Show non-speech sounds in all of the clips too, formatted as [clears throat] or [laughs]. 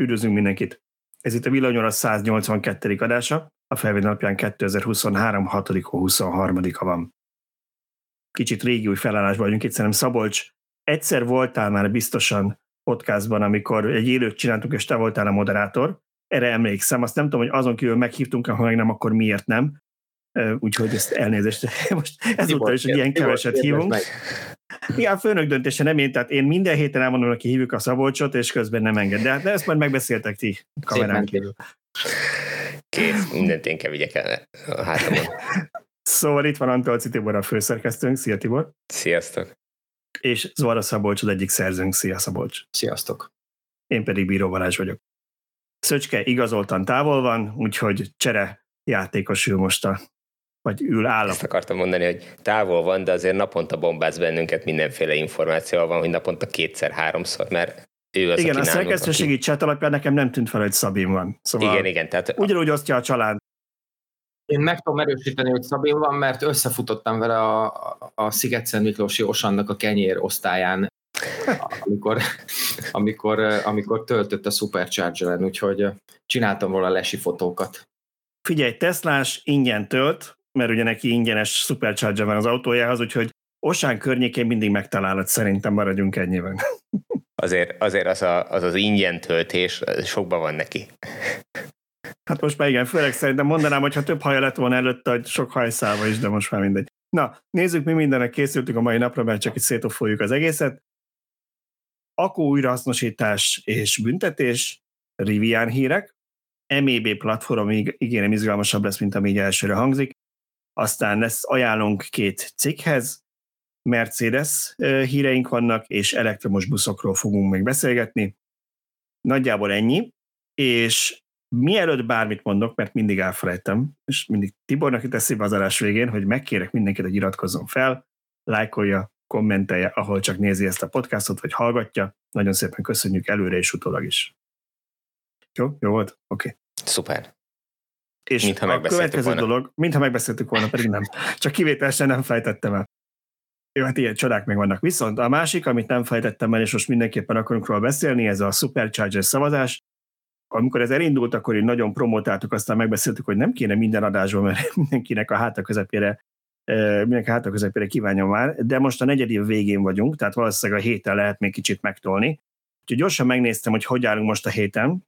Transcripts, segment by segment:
Üdvözlünk mindenkit! Ez itt a Villanyóra 182. adása, a felvétel napján 2023. 6 23-a van. Kicsit régi új felállásban vagyunk itt, szerintem Szabolcs, egyszer voltál már biztosan podcastban, amikor egy élőt csináltunk, és te voltál a moderátor, erre emlékszem, azt nem tudom, hogy azon kívül meghívtunk, ha meg nem, akkor miért nem. Úgyhogy ezt elnézést. [laughs] Most ezúttal is, hogy ilyen keveset hívunk. Meg. Igen, a főnök döntése nem én, tehát én minden héten elmondom, hogy hívjuk a Szabolcsot, és közben nem enged. De, de ezt majd megbeszéltek ti kamerán kívül. Kész, mindent én kell vigyek el a hátamon. Szóval itt van Antolci Tibor a főszerkesztőnk. Szia Tibor! Sziasztok! És Zora Szabolcs az egyik szerzőnk. Szia Szabolcs! Sziasztok! Én pedig Bíró Balázs vagyok. Szöcske igazoltan távol van, úgyhogy csere játékos ül most a vagy ül állap. Ezt akartam mondani, hogy távol van, de azért naponta bombáz bennünket mindenféle információval van, hogy naponta kétszer-háromszor, mert ő az, Igen, a szerkesztőségi aki... chat alapján nekem nem tűnt fel, hogy Szabin van. Szóval igen, igen. Tehát ugyanúgy osztja a család. Én meg tudom erősíteni, hogy Szabin van, mert összefutottam vele a, a Sziget Miklós Jósannak a kenyér osztályán, amikor, amikor, amikor töltött a Supercharger-en, úgyhogy csináltam volna lesi fotókat. Figyelj, Teslás ingyen tölt, mert ugye neki ingyenes Supercharger van az autójához, úgyhogy Osán környékén mindig megtalálod, szerintem maradjunk ennyiben. [laughs] Azért, azért az, a, az az ingyen töltés sokban van neki. Hát most már igen, főleg szerintem mondanám, hogy ha több haja lett volna előtte, hogy sok hajszálva is, de most már mindegy. Na, nézzük, mi mindennek készültünk a mai napra, mert csak itt szétofoljuk az egészet. Akku újrahasznosítás és büntetés, Rivian hírek, MEB platform ígérem izgalmasabb lesz, mint ami így elsőre hangzik, aztán lesz ajánlunk két cikkhez, Mercedes híreink vannak, és elektromos buszokról fogunk még beszélgetni. Nagyjából ennyi, és mielőtt bármit mondok, mert mindig elfelejtem, és mindig Tibornak itt eszébe az adás végén, hogy megkérek mindenkit, hogy iratkozzon fel, lájkolja, kommentelje, ahol csak nézi ezt a podcastot, vagy hallgatja. Nagyon szépen köszönjük előre és utólag is. Jó? Jó volt? Oké. Okay. Szuper. És mintha a következő volna. dolog, mintha megbeszéltük volna, pedig nem. Csak kivételesen nem fejtettem el. Jó, hát ilyen csodák még vannak. Viszont a másik, amit nem fejtettem el, és most mindenképpen akarunk róla beszélni, ez a Supercharger szavazás. Amikor ez elindult, akkor én nagyon promotáltuk, aztán megbeszéltük, hogy nem kéne minden adásban, mert [laughs] mindenkinek a háta közepére mindenki háta közepére kívánja már, de most a negyedév végén vagyunk, tehát valószínűleg a héten lehet még kicsit megtolni. Úgyhogy gyorsan megnéztem, hogy hogy állunk most a héten,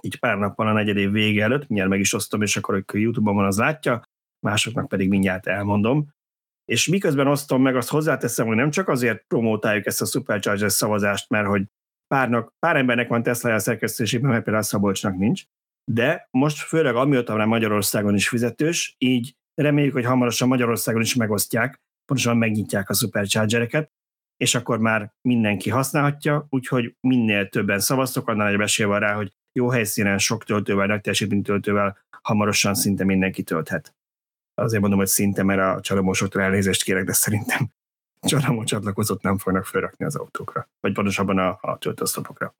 így pár nappal a negyedév vége előtt, mindjárt meg is osztom, és akkor, hogy YouTube-on van, az látja, másoknak pedig mindjárt elmondom. És miközben osztom meg, azt hozzáteszem, hogy nem csak azért promótáljuk ezt a Supercharger szavazást, mert hogy párnak, pár embernek van Tesla a szerkesztésében, mert például Szabolcsnak nincs, de most főleg amióta már Magyarországon is fizetős, így reméljük, hogy hamarosan Magyarországon is megosztják, pontosan megnyitják a Superchargereket, és akkor már mindenki használhatja, úgyhogy minél többen szavaztok, annál egy esély van rá, hogy jó helyszínen, sok töltővel, nagy teljesítmény töltővel hamarosan szinte mindenki tölthet. Azért mondom, hogy szinte, mert a csalamósoktól elnézést kérek, de szerintem [laughs] csalamó csatlakozót nem fognak felrakni az autókra, vagy pontosabban a, a töltősztopokra.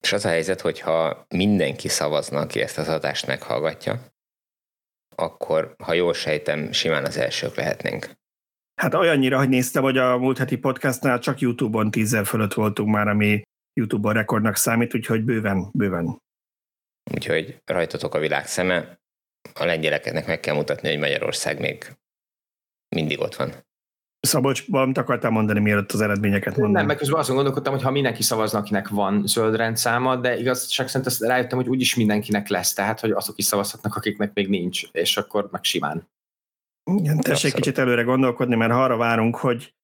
És az a helyzet, hogyha mindenki szavazna, aki ezt az adást meghallgatja, akkor, ha jól sejtem, simán az elsők lehetnénk. Hát olyannyira, hogy néztem, hogy a múlt heti podcastnál csak YouTube-on tízzel fölött voltunk már, ami YouTube-on rekordnak számít, úgyhogy bőven, bőven. Úgyhogy rajtatok a világ szeme. A lengyeleknek meg kell mutatni, hogy Magyarország még mindig ott van. Szabolcs, valamit akartál mondani, mielőtt az eredményeket mondani? Nem, meg közben azon gondolkodtam, hogy ha mindenki szavazna, akinek van zöld rendszáma, de igazság szerint azt rájöttem, hogy úgyis mindenkinek lesz, tehát hogy azok is szavazhatnak, akiknek még nincs, és akkor meg simán. Igen, tessék kicsit előre gondolkodni, mert ha arra várunk, hogy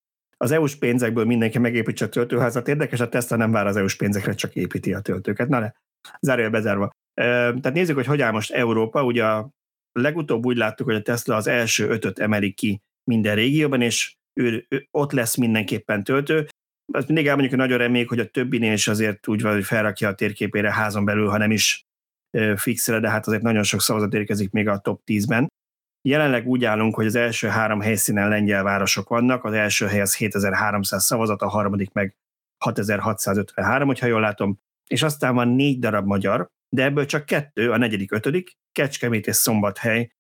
az EU-s pénzekből mindenki megépítse a töltőházat. Érdekes, a Tesla nem vár az EU-s pénzekre, csak építi a töltőket. Na le, zárja bezárva. Tehát nézzük, hogy hogy áll most Európa. Ugye a legutóbb úgy láttuk, hogy a Tesla az első ötöt emelik ki minden régióban, és ő, ő ott lesz mindenképpen töltő. Azt mindig elmondjuk, hogy nagyon reméljük, hogy a többinél is azért úgy van, hogy felrakja a térképére házon belül, ha nem is fixre, de hát azért nagyon sok szavazat érkezik még a top 10-ben. Jelenleg úgy állunk, hogy az első három helyszínen lengyel városok vannak, az első hely az 7300 szavazat, a harmadik meg 6653, hogyha jól látom, és aztán van négy darab magyar, de ebből csak kettő, a negyedik, ötödik, Kecskemét és Szombathely,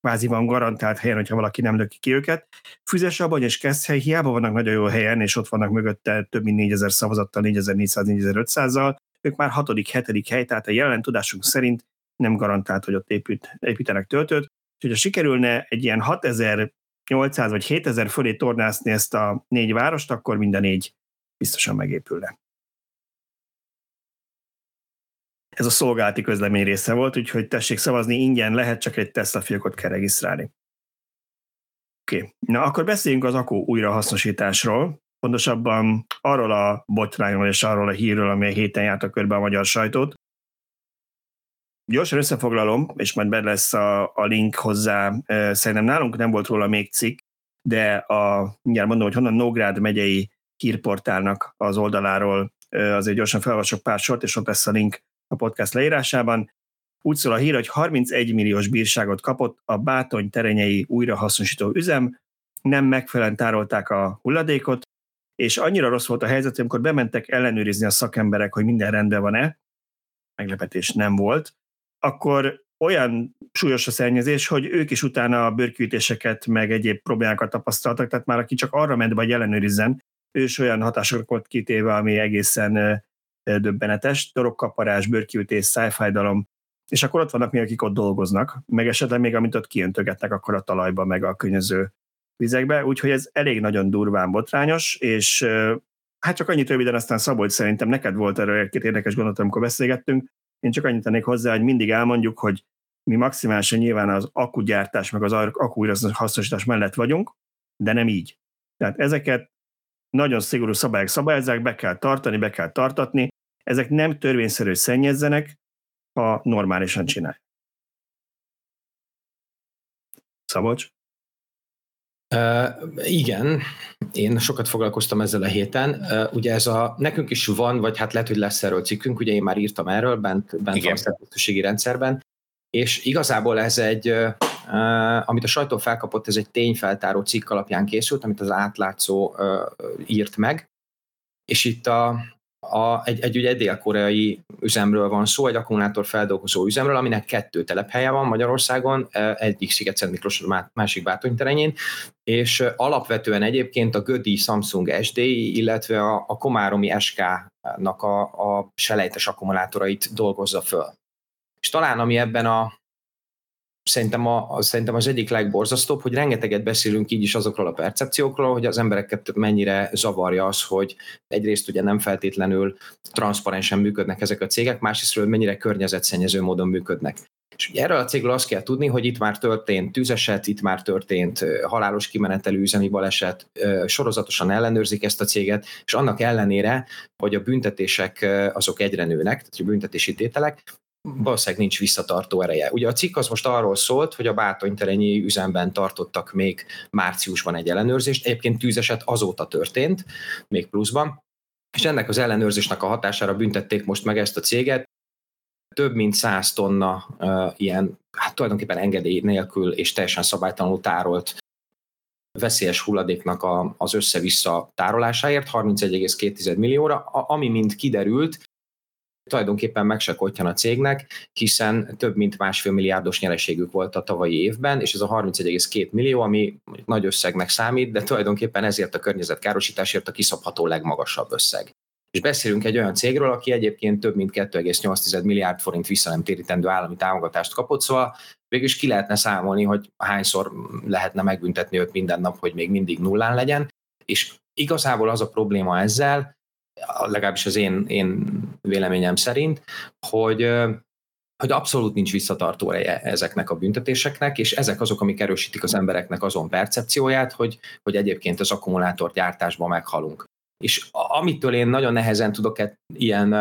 kvázi van garantált helyen, hogyha valaki nem löki ki őket. Füzesabony és Keszhely hiába vannak nagyon jó helyen, és ott vannak mögötte több mint 4000 szavazattal, 4400-4500-zal, ők már hatodik, hetedik hely, tehát a jelen tudásunk szerint nem garantált, hogy ott épít, építenek töltőt. Úgyhogy ha sikerülne egy ilyen 6800 vagy 7000 fölé tornászni ezt a négy várost, akkor minden négy biztosan megépülne. Ez a szolgálati közlemény része volt, úgyhogy tessék szavazni, ingyen lehet, csak egy Tesla fiókot kell regisztrálni. Oké, okay. na akkor beszéljünk az akku újrahasznosításról, pontosabban arról a botrányról és arról a hírről, ami a héten járt a körbe a magyar sajtót. Gyorsan összefoglalom, és majd be lesz a, a link hozzá. Szerintem nálunk nem volt róla még cikk, de a, mindjárt mondom, hogy honnan Nógrád megyei hírportálnak az oldaláról azért gyorsan felolvasok pár sort, és ott lesz a link a podcast leírásában. Úgy szól a hír, hogy 31 milliós bírságot kapott a Bátony terenyei újrahasznosító üzem, nem megfelelően tárolták a hulladékot, és annyira rossz volt a helyzet, amikor bementek ellenőrizni a szakemberek, hogy minden rendben van-e, meglepetés nem volt, akkor olyan súlyos a szennyezés, hogy ők is utána a bőrkűtéseket, meg egyéb problémákat tapasztaltak, tehát már aki csak arra ment hogy ellenőrizzen, ő is olyan hatásokra volt kitéve, ami egészen döbbenetes, torokkaparás, bőrkiütés, szájfájdalom, és akkor ott vannak még, akik ott dolgoznak, meg esetleg még amit ott kiöntögetnek akkor a talajba, meg a könnyező vizekbe, úgyhogy ez elég nagyon durván botrányos, és hát csak annyit röviden aztán Szabolcs szerintem neked volt erről egy-két érdekes gondolat, amikor beszélgettünk, én csak annyit tennék hozzá, hogy mindig elmondjuk, hogy mi maximálisan nyilván az akkugyártás, meg az akku hasznosítás mellett vagyunk, de nem így. Tehát ezeket nagyon szigorú szabályok szabályozzák, be kell tartani, be kell tartatni, ezek nem törvényszerű szennyezzenek, ha normálisan csinálják. Szabolcs? Uh, igen, én sokat foglalkoztam ezzel a héten. Uh, ugye ez a, nekünk is van, vagy hát lehet, hogy lesz erről cikkünk, ugye én már írtam erről, bent, bent van a szerkesztőségi rendszerben, és igazából ez egy, uh, amit a sajtó felkapott, ez egy tényfeltáró cikk alapján készült, amit az átlátszó uh, írt meg, és itt a, a, egy, egy, egy dél-koreai üzemről van szó, egy akkumulátor feldolgozó üzemről, aminek kettő telephelye van Magyarországon, e, egyik Sziget-Szent Miklós, másik Bátonyterenyén, és alapvetően egyébként a Gödi Samsung SDI, illetve a, a Komáromi SK-nak a, a selejtes akkumulátorait dolgozza föl. És talán ami ebben a szerintem, a, szerintem az egyik legborzasztóbb, hogy rengeteget beszélünk így is azokról a percepciókról, hogy az embereket mennyire zavarja az, hogy egyrészt ugye nem feltétlenül transzparensen működnek ezek a cégek, másrészt mennyire környezetszennyező módon működnek. És ugye erről a cégről azt kell tudni, hogy itt már történt tűzeset, itt már történt halálos kimenetelő üzemi baleset, sorozatosan ellenőrzik ezt a céget, és annak ellenére, hogy a büntetések azok egyre nőnek, tehát a büntetési tételek, valószínűleg nincs visszatartó ereje. Ugye a cikk az most arról szólt, hogy a Bátonyterenyi üzemben tartottak még márciusban egy ellenőrzést, egyébként tűzeset azóta történt, még pluszban, és ennek az ellenőrzésnek a hatására büntették most meg ezt a céget, több mint 100 tonna uh, ilyen, hát tulajdonképpen engedély nélkül és teljesen szabálytalanul tárolt veszélyes hulladéknak a, az össze-vissza tárolásáért 31,2 millióra, ami mind kiderült, tulajdonképpen meg se a cégnek, hiszen több mint másfél milliárdos nyereségük volt a tavalyi évben, és ez a 31,2 millió, ami nagy összegnek számít, de tulajdonképpen ezért a környezetkárosításért a kiszabható legmagasabb összeg. És beszélünk egy olyan cégről, aki egyébként több mint 2,8 milliárd forint vissza nem térítendő állami támogatást kapott, szóval végül is ki lehetne számolni, hogy hányszor lehetne megbüntetni őt minden nap, hogy még mindig nullán legyen. És igazából az a probléma ezzel, legalábbis az én, én véleményem szerint, hogy hogy abszolút nincs visszatartó ereje ezeknek a büntetéseknek, és ezek azok, amik erősítik az embereknek azon percepcióját, hogy, hogy egyébként az akkumulátor gyártásban meghalunk. És amitől én nagyon nehezen tudok ilyen,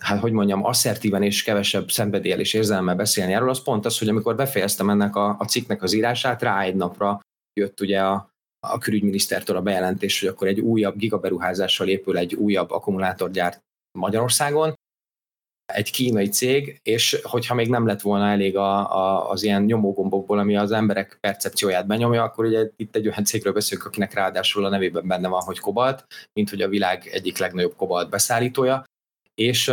hát hogy mondjam, asszertíven és kevesebb szenvedélyel és érzelemmel beszélni erről, az pont az, hogy amikor befejeztem ennek a, a cikknek az írását, rá egy napra jött ugye a, a külügyminisztertől a bejelentés, hogy akkor egy újabb gigaberuházással épül egy újabb akkumulátorgyárt Magyarországon, egy kínai cég, és hogyha még nem lett volna elég a, a, az ilyen nyomógombokból, ami az emberek percepcióját benyomja, akkor ugye itt egy olyan cégről beszélünk, akinek ráadásul a nevében benne van, hogy kobalt, mint hogy a világ egyik legnagyobb kobalt beszállítója, és,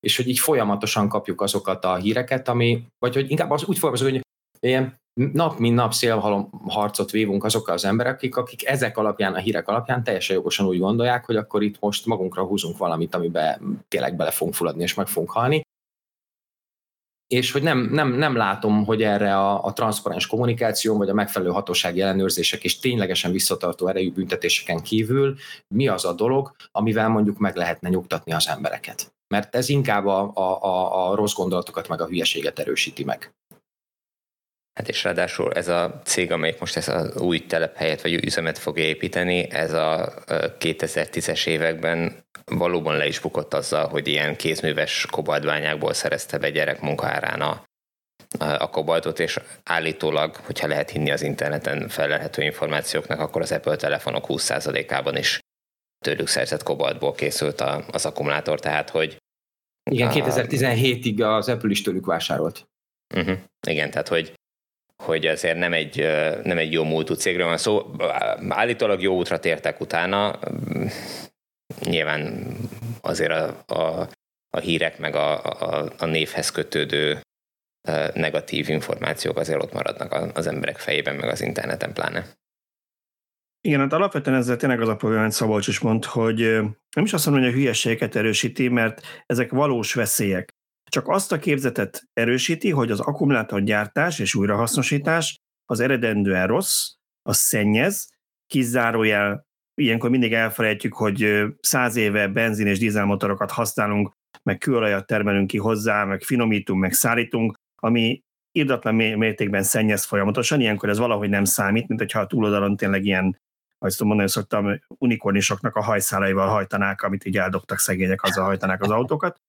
és hogy így folyamatosan kapjuk azokat a híreket, ami, vagy hogy inkább az úgy fogalmazok, hogy ilyen nap mint nap szélhalom harcot vívunk azokkal az emberek, akik ezek alapján, a hírek alapján teljesen jogosan úgy gondolják, hogy akkor itt most magunkra húzunk valamit, amiben tényleg bele fogunk fulladni és meg fogunk halni. És hogy nem, nem, nem látom, hogy erre a, a transzparens kommunikáció, vagy a megfelelő hatósági ellenőrzések és ténylegesen visszatartó erejű büntetéseken kívül mi az a dolog, amivel mondjuk meg lehetne nyugtatni az embereket. Mert ez inkább a, a, a, a rossz gondolatokat meg a hülyeséget erősíti meg. Hát és ráadásul ez a cég, amelyik most ezt az új telephelyet vagy új üzemet fog építeni, ez a 2010-es években valóban le is bukott azzal, hogy ilyen kézműves kobaltbányákból szerezte be gyerek munkárán a, a kobaltot, és állítólag, hogyha lehet hinni az interneten felelhető információknak, akkor az Apple telefonok 20%-ában is tőlük szerzett kobaltból készült a, az akkumulátor, tehát hogy... Igen, 2017-ig az Apple is tőlük vásárolt. Uh-huh. Igen, tehát hogy hogy azért nem egy, nem egy jó múltú cégről van szó. Állítólag jó útra tértek utána. Nyilván azért a, a, a hírek meg a, a, a névhez kötődő negatív információk azért ott maradnak az emberek fejében, meg az interneten pláne. Igen, hát alapvetően ezzel tényleg az a probléma, amit Szabolcs is mond, hogy nem is azt mondom, hogy a hülyeségeket erősíti, mert ezek valós veszélyek csak azt a képzetet erősíti, hogy az akkumulátorgyártás és újrahasznosítás az eredendően rossz, az szennyez, kizárójel, ilyenkor mindig elfelejtjük, hogy száz éve benzin és dízelmotorokat használunk, meg kőolajat termelünk ki hozzá, meg finomítunk, meg szállítunk, ami irdatlan mértékben szennyez folyamatosan, ilyenkor ez valahogy nem számít, mint hogyha a túloldalon tényleg ilyen, azt mondani szoktam, unikornisoknak a hajszálaival hajtanák, amit így eldobtak szegények, azzal hajtanák az autókat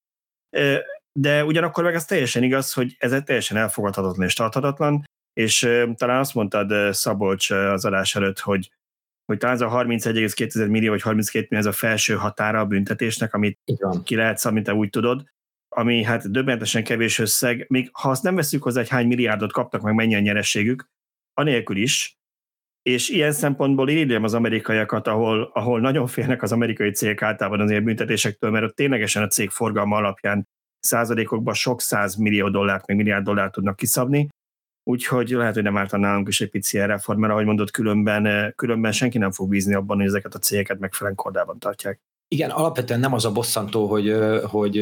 de ugyanakkor meg ez teljesen igaz, hogy ez teljesen elfogadhatatlan és tarthatatlan, és talán azt mondtad Szabolcs az adás előtt, hogy hogy talán ez a 31,2 millió vagy 32 millió ez a felső határa a büntetésnek, amit Igen. ki lehet szabni, te úgy tudod, ami hát döbbenetesen kevés összeg, még ha azt nem veszük hozzá, hogy hány milliárdot kaptak, meg mennyi a nyerességük, anélkül is, és ilyen szempontból írjam az amerikaiakat, ahol, ahol nagyon félnek az amerikai cégek általában az ilyen büntetésektől, mert ott ténylegesen a cég forgalma alapján százalékokban sok száz millió dollárt, meg milliárd dollárt tudnak kiszabni, úgyhogy lehet, hogy nem ártan nálunk is egy pici reform, mert ahogy mondott, különben, eh, különben senki nem fog bízni abban, hogy ezeket a cégeket megfelelően kordában tartják. Igen, alapvetően nem az a bosszantó, hogy, hogy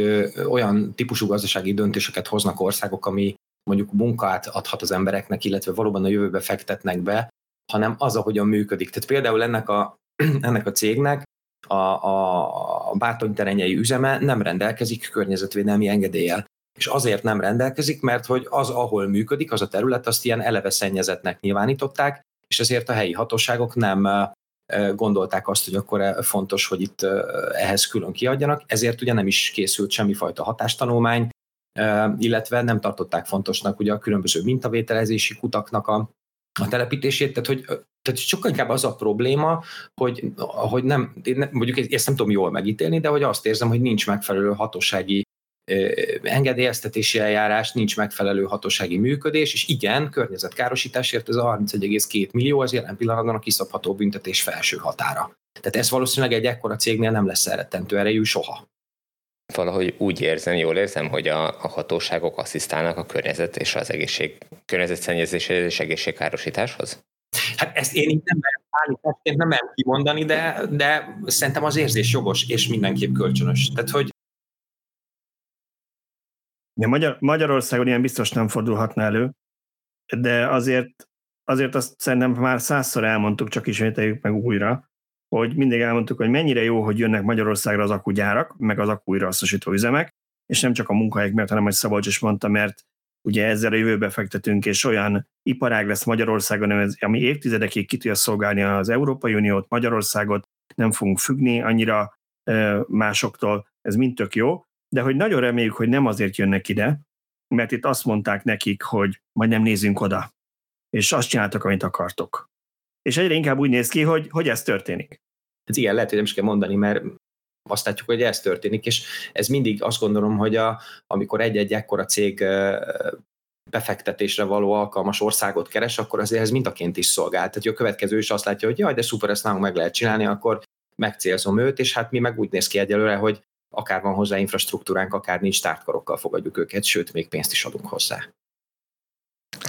olyan típusú gazdasági döntéseket hoznak országok, ami mondjuk munkát adhat az embereknek, illetve valóban a jövőbe fektetnek be, hanem az, ahogyan működik. Tehát például ennek a, [clears throat] ennek a cégnek a, a, a bátonyterenyei üzeme nem rendelkezik környezetvédelmi engedéllyel. És azért nem rendelkezik, mert hogy az, ahol működik, az a terület, azt ilyen eleve szennyezetnek nyilvánították, és ezért a helyi hatóságok nem gondolták azt, hogy akkor fontos, hogy itt ehhez külön kiadjanak, ezért ugye nem is készült semmifajta hatástanulmány, illetve nem tartották fontosnak ugye a különböző mintavételezési kutaknak a, a telepítését, tehát hogy tehát sokkal inkább az a probléma, hogy, hogy nem, mondjuk ezt nem tudom jól megítélni, de hogy azt érzem, hogy nincs megfelelő hatósági engedélyeztetési eljárás, nincs megfelelő hatósági működés, és igen, környezetkárosításért ez a 31,2 millió az jelen pillanatban a kiszabható büntetés felső határa. Tehát ez valószínűleg egy ekkora cégnél nem lesz elrettentő erejű soha. Valahogy úgy érzem, jól érzem, hogy a, a hatóságok asszisztálnak a környezet és az egészség, környezetszennyezéshez és egészségkárosításhoz? Hát ezt én így nem merem állításként nem merem kimondani, de, de szerintem az érzés jogos, és mindenképp kölcsönös. Tehát, hogy Ja, Magyar, Magyarországon ilyen biztos nem fordulhatna elő, de azért, azért azt szerintem már százszor elmondtuk, csak ismételjük meg újra, hogy mindig elmondtuk, hogy mennyire jó, hogy jönnek Magyarországra az akugyárak, meg az akújrahasznosító üzemek, és nem csak a munkahelyek miatt, hanem, hogy Szabolcs is mondta, mert ugye ezzel a jövőbe fektetünk, és olyan iparág lesz Magyarországon, ami évtizedekig ki tudja szolgálni az Európai Uniót, Magyarországot, nem fogunk függni annyira másoktól, ez mind tök jó, de hogy nagyon reméljük, hogy nem azért jönnek ide, mert itt azt mondták nekik, hogy majd nem nézzünk oda, és azt csináltak, amit akartok. És egyre inkább úgy néz ki, hogy, hogy ez történik. Ez igen, lehet, hogy nem is kell mondani, mert azt látjuk, hogy ez történik, és ez mindig azt gondolom, hogy a, amikor egy-egy ekkora cég befektetésre való alkalmas országot keres, akkor azért ez mintaként is szolgál. Tehát a következő is azt látja, hogy jaj, de szuper, ezt nálunk meg lehet csinálni, akkor megcélzom őt, és hát mi meg úgy néz ki egyelőre, hogy akár van hozzá infrastruktúránk, akár nincs tártkarokkal fogadjuk őket, sőt, még pénzt is adunk hozzá.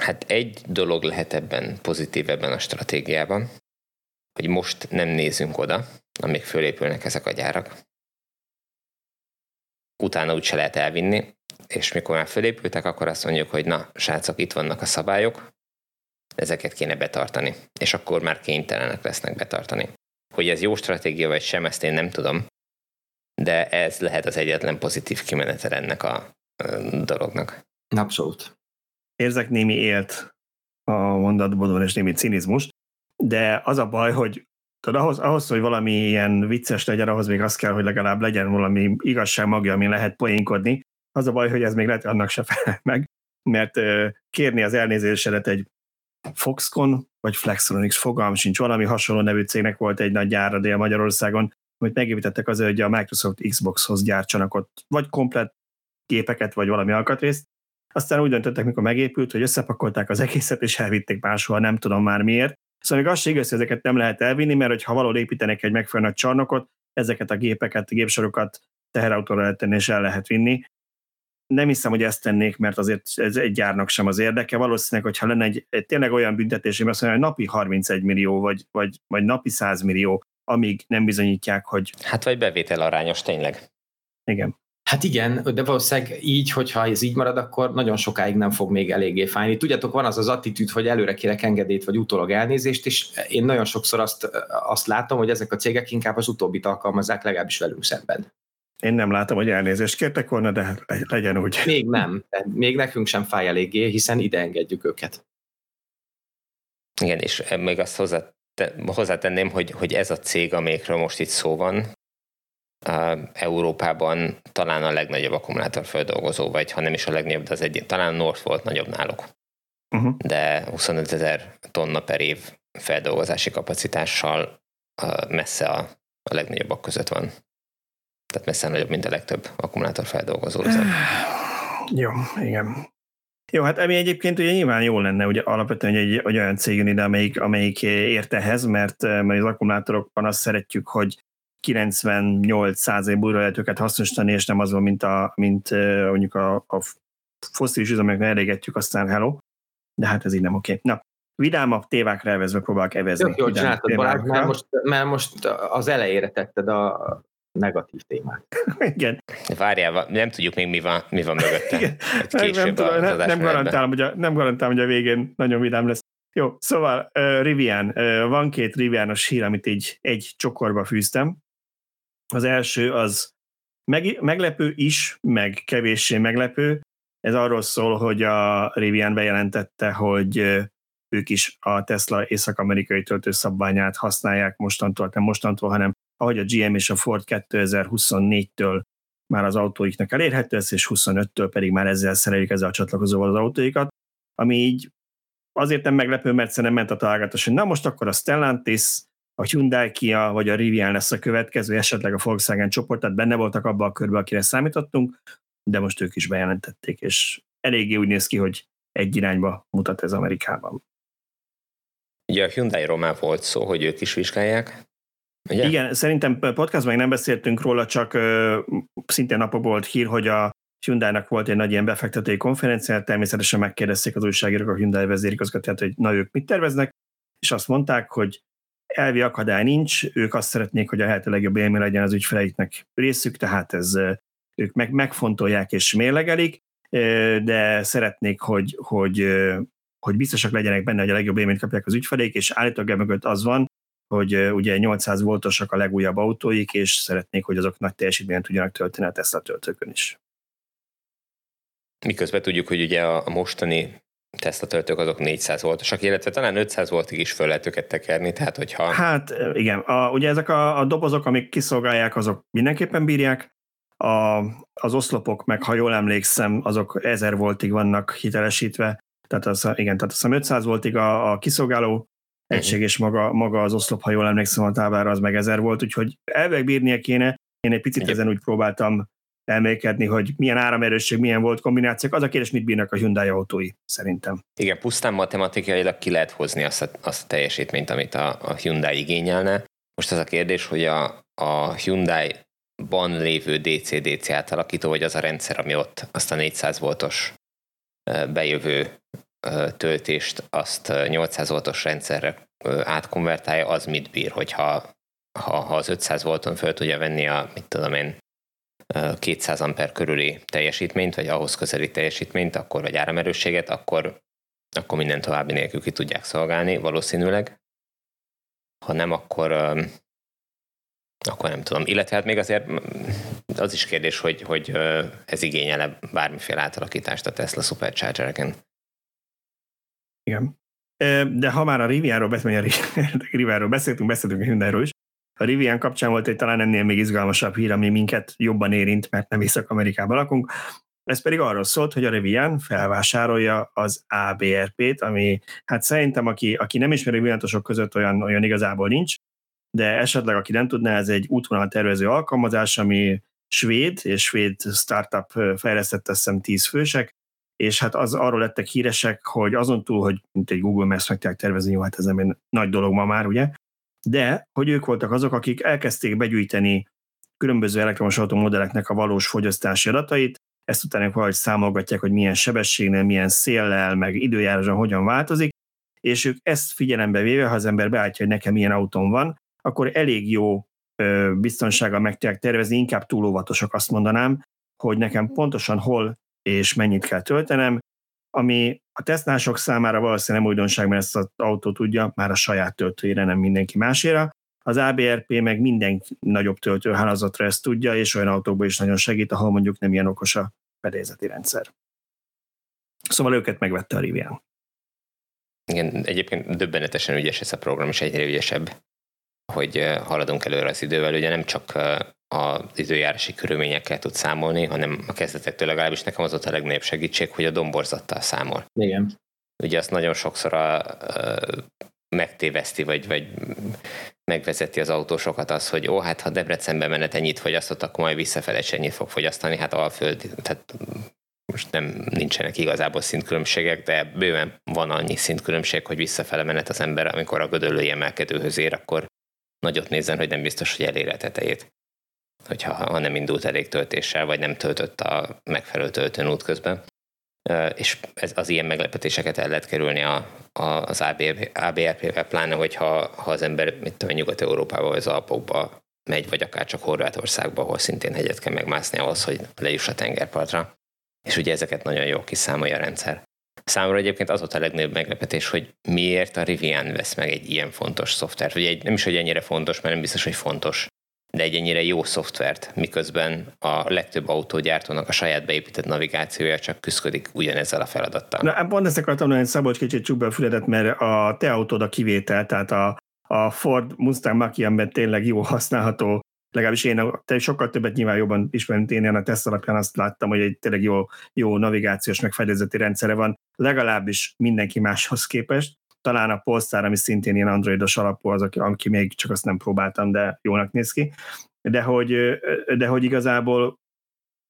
Hát egy dolog lehet ebben pozitív ebben a stratégiában, hogy most nem nézünk oda, amíg fölépülnek ezek a gyárak. Utána úgyse lehet elvinni, és mikor már fölépültek, akkor azt mondjuk, hogy na, srácok, itt vannak a szabályok, ezeket kéne betartani, és akkor már kénytelenek lesznek betartani. Hogy ez jó stratégia vagy sem, ezt én nem tudom, de ez lehet az egyetlen pozitív kimenetel ennek a dolognak. Abszolút. Érzek némi élt a mondatból, és némi cinizmus, de az a baj, hogy tudod, ahhoz, ahhoz, hogy valami ilyen vicces legyen, ahhoz még az kell, hogy legalább legyen valami igazság magja, ami lehet poénkodni. Az a baj, hogy ez még lehet, annak se [laughs] felel meg, mert kérni az elnézésedet egy Foxconn vagy Flextronics, fogalm sincs, valami hasonló nevű cégnek volt egy nagy gyára dél Magyarországon, amit megépítettek azért, hogy a Microsoft Xboxhoz gyártsanak ott, vagy komplet gépeket, vagy valami alkatrészt. Aztán úgy döntöttek, mikor megépült, hogy összepakolták az egészet, és elvitték máshol, nem tudom már miért. Szóval még az se igaz, hogy ezeket nem lehet elvinni, mert ha valahol építenek egy megfelelő nagy csarnokot, ezeket a gépeket, a gépsorokat teherautóra lehet tenni, és el lehet vinni nem hiszem, hogy ezt tennék, mert azért ez egy gyárnak sem az érdeke. Valószínűleg, hogyha lenne egy, egy tényleg olyan büntetés, hogy azt mondja, hogy napi 31 millió, vagy, vagy, vagy napi 100 millió, amíg nem bizonyítják, hogy... Hát vagy bevétel arányos tényleg. Igen. Hát igen, de valószínűleg így, hogyha ez így marad, akkor nagyon sokáig nem fog még eléggé fájni. Tudjátok, van az az attitűd, hogy előre kérek engedélyt, vagy utólag elnézést, és én nagyon sokszor azt, azt látom, hogy ezek a cégek inkább az utóbbit alkalmazzák, legalábbis velünk szemben. Én nem látom, hogy elnézést kértek volna, de legyen úgy. Még nem. Még nekünk sem fáj eléggé, hiszen ide engedjük őket. Igen, és még azt hozzá, hozzátenném, hogy, hogy ez a cég, amelyikről most itt szó van, Európában talán a legnagyobb akkumulátorföldolgozó, vagy ha nem is a legnagyobb, de az egy, talán North volt nagyobb náluk. Uh-huh. De 25 ezer tonna per év feldolgozási kapacitással messze a, a legnagyobbak között van. Tehát messze nagyobb, mint a legtöbb akkumulátorfeldolgozó üzem. [sighs] Jó, igen. Jó, hát ami egyébként ugye nyilván jó lenne, ugye alapvetően egy, egy olyan cég jön ide, amelyik, amelyik ért ehhez, mert, mert az akkumulátorokban azt szeretjük, hogy 98%-ból lehet őket hasznosítani, és nem az van, mint, a, mint mondjuk a, a foszilis üzemeknek elégetjük, aztán hello. De hát ez így nem oké. Okay. Na, vidámabb tévákra elvezve próbálok evezni. Jó, jól csináltad, Balázs, mert most, mert most az elejére tetted a, negatív témák. [laughs] Igen. Várjál, nem tudjuk még mi van, mi van mögötte. Igen. Nem, nem, tudom, nem, nem, garantálom, hogy a, nem garantálom, hogy a végén nagyon vidám lesz. Jó, szóval uh, Rivian, uh, van két Rivianos hír, amit így egy csokorba fűztem. Az első az meg, meglepő is, meg kevéssé meglepő. Ez arról szól, hogy a Rivian bejelentette, hogy ők is a Tesla észak-amerikai töltőszabványát használják mostantól, nem mostantól, hanem ahogy a GM és a Ford 2024-től már az autóiknak elérhető lesz, és 25-től pedig már ezzel szereljük ezzel a csatlakozóval az autóikat, ami így azért nem meglepő, mert szerintem ment a találgatás, hogy na most akkor a Stellantis, a Hyundai Kia vagy a Rivian lesz a következő, esetleg a Volkswagen csoport, tehát benne voltak abban a körben, akire számítottunk, de most ők is bejelentették, és eléggé úgy néz ki, hogy egy irányba mutat ez Amerikában. Ugye a Hyundai-ról már volt szó, hogy ők is vizsgálják, Ugye? Igen, szerintem podcast meg nem beszéltünk róla, csak uh, szintén napokból volt hír, hogy a Hyundai-nak volt egy nagy ilyen befektetői konferencia, természetesen megkérdezték az újságírók a Hyundai vezérigazgatóját, hogy na ők mit terveznek, és azt mondták, hogy elvi akadály nincs, ők azt szeretnék, hogy a lehető legjobb élmény legyen az ügyfeleiknek részük, tehát ez ők meg, megfontolják és mérlegelik, de szeretnék, hogy, hogy, hogy biztosak legyenek benne, hogy a legjobb élményt kapják az ügyfeleik, és állítólag mögött az van, hogy ugye 800 voltosak a legújabb autóik, és szeretnék, hogy azok nagy teljesítményen tudjanak tölteni a Tesla töltőkön is. Miközben tudjuk, hogy ugye a mostani Tesla töltők azok 400 voltosak, illetve talán 500 voltig is föl lehet őket tekerni, tehát hogyha... Hát igen, a, ugye ezek a, a dobozok, amik kiszolgálják, azok mindenképpen bírják, a, az oszlopok meg, ha jól emlékszem, azok 1000 voltig vannak hitelesítve, tehát az, igen, tehát azt 500 voltig a, a kiszolgáló egység, és maga, maga az oszlop, ha jól emlékszem a táblára, az meg ezer volt, úgyhogy elveg bírnie kéne. Én egy picit Igen. ezen úgy próbáltam elmékedni, hogy milyen áramerősség, milyen volt kombinációk. Az a kérdés, mit bírnak a Hyundai autói, szerintem. Igen, pusztán matematikailag ki lehet hozni azt a, azt a teljesítményt, amit a, a Hyundai igényelne. Most az a kérdés, hogy a, a Hyundai-ban lévő DC-DC átalakító, vagy az a rendszer, ami ott azt a 400 voltos bejövő töltést azt 800 voltos rendszerre átkonvertálja, az mit bír, hogyha ha, ha az 500 volton föl tudja venni a, mit tudom én, 200 amper körüli teljesítményt, vagy ahhoz közeli teljesítményt, akkor vagy áramerősséget, akkor, akkor minden további nélkül ki tudják szolgálni, valószínűleg. Ha nem, akkor, akkor nem tudom. Illetve hát még azért az is kérdés, hogy, hogy ez igényele bármiféle átalakítást a Tesla Superchargereken. Igen. De ha már a Riviáról, beszéltünk, beszéltünk, beszéltünk a Hyundai-ról is, a Rivian kapcsán volt egy talán ennél még izgalmasabb hír, ami minket jobban érint, mert nem Észak-Amerikában lakunk. Ez pedig arról szólt, hogy a Rivian felvásárolja az ABRP-t, ami hát szerintem, aki, aki nem ismeri villanatosok között olyan, olyan igazából nincs, de esetleg aki nem tudná, ez egy útvonal tervező alkalmazás, ami svéd, és svéd startup fejlesztett, azt hiszem 10 fősek, és hát az arról lettek híresek, hogy azon túl, hogy mint egy Google Maps meg tervezni, jó, hát ez nem egy nagy dolog ma már, ugye, de hogy ők voltak azok, akik elkezdték begyűjteni különböző elektromos automodelleknek a valós fogyasztási adatait, ezt utána valahogy számolgatják, hogy milyen sebességnél, milyen széllel, meg időjáráson hogyan változik, és ők ezt figyelembe véve, ha az ember beállítja, hogy nekem milyen autóm van, akkor elég jó biztonsággal meg tudják tervezni, inkább túl óvatosak azt mondanám, hogy nekem pontosan hol és mennyit kell töltenem, ami a tesztnások számára valószínűleg nem újdonság, mert ezt az autó tudja, már a saját töltőjére, nem mindenki máséra. Az ABRP meg minden nagyobb töltőhálózatra ezt tudja, és olyan autókban is nagyon segít, ahol mondjuk nem ilyen okos a fedélzeti rendszer. Szóval őket megvette a Rivian. Igen, egyébként döbbenetesen ügyes ez a program, és egyre ügyesebb, hogy haladunk előre az idővel. Ugye nem csak az időjárási körülményekkel tud számolni, hanem a kezdetektől legalábbis nekem az ott a legnagyobb segítség, hogy a domborzattal számol. Igen. Ugye azt nagyon sokszor a, a megtéveszti, vagy, vagy megvezeti az autósokat az, hogy ó, hát ha Debrecenbe menet ennyit fogyasztott, akkor majd visszafele ennyit fog fogyasztani, hát alföld, tehát most nem nincsenek igazából szintkülönbségek, de bőven van annyi szintkülönbség, hogy visszafele menet az ember, amikor a gödöllői emelkedőhöz ér, akkor nagyot nézzen, hogy nem biztos, hogy elér a tetejét hogyha ha nem indult elég töltéssel, vagy nem töltött a megfelelő töltőn út közben. És ez, az ilyen meglepetéseket el lehet kerülni a, a, az ABRP-vel, pláne hogyha ha az ember mit tudom, Nyugat-Európába vagy az Alpokba megy, vagy akár csak Horvátországba, ahol szintén hegyet kell megmászni ahhoz, hogy lejuss a tengerpartra. És ugye ezeket nagyon jól kiszámolja a rendszer. Számomra egyébként az volt a legnagyobb meglepetés, hogy miért a Rivian vesz meg egy ilyen fontos szoftvert. Ugye egy, nem is, hogy ennyire fontos, mert nem biztos, hogy fontos, de egy ennyire jó szoftvert, miközben a legtöbb autógyártónak a saját beépített navigációja csak küzdik ugyanezzel a feladattal. Na, pont ezt akartam hogy Szabolcs, kicsit csuk be a füledet, mert a te autód a kivétel, tehát a, a Ford Mustang mach tényleg jó használható, legalábbis én te sokkal többet nyilván jobban ismerem, én a teszt alapján azt láttam, hogy egy tényleg jó, jó navigációs megfedezeti rendszere van, legalábbis mindenki máshoz képest, talán a Polestar, ami szintén ilyen androidos alapú, az, aki, még csak azt nem próbáltam, de jónak néz ki. De hogy, de hogy igazából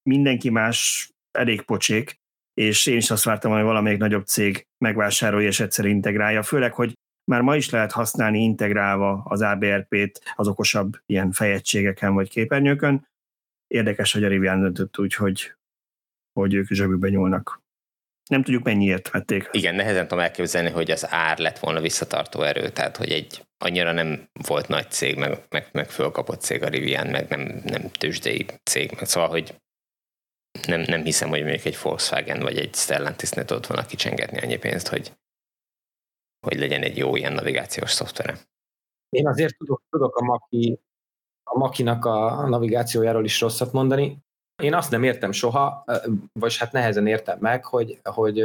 mindenki más elég pocsék, és én is azt vártam, hogy valamelyik nagyobb cég megvásárolja és egyszer integrálja, főleg, hogy már ma is lehet használni integrálva az ABRP-t az okosabb ilyen fejegységeken vagy képernyőkön. Érdekes, hogy a Rivian döntött úgy, hogy, hogy ők zsebükbe nyúlnak nem tudjuk mennyiért vették. Igen, nehezen tudom elképzelni, hogy az ár lett volna visszatartó erő, tehát hogy egy annyira nem volt nagy cég, meg, meg, meg fölkapott cég a Rivian, meg nem, nem tőzsdei cég, meg szóval, hogy nem, nem hiszem, hogy mondjuk egy Volkswagen vagy egy Stellantis ne tudott volna kicsengetni annyi pénzt, hogy, hogy legyen egy jó ilyen navigációs szoftvere. Én azért tudok, tudok a Maki, a Makinak a navigációjáról is rosszat mondani. Én azt nem értem soha, vagy hát nehezen értem meg, hogy, hogy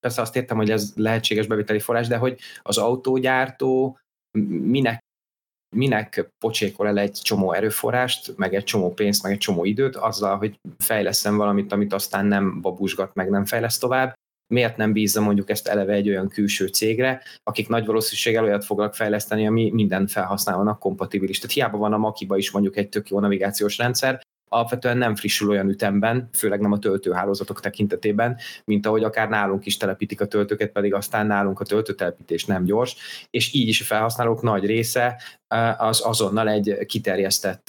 persze azt értem, hogy ez lehetséges beviteli forrás, de hogy az autógyártó minek minek pocsékol el egy csomó erőforrást, meg egy csomó pénzt, meg egy csomó időt, azzal, hogy fejleszem valamit, amit aztán nem babusgat, meg nem fejleszt tovább, miért nem bízza mondjuk ezt eleve egy olyan külső cégre, akik nagy valószínűséggel olyat fognak fejleszteni, ami minden felhasználónak kompatibilis. Tehát hiába van a Makiba is mondjuk egy tök jó navigációs rendszer, alapvetően nem frissül olyan ütemben, főleg nem a töltőhálózatok tekintetében, mint ahogy akár nálunk is telepítik a töltőket, pedig aztán nálunk a töltőtelepítés nem gyors, és így is a felhasználók nagy része az azonnal egy kiterjesztett,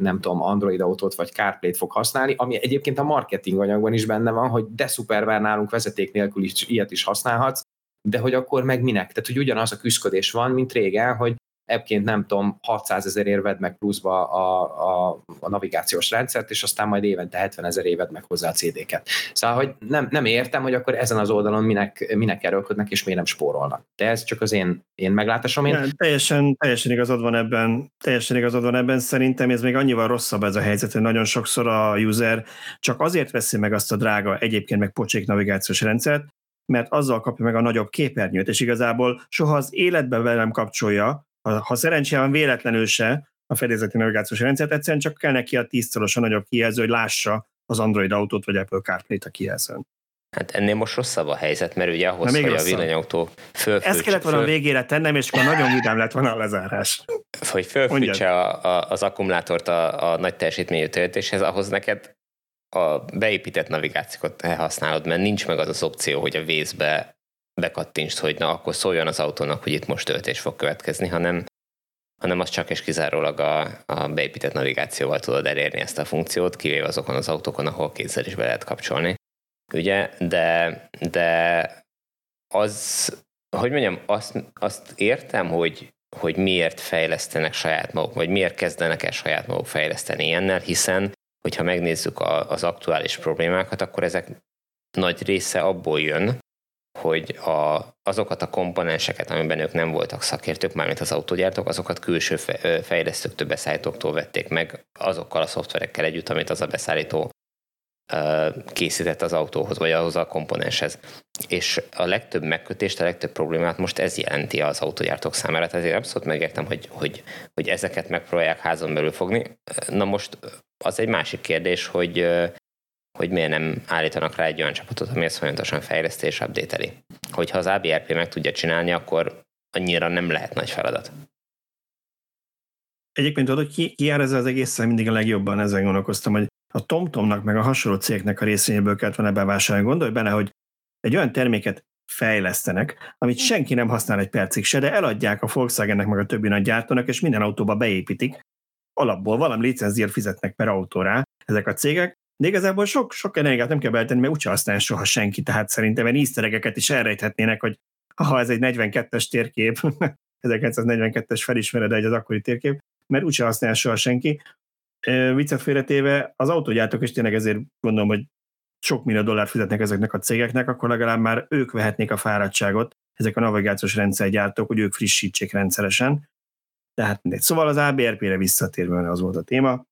nem tudom, Android autót vagy CarPlay-t fog használni, ami egyébként a marketing anyagban is benne van, hogy de szuper, nálunk vezeték nélkül is ilyet is használhatsz, de hogy akkor meg minek? Tehát, hogy ugyanaz a küzdködés van, mint régen, hogy ebbként nem tudom, 600 ezer vedd meg pluszba a, a, a navigációs rendszert, és aztán majd évente 70 ezer éved meg hozzá a CD-ket. Szóval, hogy nem, nem értem, hogy akkor ezen az oldalon minek, minek erőlködnek, és miért nem spórolnak. De ez csak az én, én meglátásom. Én... Ja, teljesen, teljesen igazad van ebben, teljesen igazad van ebben. Szerintem ez még annyival rosszabb ez a helyzet, hogy nagyon sokszor a user csak azért veszi meg azt a drága, egyébként meg pocsék navigációs rendszert, mert azzal kapja meg a nagyobb képernyőt, és igazából soha az életben velem kapcsolja, ha, ha szerencsére véletlenül se a fedélzeti navigációs rendszert, egyszerűen csak kell neki a tízszorosan nagyobb kijelző, hogy lássa az Android autót vagy Apple CarPlay-t a kijelzőn. Hát ennél most rosszabb a helyzet, mert ugye ahhoz, hogy rosszabb. a villanyautó fölfűtse... Ezt kellett volna föl... végére tennem, és akkor nagyon vidám lett volna a lezárás. Hogy fölfűtse a, a, az akkumulátort a, a nagy teljesítményű töltéshez, ahhoz neked a beépített navigációt használod, mert nincs meg az az opció, hogy a vészbe bekattintsd, hogy na, akkor szóljon az autónak, hogy itt most töltés fog következni, hanem, hanem az csak és kizárólag a, a beépített navigációval tudod elérni ezt a funkciót, kivéve azokon az autókon, ahol kézzel is be lehet kapcsolni. Ugye, de, de az, hogy mondjam, azt, azt értem, hogy, hogy miért fejlesztenek saját maguk, vagy miért kezdenek el saját maguk fejleszteni ilyennel, hiszen hogyha megnézzük a, az aktuális problémákat, akkor ezek nagy része abból jön, hogy a, azokat a komponenseket, amiben ők nem voltak szakértők, mármint az autógyártók, azokat külső fejlesztőktől, beszállítóktól vették meg azokkal a szoftverekkel együtt, amit az a beszállító készített az autóhoz, vagy ahhoz a komponenshez. És a legtöbb megkötést, a legtöbb problémát most ez jelenti az autógyártók számára, tehát ezért abszolút megértem, hogy, hogy, hogy ezeket megpróbálják házon belül fogni. Na most az egy másik kérdés, hogy hogy miért nem állítanak rá egy olyan csapatot, ami ezt folyamatosan fejleszti és update Hogyha az ABRP meg tudja csinálni, akkor annyira nem lehet nagy feladat. Egyébként tudod, hogy ki, ki jár ezzel az egészen mindig a legjobban, ezen gondolkoztam, hogy a TomTomnak meg a hasonló cégnek a részvényéből kellett volna bevásárolni. Gondolj bele, hogy egy olyan terméket fejlesztenek, amit senki nem használ egy percig se, de eladják a Volkswagennek meg a többi nagy gyártónak, és minden autóba beépítik. Alapból valami licenziért fizetnek per autóra ezek a cégek, de igazából sok, sok energiát nem kell beltenni, mert úgyse használja soha senki, tehát szerintem egy easter is elrejthetnének, hogy ha ez egy 42-es térkép, [laughs] 1942-es felismered egy az akkori térkép, mert úgyse használja soha senki. Viccet az autógyártók is tényleg ezért gondolom, hogy sok millió dollár fizetnek ezeknek a cégeknek, akkor legalább már ők vehetnék a fáradtságot, ezek a navigációs rendszergyártók, hogy ők frissítsék rendszeresen. Tehát mindegy. Szóval az ABRP-re visszatérve az volt a téma,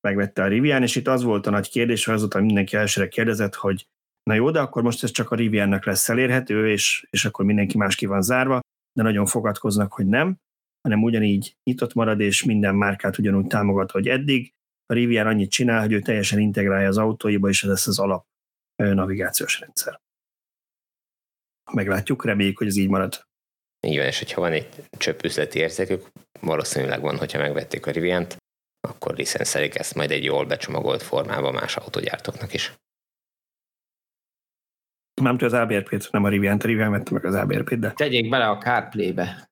megvette a Rivian, és itt az volt a nagy kérdés, hogy azóta mindenki elsőre kérdezett, hogy na jó, de akkor most ez csak a Riviannak lesz elérhető, és, és akkor mindenki más ki van zárva, de nagyon fogadkoznak, hogy nem, hanem ugyanígy nyitott marad, és minden márkát ugyanúgy támogat, hogy eddig. A Rivian annyit csinál, hogy ő teljesen integrálja az autóiba, és ez lesz az alap navigációs rendszer. Meglátjuk, reméljük, hogy ez így marad. Így van, és hogyha van egy csöpp üzleti érzékük, valószínűleg van, hogyha megvették a Riviant, akkor licenszelik ezt majd egy jól becsomagolt formában más autógyártóknak is. Nem tudja az ABRP-t, nem a Rivian, Rivian vette meg az ABRP-t, de... Tegyék bele a CarPlay-be.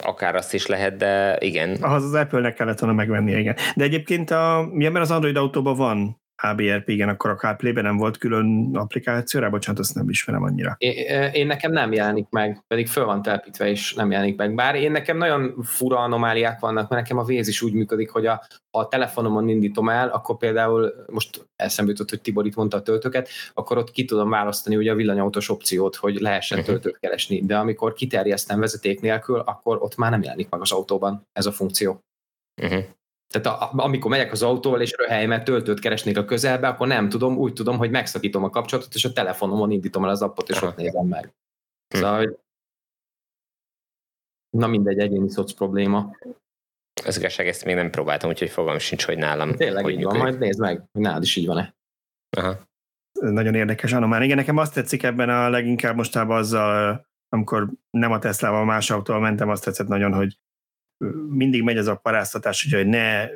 Akár azt is lehet, de igen. Ahhoz az Apple-nek kellett volna megvenni, igen. De egyébként a, milyen, mert az Android autóban van ABRP, igen, akkor a CarPlay-ben nem volt külön applikációra, bocsánat, azt nem ismerem annyira. Én, én nekem nem jelenik meg, pedig föl van telepítve, és nem jelenik meg. Bár én nekem nagyon fura anomáliák vannak, mert nekem a Véz is úgy működik, hogy a, ha a telefonomon indítom el, akkor például most eszembe jutott, hogy Tibor itt mondta a töltőket, akkor ott ki tudom választani ugye a villanyautós opciót, hogy lehessen uh-huh. töltőt keresni. De amikor kiterjesztem vezeték nélkül, akkor ott már nem jelenik meg az autóban ez a funkció. Uh-huh. Tehát a, amikor megyek az autóval, és röhelyemet töltőt keresnék a közelbe, akkor nem tudom, úgy tudom, hogy megszakítom a kapcsolatot, és a telefonomon indítom el az appot, és Aha. ott nézem meg. Hm. Szóval, hogy na mindegy, egyéni szoc probléma. Az igazság, ezt még nem próbáltam, úgyhogy fogalmam sincs, hogy nálam. Tényleg hogy így van, majd nézd meg, hogy nálad is így van-e. Aha. Nagyon érdekes anomál. Igen, nekem azt tetszik ebben a leginkább mostában azzal, amikor nem a Tesla-val, más autóval mentem, azt tetszett nagyon, hogy mindig megy ez a paráztatás, hogy ne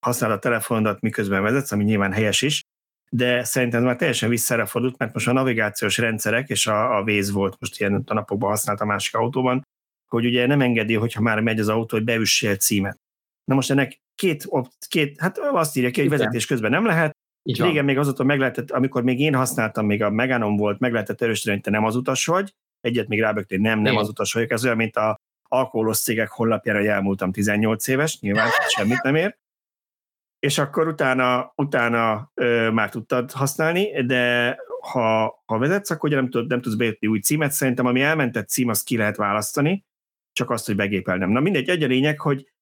használ a telefonodat, miközben vezetsz, ami nyilván helyes is, de szerintem már teljesen visszára fordult, mert most a navigációs rendszerek, és a, a Waze volt most ilyen a napokban használt a másik autóban, hogy ugye nem engedi, hogyha már megy az autó, hogy beüssél címet. Na most ennek két, két hát azt írja ki, hogy vezetés közben nem lehet, így Régen még azóta meg lehetett, amikor még én használtam, még a Meganom volt, meg lehetett erősíteni, hogy te nem az utas vagy, egyet még rábögtél, nem, nem Igen. az utas vagyok, ez olyan, mint a alkoholos cégek honlapjára elmúltam 18 éves, nyilván [laughs] semmit nem ér. És akkor utána, utána ö, már tudtad használni, de ha, ha vezetsz, akkor ugye nem, tud, nem tudsz bejutni új címet. Szerintem ami elmentett cím, azt ki lehet választani, csak azt, hogy begépelnem. Na mindegy, egy a lényeg, hogy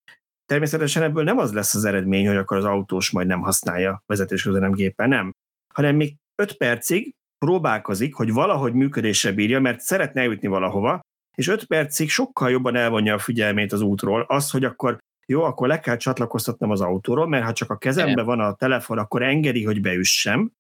természetesen ebből nem az lesz az eredmény, hogy akkor az autós majd nem használja vezetés közben nem géppel, nem. Hanem még 5 percig próbálkozik, hogy valahogy működésre bírja, mert szeretne eljutni valahova, és 5 percig sokkal jobban elvonja a figyelmét az útról, az, hogy akkor jó, akkor le kell csatlakoztatnom az autóról, mert ha csak a kezembe van a telefon, akkor engedi, hogy beüssem,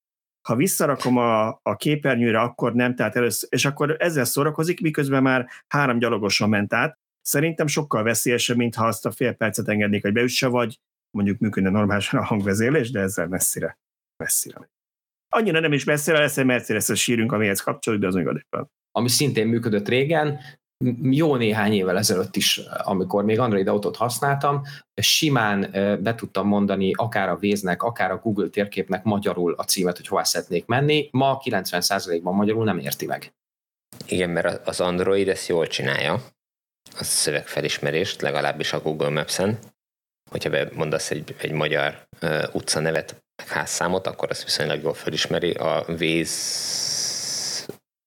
ha visszarakom a, a képernyőre, akkor nem, tehát először, és akkor ezzel szórakozik, miközben már három gyalogosan ment át. Szerintem sokkal veszélyesebb, mint ha azt a fél percet engednék, hogy beüsse, vagy mondjuk működne normálisan a hangvezérlés, de ezzel messzire, messzire. Annyira nem is messzire lesz, egy Mercedes-es sírünk, amihez kapcsolódik, de az még Ami szintén működött régen, jó néhány évvel ezelőtt is, amikor még Android autót használtam, simán be tudtam mondani akár a Véznek, akár a Google térképnek magyarul a címet, hogy hová szeretnék menni. Ma 90%-ban magyarul nem érti meg. Igen, mert az Android ezt jól csinálja, a szövegfelismerést, legalábbis a Google Maps-en. Hogyha mondasz egy, egy magyar uh, utcanevet, házszámot, akkor azt viszonylag jól felismeri. A Waze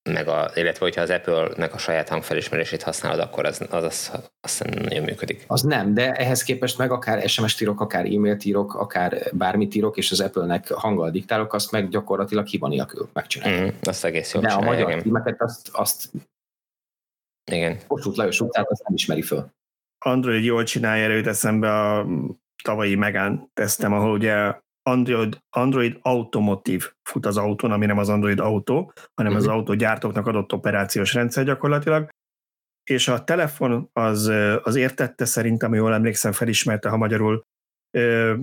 meg a, illetve hogyha az Apple-nek a saját hangfelismerését használod, akkor az, az, az, az nem nagyon működik. Az nem, de ehhez képest meg akár SMS-t írok, akár e-mailt írok, akár bármit írok, és az Apple-nek hanggal diktálok, azt meg gyakorlatilag hiba nélkül megcsinálja. Mm, azt egész jól De a magyar címeket azt, azt igen. Kossuth Lajos utcát azt nem ismeri föl. Android jól csinálja, erőt eszembe a tavalyi Megán tesztem, ahol ugye Android, Android Automotive fut az autón, ami nem az Android Auto, hanem uh-huh. az mhm. autógyártóknak adott operációs rendszer gyakorlatilag, és a telefon az, az értette szerintem, jól emlékszem, felismerte, ha magyarul ö,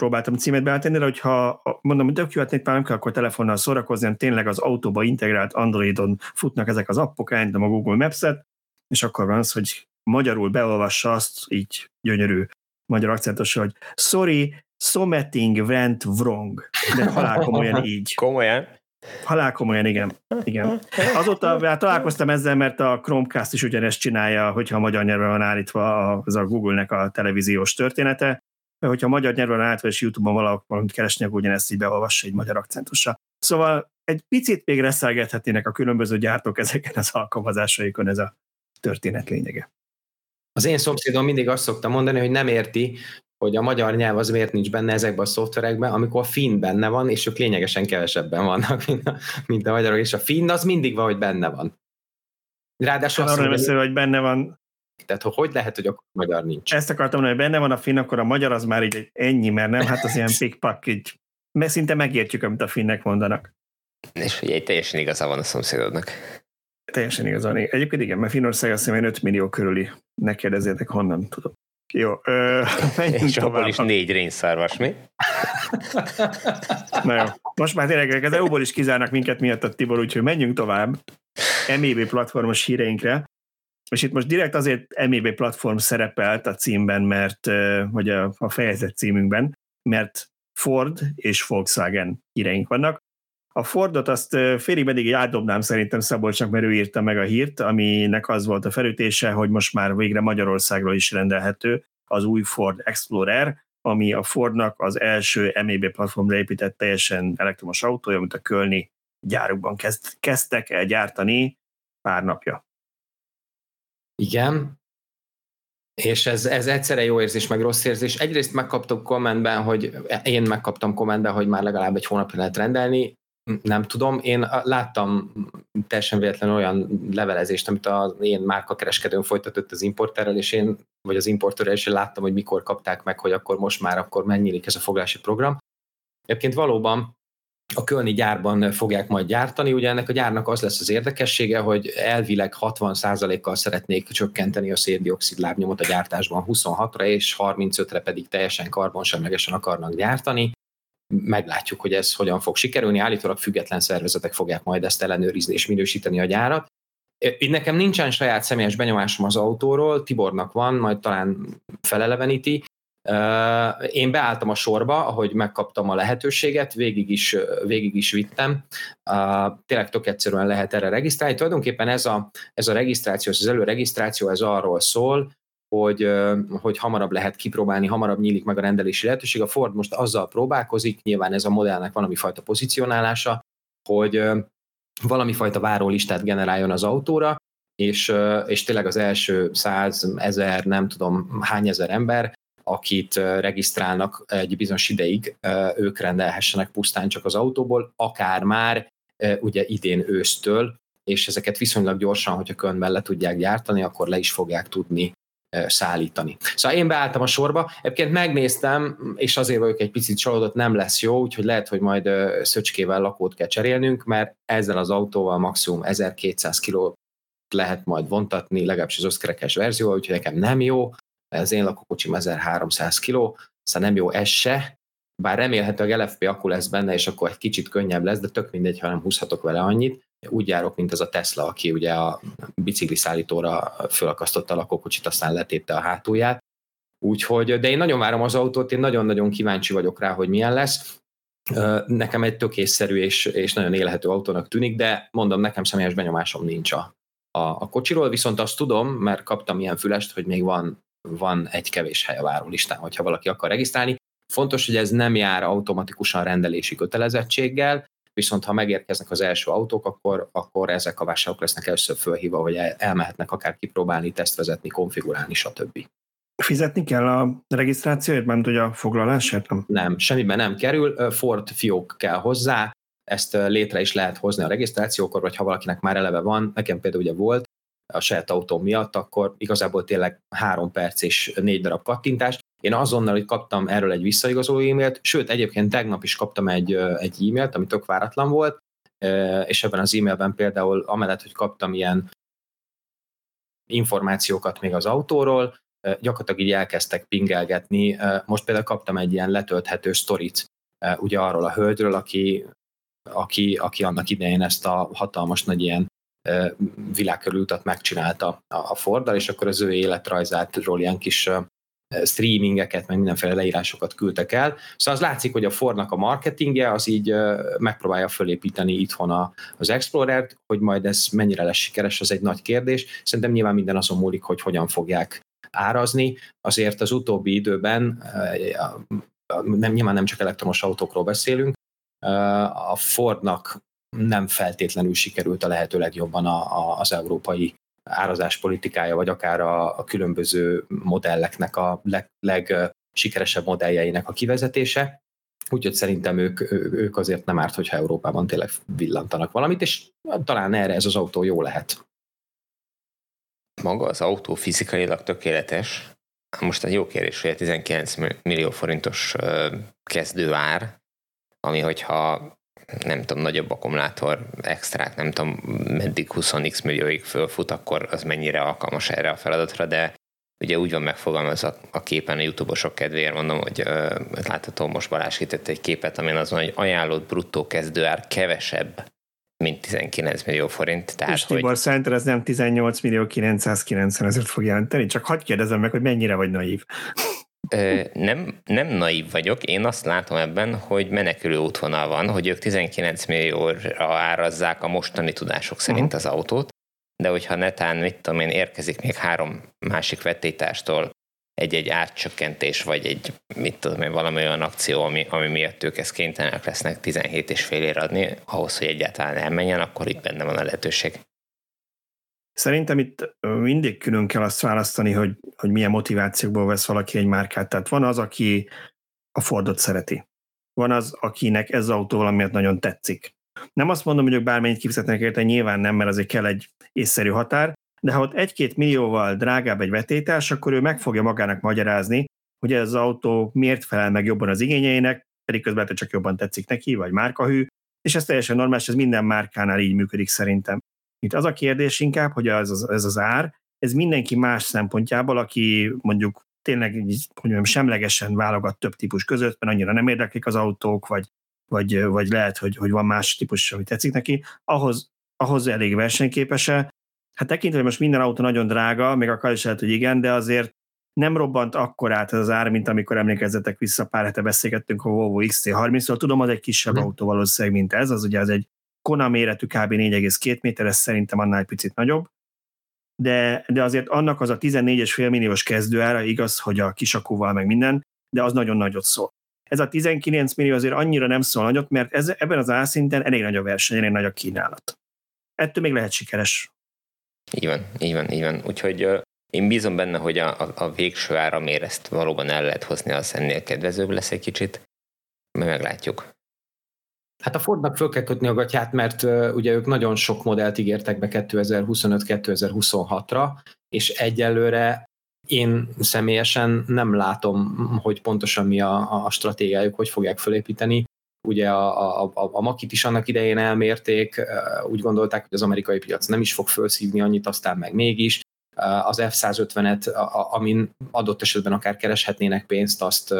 próbáltam címet beállítani, de hogyha mondom, hogy tök jó, hát nem kell akkor telefonnal szórakozni, hanem tényleg az autóba integrált Androidon futnak ezek az appok, elindítom a Google Maps-et, és akkor van az, hogy magyarul beolvassa azt, így gyönyörű magyar akcentus, hogy sorry, something went wrong. De halál komolyan [laughs] így. Komolyan? Halál komolyan, igen. igen. Azóta [laughs] hát találkoztam ezzel, mert a Chromecast is ugyanezt csinálja, hogyha magyar nyelven van állítva az a Google-nek a televíziós története, hogyha magyar nyelven van állítva, és YouTube-on valahol valamit keresni, akkor ugyanezt így beolvassa egy magyar akcentussal. Szóval egy picit még reszelgethetnének a különböző gyártók ezeken az alkalmazásaikon, ez a történet lényege. Az én szomszédom mindig azt szokta mondani, hogy nem érti, hogy a magyar nyelv az miért nincs benne ezekben a szoftverekben, amikor a finn benne van, és ők lényegesen kevesebben vannak, [laughs] mint a, mint a magyarok, és a finn az mindig van, hogy benne van. Ráadásul arra beszél, hogy benne van. Tehát hogy lehet, hogy akkor magyar nincs? Ezt akartam mondani, hogy benne van a finn, akkor a magyar az már így ennyi, mert nem, hát az ilyen [laughs] pikpak, így mert szinte megértjük, amit a finnek mondanak. És ugye teljesen igaza van a szomszédodnak. Teljesen igaza van. Egyébként igen, mert Finnország azt hiszem 5 millió körüli. Ne kérdezzétek, honnan tudom. Jó, ö, [laughs] És abból is négy rénszárvas, mi? Na jó, most már tényleg az EU-ból is kizárnak minket miatt a Tibor, úgyhogy menjünk tovább MEB platformos híreinkre. És itt most direkt azért MEB platform szerepelt a címben, mert, vagy a, a fejezet címünkben, mert Ford és Volkswagen híreink vannak. A Fordot azt félig meddig átdobnám szerintem Szabolcsnak, mert ő írta meg a hírt, aminek az volt a felütése, hogy most már végre Magyarországról is rendelhető az új Ford Explorer, ami a Fordnak az első MEB platformra épített teljesen elektromos autója, amit a Kölni gyárukban kezd, kezdtek el gyártani pár napja. Igen, és ez, ez egyszerre jó érzés, meg rossz érzés. Egyrészt megkaptuk kommentben, hogy én megkaptam kommentben, hogy már legalább egy hónapja lehet rendelni nem tudom, én láttam teljesen véletlen olyan levelezést, amit az én márkakereskedőn folytatott az importerrel, és én, vagy az importerrel, és én láttam, hogy mikor kapták meg, hogy akkor most már akkor megnyilik ez a foglási program. Egyébként valóban a Kölni gyárban fogják majd gyártani. Ugye ennek a gyárnak az lesz az érdekessége, hogy elvileg 60%-kal szeretnék csökkenteni a széndiokszid lábnyomot a gyártásban 26-ra, és 35-re pedig teljesen karbonsemlegesen akarnak gyártani. Meglátjuk, hogy ez hogyan fog sikerülni. Állítólag független szervezetek fogják majd ezt ellenőrizni és minősíteni a gyárat. Itt nekem nincsen saját személyes benyomásom az autóról, Tibornak van, majd talán feleleveníti. Én beálltam a sorba, ahogy megkaptam a lehetőséget, végig is, végig is vittem. Tényleg tök egyszerűen lehet erre regisztrálni. Tulajdonképpen ez a, ez a regisztráció, az előregisztráció, ez arról szól, hogy, hogy hamarabb lehet kipróbálni, hamarabb nyílik meg a rendelési lehetőség. A Ford most azzal próbálkozik, nyilván ez a modellnek valami fajta pozícionálása, hogy valami fajta várólistát generáljon az autóra, és, és tényleg az első száz, ezer, nem tudom hány ezer ember akit regisztrálnak egy bizonyos ideig, ők rendelhessenek pusztán csak az autóból, akár már ugye idén ősztől, és ezeket viszonylag gyorsan, hogyha Kölnben le tudják gyártani, akkor le is fogják tudni szállítani. Szóval én beálltam a sorba, egyébként megnéztem, és azért vagyok egy picit csalódott, nem lesz jó, úgyhogy lehet, hogy majd szöcskével lakót kell cserélnünk, mert ezzel az autóval maximum 1200 kg lehet majd vontatni, legalábbis az összkerekes verzió, úgyhogy nekem nem jó, az én lakókocsim 1300 kg, szóval nem jó ez se, bár remélhetőleg LFP akku lesz benne, és akkor egy kicsit könnyebb lesz, de tök mindegy, ha nem húzhatok vele annyit. Úgy járok, mint az a Tesla, aki ugye a bicikli szállítóra fölakasztotta a lakókocsit, aztán letépte a hátulját. Úgyhogy, de én nagyon várom az autót, én nagyon-nagyon kíváncsi vagyok rá, hogy milyen lesz. Nekem egy tökészszerű és, és nagyon élhető autónak tűnik, de mondom, nekem személyes benyomásom nincs a, a, a kocsiról, viszont azt tudom, mert kaptam ilyen fülest, hogy még van van egy kevés hely a várólistán, hogyha valaki akar regisztrálni. Fontos, hogy ez nem jár automatikusan rendelési kötelezettséggel, viszont ha megérkeznek az első autók, akkor, akkor ezek a vásárlók lesznek először fölhívva, hogy elmehetnek akár kipróbálni, tesztvezetni, konfigurálni, stb. Fizetni kell a regisztrációért, ment hogy a foglalásért? Nem, nem semmiben nem kerül, Ford fiók kell hozzá, ezt létre is lehet hozni a regisztrációkor, vagy ha valakinek már eleve van, nekem például ugye volt, a saját autóm miatt, akkor igazából tényleg három perc és négy darab kattintás. Én azonnal, hogy kaptam erről egy visszaigazoló e-mailt, sőt, egyébként tegnap is kaptam egy, egy e-mailt, ami tök váratlan volt, és ebben az e-mailben például amellett, hogy kaptam ilyen információkat még az autóról, gyakorlatilag így elkezdtek pingelgetni. Most például kaptam egy ilyen letölthető sztorit, ugye arról a hölgyről, aki, aki, aki annak idején ezt a hatalmas nagy ilyen világkörülutat megcsinálta a Forddal, és akkor az ő életrajzátról ilyen kis streamingeket, meg mindenféle leírásokat küldtek el. Szóval az látszik, hogy a Fordnak a marketingje az így megpróbálja fölépíteni itthon az Explorer-t, hogy majd ez mennyire lesz sikeres, az egy nagy kérdés. Szerintem nyilván minden azon múlik, hogy hogyan fogják árazni. Azért az utóbbi időben, nem, nyilván nem csak elektromos autókról beszélünk, a Fordnak nem feltétlenül sikerült a lehető legjobban a, a, az európai árazás politikája, vagy akár a, a különböző modelleknek a leg, legsikeresebb modelljeinek a kivezetése. Úgyhogy szerintem ők, ők azért nem árt, hogyha Európában tényleg villantanak valamit, és talán erre ez az autó jó lehet. Maga az autó fizikailag tökéletes. Most egy jó kérdés, hogy a 19 millió forintos kezdőár, ami hogyha nem tudom, nagyobb akkumulátor extrát, nem tudom, meddig 20x millióig fölfut, akkor az mennyire alkalmas erre a feladatra, de ugye úgy van megfogalmazva a képen a youtube-osok kedvéért mondom, hogy uh, látható, most Balázs hitett egy képet, amin az van, hogy ajánlott bruttó kezdőár kevesebb, mint 19 millió forint. Tehát, És Tibor, hogy... szerinted ez nem 18 millió 990 ezért fog jelenteni? Csak hagyd kérdezem meg, hogy mennyire vagy naív nem, nem naív vagyok, én azt látom ebben, hogy menekülő útvonal van, hogy ők 19 millióra árazzák a mostani tudások szerint uh-huh. az autót, de hogyha netán, mit tudom én, érkezik még három másik vetétástól egy-egy átcsökkentés, vagy egy, mit tudom én, valami olyan akció, ami, ami miatt ők ezt kénytelenek lesznek 17 és fél ér adni, ahhoz, hogy egyáltalán elmenjen, akkor itt benne van a lehetőség. Szerintem itt mindig külön kell azt választani, hogy, hogy milyen motivációkból vesz valaki egy márkát. Tehát van az, aki a Fordot szereti. Van az, akinek ez az autó valamiért nagyon tetszik. Nem azt mondom, hogy ők bármennyit kifizetnek érte, nyilván nem, mert azért kell egy észszerű határ, de ha ott egy-két millióval drágább egy vetétás, akkor ő meg fogja magának magyarázni, hogy ez az autó miért felel meg jobban az igényeinek, pedig közben csak jobban tetszik neki, vagy márkahű, és ez teljesen normális, ez minden márkánál így működik szerintem. Itt az a kérdés inkább, hogy ez az, ez az ár, ez mindenki más szempontjából, aki mondjuk tényleg hogy mondjam, semlegesen válogat több típus között, mert annyira nem érdeklik az autók, vagy, vagy, vagy lehet, hogy, hogy van más típus, ami tetszik neki, ahhoz, ahhoz elég versenyképese. Hát tekintve, hogy most minden autó nagyon drága, még akar is lehet, hogy igen, de azért nem robbant akkor át ez az ár, mint amikor emlékezzetek vissza, pár hete beszélgettünk a Volvo XC30-ról. Tudom, az egy kisebb hmm. autó valószínűleg, mint ez, az ugye az egy Kona méretű kb. 4,2 méter, ez szerintem annál picit nagyobb. De, de azért annak az a 14,5 milliós kezdőára, igaz, hogy a kisakúval meg minden, de az nagyon nagyot szól. Ez a 19 millió azért annyira nem szól nagyot, mert ez, ebben az árszinten elég nagy a verseny, elég nagy a kínálat. Ettől még lehet sikeres. Így van, így van, így van. Úgyhogy uh, én bízom benne, hogy a, a, a végső áramért ezt valóban el lehet hozni, az ennél kedvezőbb lesz egy kicsit, mert meglátjuk. Hát a Fordnak föl kell kötni a gatyát, mert uh, ugye ők nagyon sok modellt ígértek be 2025-2026-ra, és egyelőre én személyesen nem látom, hogy pontosan mi a, a stratégiájuk, hogy fogják fölépíteni. Ugye a, a, a, Makit is annak idején elmérték, úgy gondolták, hogy az amerikai piac nem is fog felszívni annyit, aztán meg mégis. Az F-150-et, amin adott esetben akár kereshetnének pénzt, azt,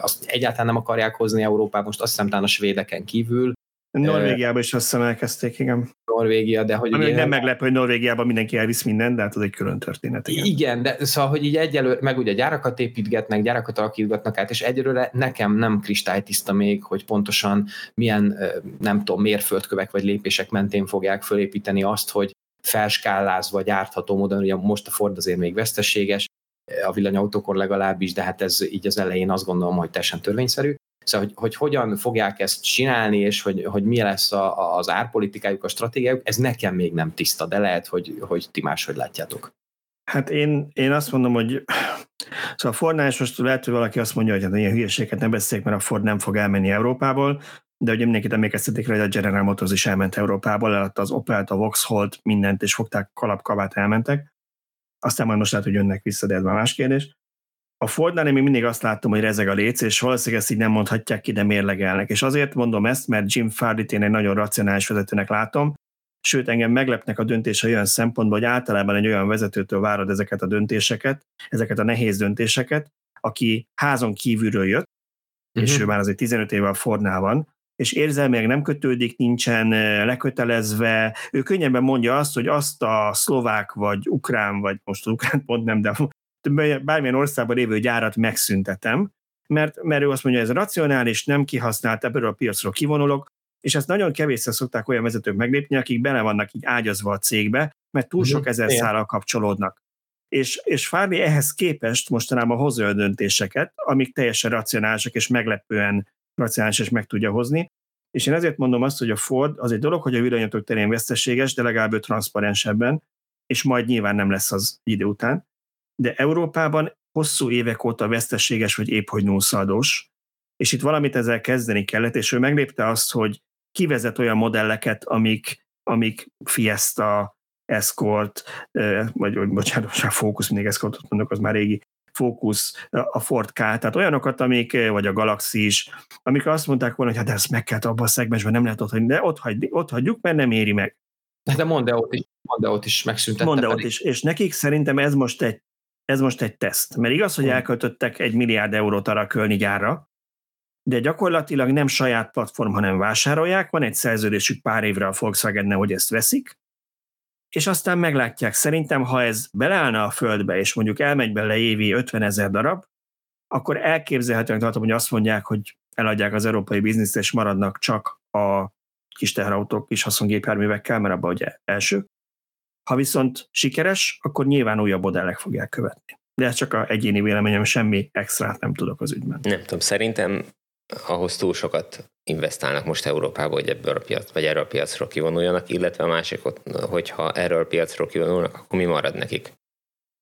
azt egyáltalán nem akarják hozni Európába, most azt hiszem talán a svédeken kívül. Norvégiában is azt hiszem elkezdték, igen. Norvégia, de hogy... Ami ugye, nem meglepő, hogy Norvégiában mindenki elvisz mindent, de hát az egy külön történet. Igen. igen, de szóval, hogy így egyelőre, meg ugye gyárakat építgetnek, gyárakat alakítgatnak át, és egyelőre nekem nem kristálytiszta még, hogy pontosan milyen, nem tudom, mérföldkövek vagy lépések mentén fogják fölépíteni azt, hogy felskálázva gyártható módon, ugye most a Ford azért még veszteséges, a villanyautókor legalábbis, de hát ez így az elején azt gondolom, hogy teljesen törvényszerű. Szóval, hogy, hogy hogyan fogják ezt csinálni, és hogy, hogy mi lesz a, az árpolitikájuk, a stratégiájuk, ez nekem még nem tiszta, de lehet, hogy, hogy ti máshogy látjátok. Hát én, én azt mondom, hogy szóval a Fordnál is most lehet, hogy valaki azt mondja, hogy hát ilyen hülyeséget nem beszéljük, mert a Ford nem fog elmenni Európából, de ugye mindenkit emlékeztetik rá, hogy a General Motors is elment Európából, eladta az Opel-t, a Vauxhall-t, mindent, és fogták kalapkavát, elmentek. Aztán majd most lehet, hogy jönnek vissza, de ez már más kérdés. A Fordnál én még mindig azt láttam, hogy rezeg a léc, és valószínűleg ezt így nem mondhatják ki, de mérlegelnek. És azért mondom ezt, mert Jim Fardy-t én egy nagyon racionális vezetőnek látom, sőt engem meglepnek a döntése olyan szempontból, hogy általában egy olyan vezetőtől várod ezeket a döntéseket, ezeket a nehéz döntéseket, aki házon kívülről jött, uh-huh. és mhm. ő már azért 15 éve a Fordnál van, és érzelmileg nem kötődik, nincsen lekötelezve. Ő könnyebben mondja azt, hogy azt a szlovák, vagy ukrán, vagy most ukrán pont nem, de bármilyen országban lévő gyárat megszüntetem, mert, mert ő azt mondja, ez racionális, nem kihasznált, ebből a piacról kivonulok, és ezt nagyon kevésszer szokták olyan vezetők meglépni, akik bele vannak így ágyazva a cégbe, mert túl sok mhm. ezer szállal kapcsolódnak. És, és Fárli ehhez képest mostanában hozza a döntéseket, amik teljesen racionálisak és meglepően racionális és meg tudja hozni. És én ezért mondom azt, hogy a Ford az egy dolog, hogy a villanyatok terén veszteséges, de legalább ő transzparensebben, és majd nyilván nem lesz az idő után de Európában hosszú évek óta veszteséges, vagy épp hogy nullszaldós, és itt valamit ezzel kezdeni kellett, és ő meglépte azt, hogy kivezet olyan modelleket, amik, amik Fiesta, Escort, vagy, vagy bocsánat, már Focus, mindig Escortot mondok, az már régi, Focus, a Ford K, tehát olyanokat, amik, vagy a Galaxy is, amik azt mondták volna, hogy hát ezt meg kell abban a szegmensben, nem lehet ott hagyni, de ott, hagy, ott hagyjuk, mert nem éri meg. De Mondeót is, Mondeót is megszüntette. Mondeót is, és nekik szerintem ez most egy ez most egy teszt. Mert igaz, hogy elköltöttek egy milliárd eurót arra a Kölni gyárra, de gyakorlatilag nem saját platform, hanem vásárolják, van egy szerződésük pár évre a volkswagen hogy ezt veszik, és aztán meglátják. Szerintem, ha ez beleállna a földbe, és mondjuk elmegy bele évi 50 ezer darab, akkor elképzelhetően tartom, hogy azt mondják, hogy eladják az európai bizniszt, és maradnak csak a kis teherautók, kis haszongépjárművekkel, mert abban ugye első. Ha viszont sikeres, akkor nyilván újabb modellek fogják követni. De ez csak a egyéni véleményem, semmi extrát nem tudok az ügyben. Nem tudom, szerintem ahhoz túl sokat investálnak most Európába, hogy ebből a piac, vagy erről a piacról kivonuljanak, illetve a másik, hogyha erről a piacról kivonulnak, akkor mi marad nekik?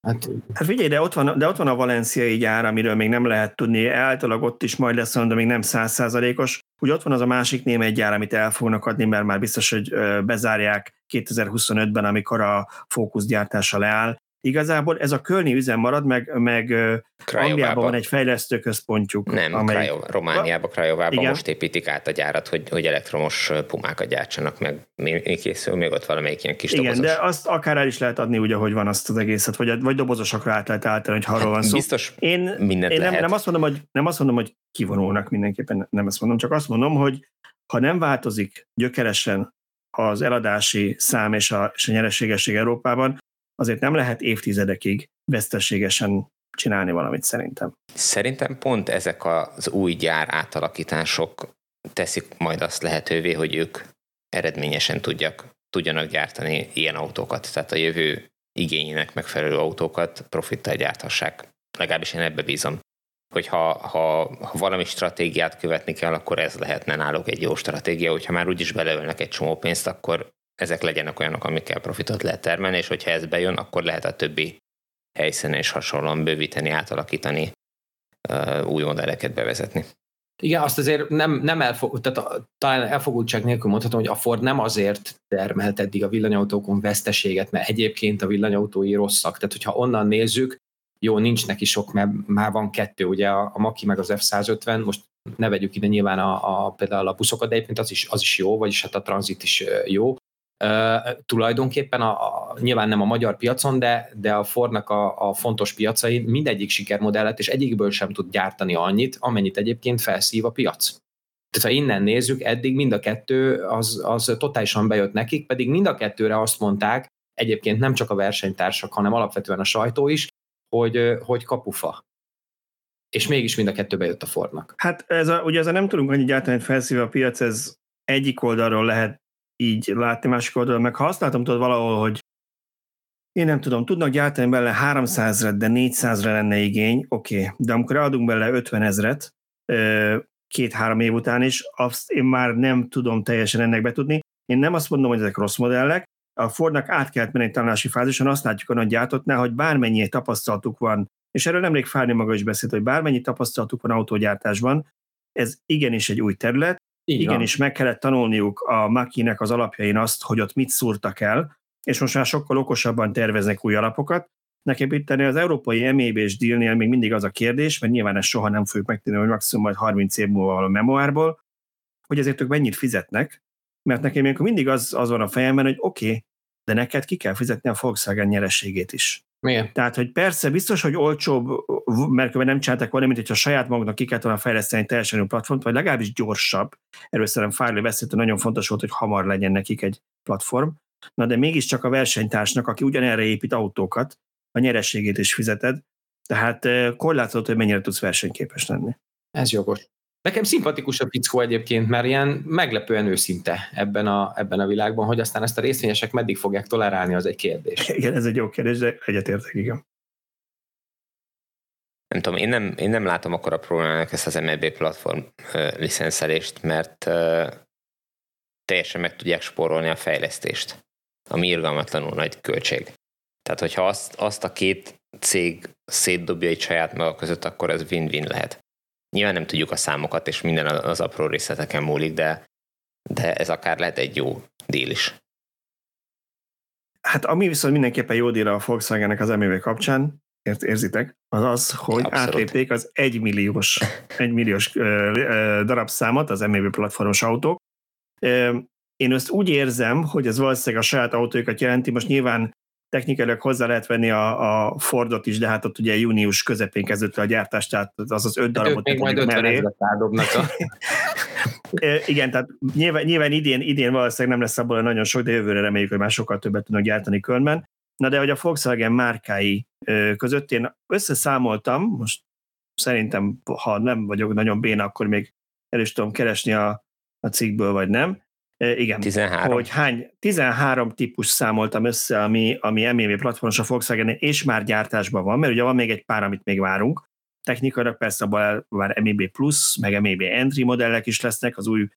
Hát, hát figyelj, de ott, van, de ott van a valenciai gyár, amiről még nem lehet tudni, általában ott is majd lesz, de még nem százszázalékos. Úgy ott van az a másik német gyár, amit el fognak adni, mert már biztos, hogy bezárják 2025-ben, amikor a fókusz gyártása leáll, igazából ez a Kölni üzem marad, meg, meg Angliában van egy fejlesztőközpontjuk. Nem, amelyik... Krajov, Romániában, Krajovában most építik át a gyárat, hogy, hogy elektromos pumákat gyártsanak meg. Mi, készül még ott valamelyik ilyen kis Igen, dobozos. de azt akár el is lehet adni úgy, ahogy van azt az egészet, vagy, vagy dobozosakra át lehet állítani, hogy arról van szó. Biztos én, mindent én nem, nem, azt mondom, hogy, nem azt mondom, hogy kivonulnak mindenképpen, nem ezt mondom, csak azt mondom, hogy ha nem változik gyökeresen az eladási szám és a, és a nyereségesség Európában, azért nem lehet évtizedekig veszteségesen csinálni valamit szerintem. Szerintem pont ezek az új gyár átalakítások teszik majd azt lehetővé, hogy ők eredményesen tudjak, tudjanak gyártani ilyen autókat, tehát a jövő igényének megfelelő autókat profittal gyárthassák. Legalábbis én ebbe bízom hogy ha, ha, ha valami stratégiát követni kell, akkor ez lehetne náluk egy jó stratégia, hogyha már úgyis beleölnek egy csomó pénzt, akkor ezek legyenek olyanok, amikkel profitot lehet termelni, és hogyha ez bejön, akkor lehet a többi helyszínen is hasonlóan bővíteni, átalakítani, új modelleket bevezetni. Igen, azt azért nem, nem elfog, tehát talán elfogultság nélkül mondhatom, hogy a Ford nem azért termelt eddig a villanyautókon veszteséget, mert egyébként a villanyautói rosszak. Tehát, hogyha onnan nézzük, jó, nincs neki sok, mert már van kettő, ugye a, a Maki meg az F-150, most ne vegyük ide nyilván a, a, például a buszokat, de egyébként az is, az is jó, vagyis hát a tranzit is jó. Tulajdonképpen a, a, nyilván nem a magyar piacon, de, de a Fordnak a, a fontos piacai mindegyik sikermodellet, és egyikből sem tud gyártani annyit, amennyit egyébként felszív a piac. Tehát ha innen nézzük, eddig mind a kettő az, az totálisan bejött nekik, pedig mind a kettőre azt mondták, egyébként nem csak a versenytársak, hanem alapvetően a sajtó is, hogy, hogy kapufa. És mégis mind a kettőbe jött a Fordnak. Hát ez a, ugye ez a nem tudunk annyi gyártani, hogy felszívja a piac, ez egyik oldalról lehet így látni, másik oldalról, meg ha látom tudod valahol, hogy én nem tudom, tudnak gyártani bele 300 re de 400-re lenne igény, oké, okay. de amikor adunk bele 50 ezret, két-három év után is, azt én már nem tudom teljesen ennek betudni. Én nem azt mondom, hogy ezek rossz modellek, a Fordnak át kellett menni egy tanulási fázison, azt látjuk a nagy gyártottnál, hogy bármennyi tapasztalatuk van, és erről nemrég Fárni maga is beszélt, hogy bármennyi tapasztalatuk van autógyártásban, ez igenis egy új terület, így igenis van. meg kellett tanulniuk a Makinek az alapjain azt, hogy ott mit szúrtak el, és most már sokkal okosabban terveznek új alapokat. Nekem itt az európai MEB-s dealnél még mindig az a kérdés, mert nyilván ezt soha nem fogjuk megtenni, hogy maximum majd 30 év múlva a memoárból, hogy ezért ők mennyit fizetnek, mert nekem még mindig az, az van a fejemben, hogy oké, okay, de neked ki kell fizetni a Volkswagen nyerességét is. Milyen? Tehát, hogy persze biztos, hogy olcsóbb, mert nem csináltak volna, mint hogyha saját maguknak ki kellett volna fejleszteni egy teljesen új platformt, vagy legalábbis gyorsabb. Erről szerintem Farley beszélt, nagyon fontos volt, hogy hamar legyen nekik egy platform. Na de mégiscsak a versenytársnak, aki ugyanerre épít autókat, a nyerességét is fizeted, tehát eh, korlátozott, hogy mennyire tudsz versenyképes lenni. Ez jogos. Nekem szimpatikus a fickó egyébként, mert ilyen meglepően őszinte ebben a, ebben a világban, hogy aztán ezt a részvényesek meddig fogják tolerálni, az egy kérdés. Igen, ez egy jó kérdés, de egyetértek, igen. Nem tudom, én nem, én nem látom akkor a problémának ezt az MLB platform licenszelést, mert uh, teljesen meg tudják spórolni a fejlesztést, ami irgalmatlanul nagy költség. Tehát, hogyha azt, azt a két cég szétdobja egy saját maga között, akkor ez win-win lehet. Nyilván nem tudjuk a számokat, és minden az apró részleteken múlik, de, de ez akár lehet egy jó díl is. Hát ami viszont mindenképpen jó díl a Volkswagen-nek az MV kapcsán, ért, érzitek, az az, hogy Abszolút. átlépték az egymilliós, [laughs] egymilliós darabszámot az MV platformos autók. Én ezt úgy érzem, hogy ez valószínűleg a saját autóikat jelenti, most nyilván technikailag hozzá lehet venni a, a Fordot is, de hát ott ugye június közepén kezdődött a gyártás, tehát az az öt hát darabot. Még majd 50 a... [laughs] Igen, tehát nyilván, nyilván idén, idén valószínűleg nem lesz abból nagyon sok, de jövőre reméljük, hogy már sokkal többet tudnak gyártani Kölnben. Na de hogy a Volkswagen márkái között én összeszámoltam, most szerintem, ha nem vagyok nagyon béna, akkor még el is tudom keresni a, a cikkből, vagy nem, igen, 13. hogy hány, 13 típus számoltam össze, ami, ami MEV platformos a Volkswagen és már gyártásban van, mert ugye van még egy pár, amit még várunk. Technikailag persze abban már MEB Plus, meg MEB Entry modellek is lesznek az új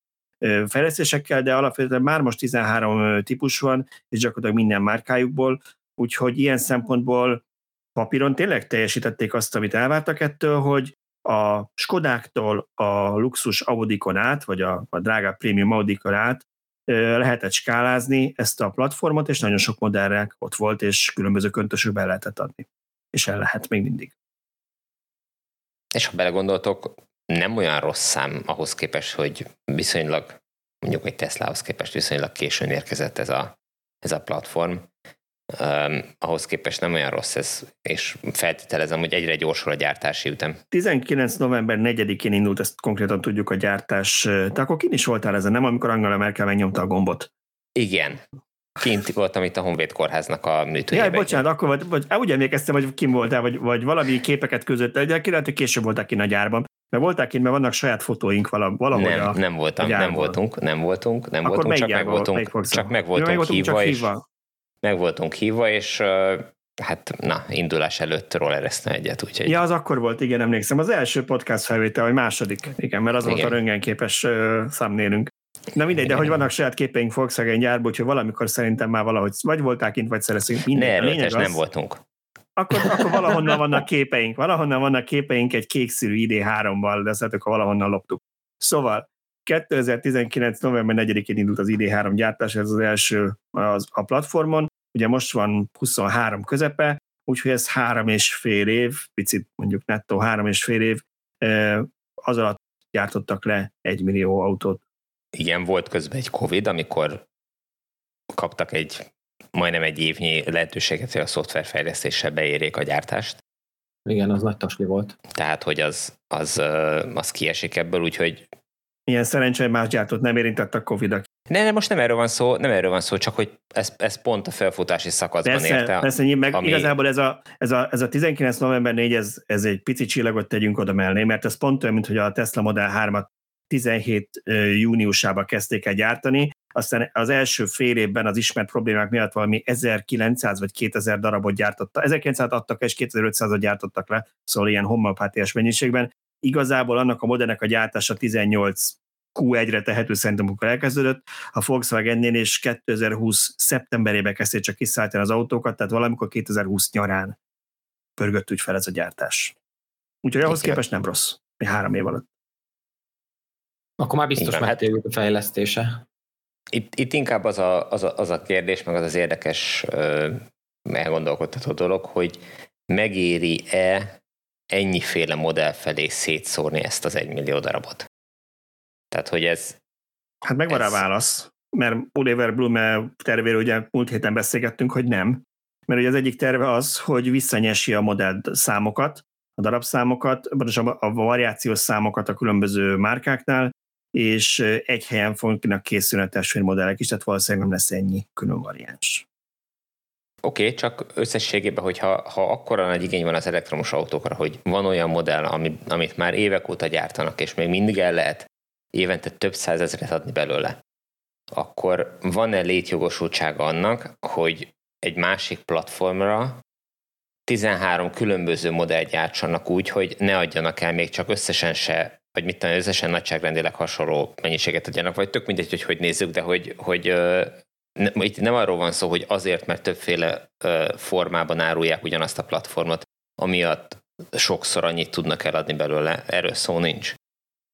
fejlesztésekkel, de alapvetően már most 13 típus van, és gyakorlatilag minden márkájukból, úgyhogy ilyen szempontból papíron tényleg teljesítették azt, amit elvártak ettől, hogy a Skodáktól a luxus Audikon át, vagy a, a drágább prémium Audikon át lehetett skálázni ezt a platformot, és nagyon sok modellre ott volt, és különböző köntösökbe lehetett adni. És el lehet még mindig. És ha belegondoltok, nem olyan rossz szám ahhoz képest, hogy viszonylag, mondjuk egy Teslahoz képest viszonylag későn érkezett ez a, ez a platform. Um, ahhoz képest nem olyan rossz ez, és feltételezem, hogy egyre gyorsul a gyártási ütem. 19. november 4-én indult, ezt konkrétan tudjuk a gyártás. Te akkor kin is voltál ezen, nem? Amikor Angela Merkel megnyomta a gombot. Igen. Kint voltam itt a Honvéd kórháznak a műtőjében. Ja, bocsánat, akkor vagy, vagy úgy emlékeztem, hogy kim voltál, vagy, vagy valami képeket között, de lehet, hogy később voltál ki a gyárban. Mert voltál kint, mert vannak saját fotóink valahogy nem, a Nem voltam, a nem voltunk, nem voltunk, nem akkor voltunk, csak meg voltunk, csak meg voltunk hívva, és meg voltunk hívva, és hát na, indulás előtt rollereztem egyet, úgyhogy... Ja, az akkor volt, igen, emlékszem. Az első podcast felvétel, vagy második, igen, mert az igen. volt a röntgenképes számnélünk. Na mindegy, de hogy vannak saját képeink Volkswagen gyárból, úgyhogy valamikor szerintem már valahogy vagy voltál kint, vagy szerezünk. Minden. Ne, az, nem voltunk. Akkor, akkor [laughs] valahonnan vannak képeink, valahonnan vannak képeink egy kékszírű ID3-val, de ezt akkor valahonnan loptuk. Szóval 2019. november 4-én indult az ID3 gyártás, ez az első az, a platformon. Ugye most van 23 közepe, úgyhogy ez három és fél év, picit mondjuk nettó három és fél év, az alatt gyártottak le egy millió autót. Igen, volt közben egy Covid, amikor kaptak egy majdnem egy évnyi lehetőséget, hogy a szoftverfejlesztéssel beérjék a gyártást. Igen, az nagy tasli volt. Tehát, hogy az, az, az kiesik ebből, úgyhogy Ilyen szerencsé, más gyártót nem érintett a covid -ak. Ne, ne, most nem erről van szó, nem erről van szó, csak hogy ez, ez pont a felfutási szakaszban persze, érte. Persze, meg ami... igazából ez a, ez, a, ez a 19 november 4, ez, ez egy pici csillagot tegyünk oda mellé, mert ez pont olyan, mint hogy a Tesla Model 3-at 17 júniusában kezdték el gyártani, aztán az első fél évben az ismert problémák miatt valami 1900 vagy 2000 darabot gyártotta. 1900 adtak és 2500-at gyártottak le, szóval ilyen homopátiás mennyiségben. Igazából annak a modellnek a gyártása 18 Q1-re tehető szerintem, amikor elkezdődött, a Volkswagen-nél és 2020 szeptemberében kezdték csak kiszállítani az autókat, tehát valamikor 2020 nyarán pörgött úgy fel ez a gyártás. Úgyhogy ahhoz Igen. képest nem rossz, három év alatt. Akkor már biztos hát megtérült a fejlesztése. Itt, itt inkább az a, az, a, az a kérdés, meg az az érdekes ö, elgondolkodtató dolog, hogy megéri-e ennyiféle modell felé szétszórni ezt az egymillió darabot? Tehát, hogy ez... Hát megvan ez... rá válasz, mert Oliver Blume tervéről ugye múlt héten beszélgettünk, hogy nem, mert ugye az egyik terve az, hogy visszanyesi a modell számokat, a darabszámokat, vagy a variációs számokat a különböző márkáknál, és egy helyen fognak készülni a testvérmodellek is, tehát valószínűleg nem lesz ennyi külön variáns. Oké, okay, csak összességében, hogyha ha akkora nagy igény van az elektromos autókra, hogy van olyan modell, amit, amit már évek óta gyártanak, és még mindig el lehet évente több százezeret adni belőle, akkor van-e létjogosultsága annak, hogy egy másik platformra 13 különböző modellt gyártsanak úgy, hogy ne adjanak el még csak összesen se, vagy mit tudom, összesen nagyságrendileg hasonló mennyiséget adjanak, vagy tök mindegy, hogy hogy nézzük, de hogy, hogy itt nem arról van szó, hogy azért, mert többféle formában árulják ugyanazt a platformot, amiatt sokszor annyit tudnak eladni belőle, erről szó nincs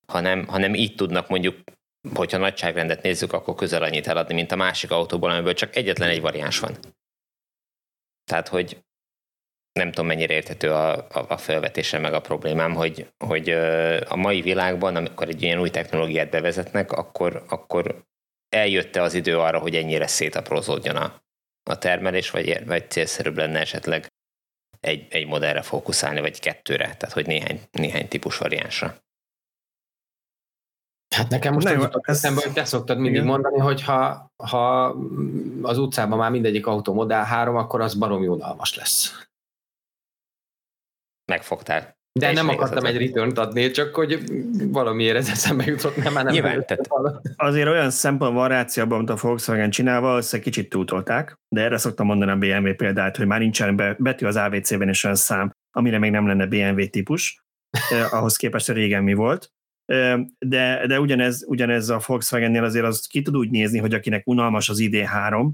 hanem, hanem így tudnak mondjuk, hogyha nagyságrendet nézzük, akkor közel annyit eladni, mint a másik autóból, amiből csak egyetlen egy variáns van. Tehát, hogy nem tudom, mennyire érthető a, a, a felvetése meg a problémám, hogy, hogy a mai világban, amikor egy ilyen új technológiát bevezetnek, akkor, akkor eljött-e az idő arra, hogy ennyire szétaprózódjon a, a termelés, vagy, vagy célszerűbb lenne esetleg egy, egy modellre fókuszálni, vagy kettőre, tehát hogy néhány, néhány típus variánsra. Hát nekem most nem jutott eszembe, hogy te szoktad mindig igen. mondani, hogy ha, ha az utcában már mindegyik autó Model 3, akkor az baromi unalmas lesz. Megfogtál. De nem akartam egy return adni, csak hogy valamiért ez eszembe jutott, nem, már nem Nyilván, Azért olyan szempont van rációban, amit a Volkswagen csinálva, össze kicsit túltolták, de erre szoktam mondani a BMW példát, hogy már nincsen be, betű az AVC-ben is olyan szám, amire még nem lenne BMW típus, eh, ahhoz képest régen mi volt. De, de ugyanez, ugyanez a Volkswagen-nél azért az ki tud úgy nézni, hogy akinek unalmas az ID3,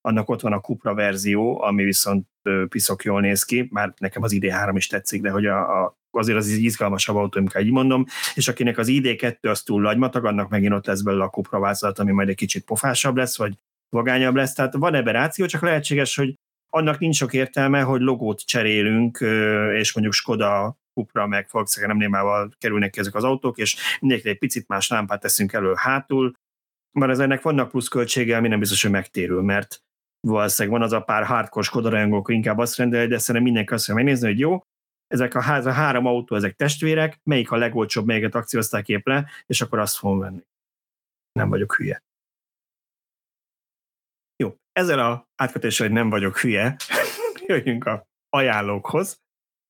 annak ott van a Cupra verzió, ami viszont piszok jól néz ki, már nekem az ID3 is tetszik, de hogy a, a azért az izgalmasabb autó, amikor így mondom, és akinek az ID2 az túl lagymatag, annak megint ott lesz belőle a Cupra változat, ami majd egy kicsit pofásabb lesz, vagy vagányabb lesz, tehát van ebben ráció, csak lehetséges, hogy annak nincs sok értelme, hogy logót cserélünk, és mondjuk Skoda, Cupra, meg Volkswagen emlémával kerülnek ki ezek az autók, és mindenki egy picit más lámpát teszünk elő hátul, mert ez ennek vannak pluszköltsége, ami nem biztos, hogy megtérül, mert valószínűleg van az a pár hardcore Skoda rajongók, inkább azt rendeli, de szerintem mindenki azt mondja megnézni, hogy jó, ezek a, ház, a három autó, ezek testvérek, melyik a legolcsóbb, melyiket akciózták épp le, és akkor azt fogom venni. Nem vagyok hülye. Jó, ezzel a átkötéssel, hogy nem vagyok hülye, [laughs] jöjjünk a ajánlókhoz.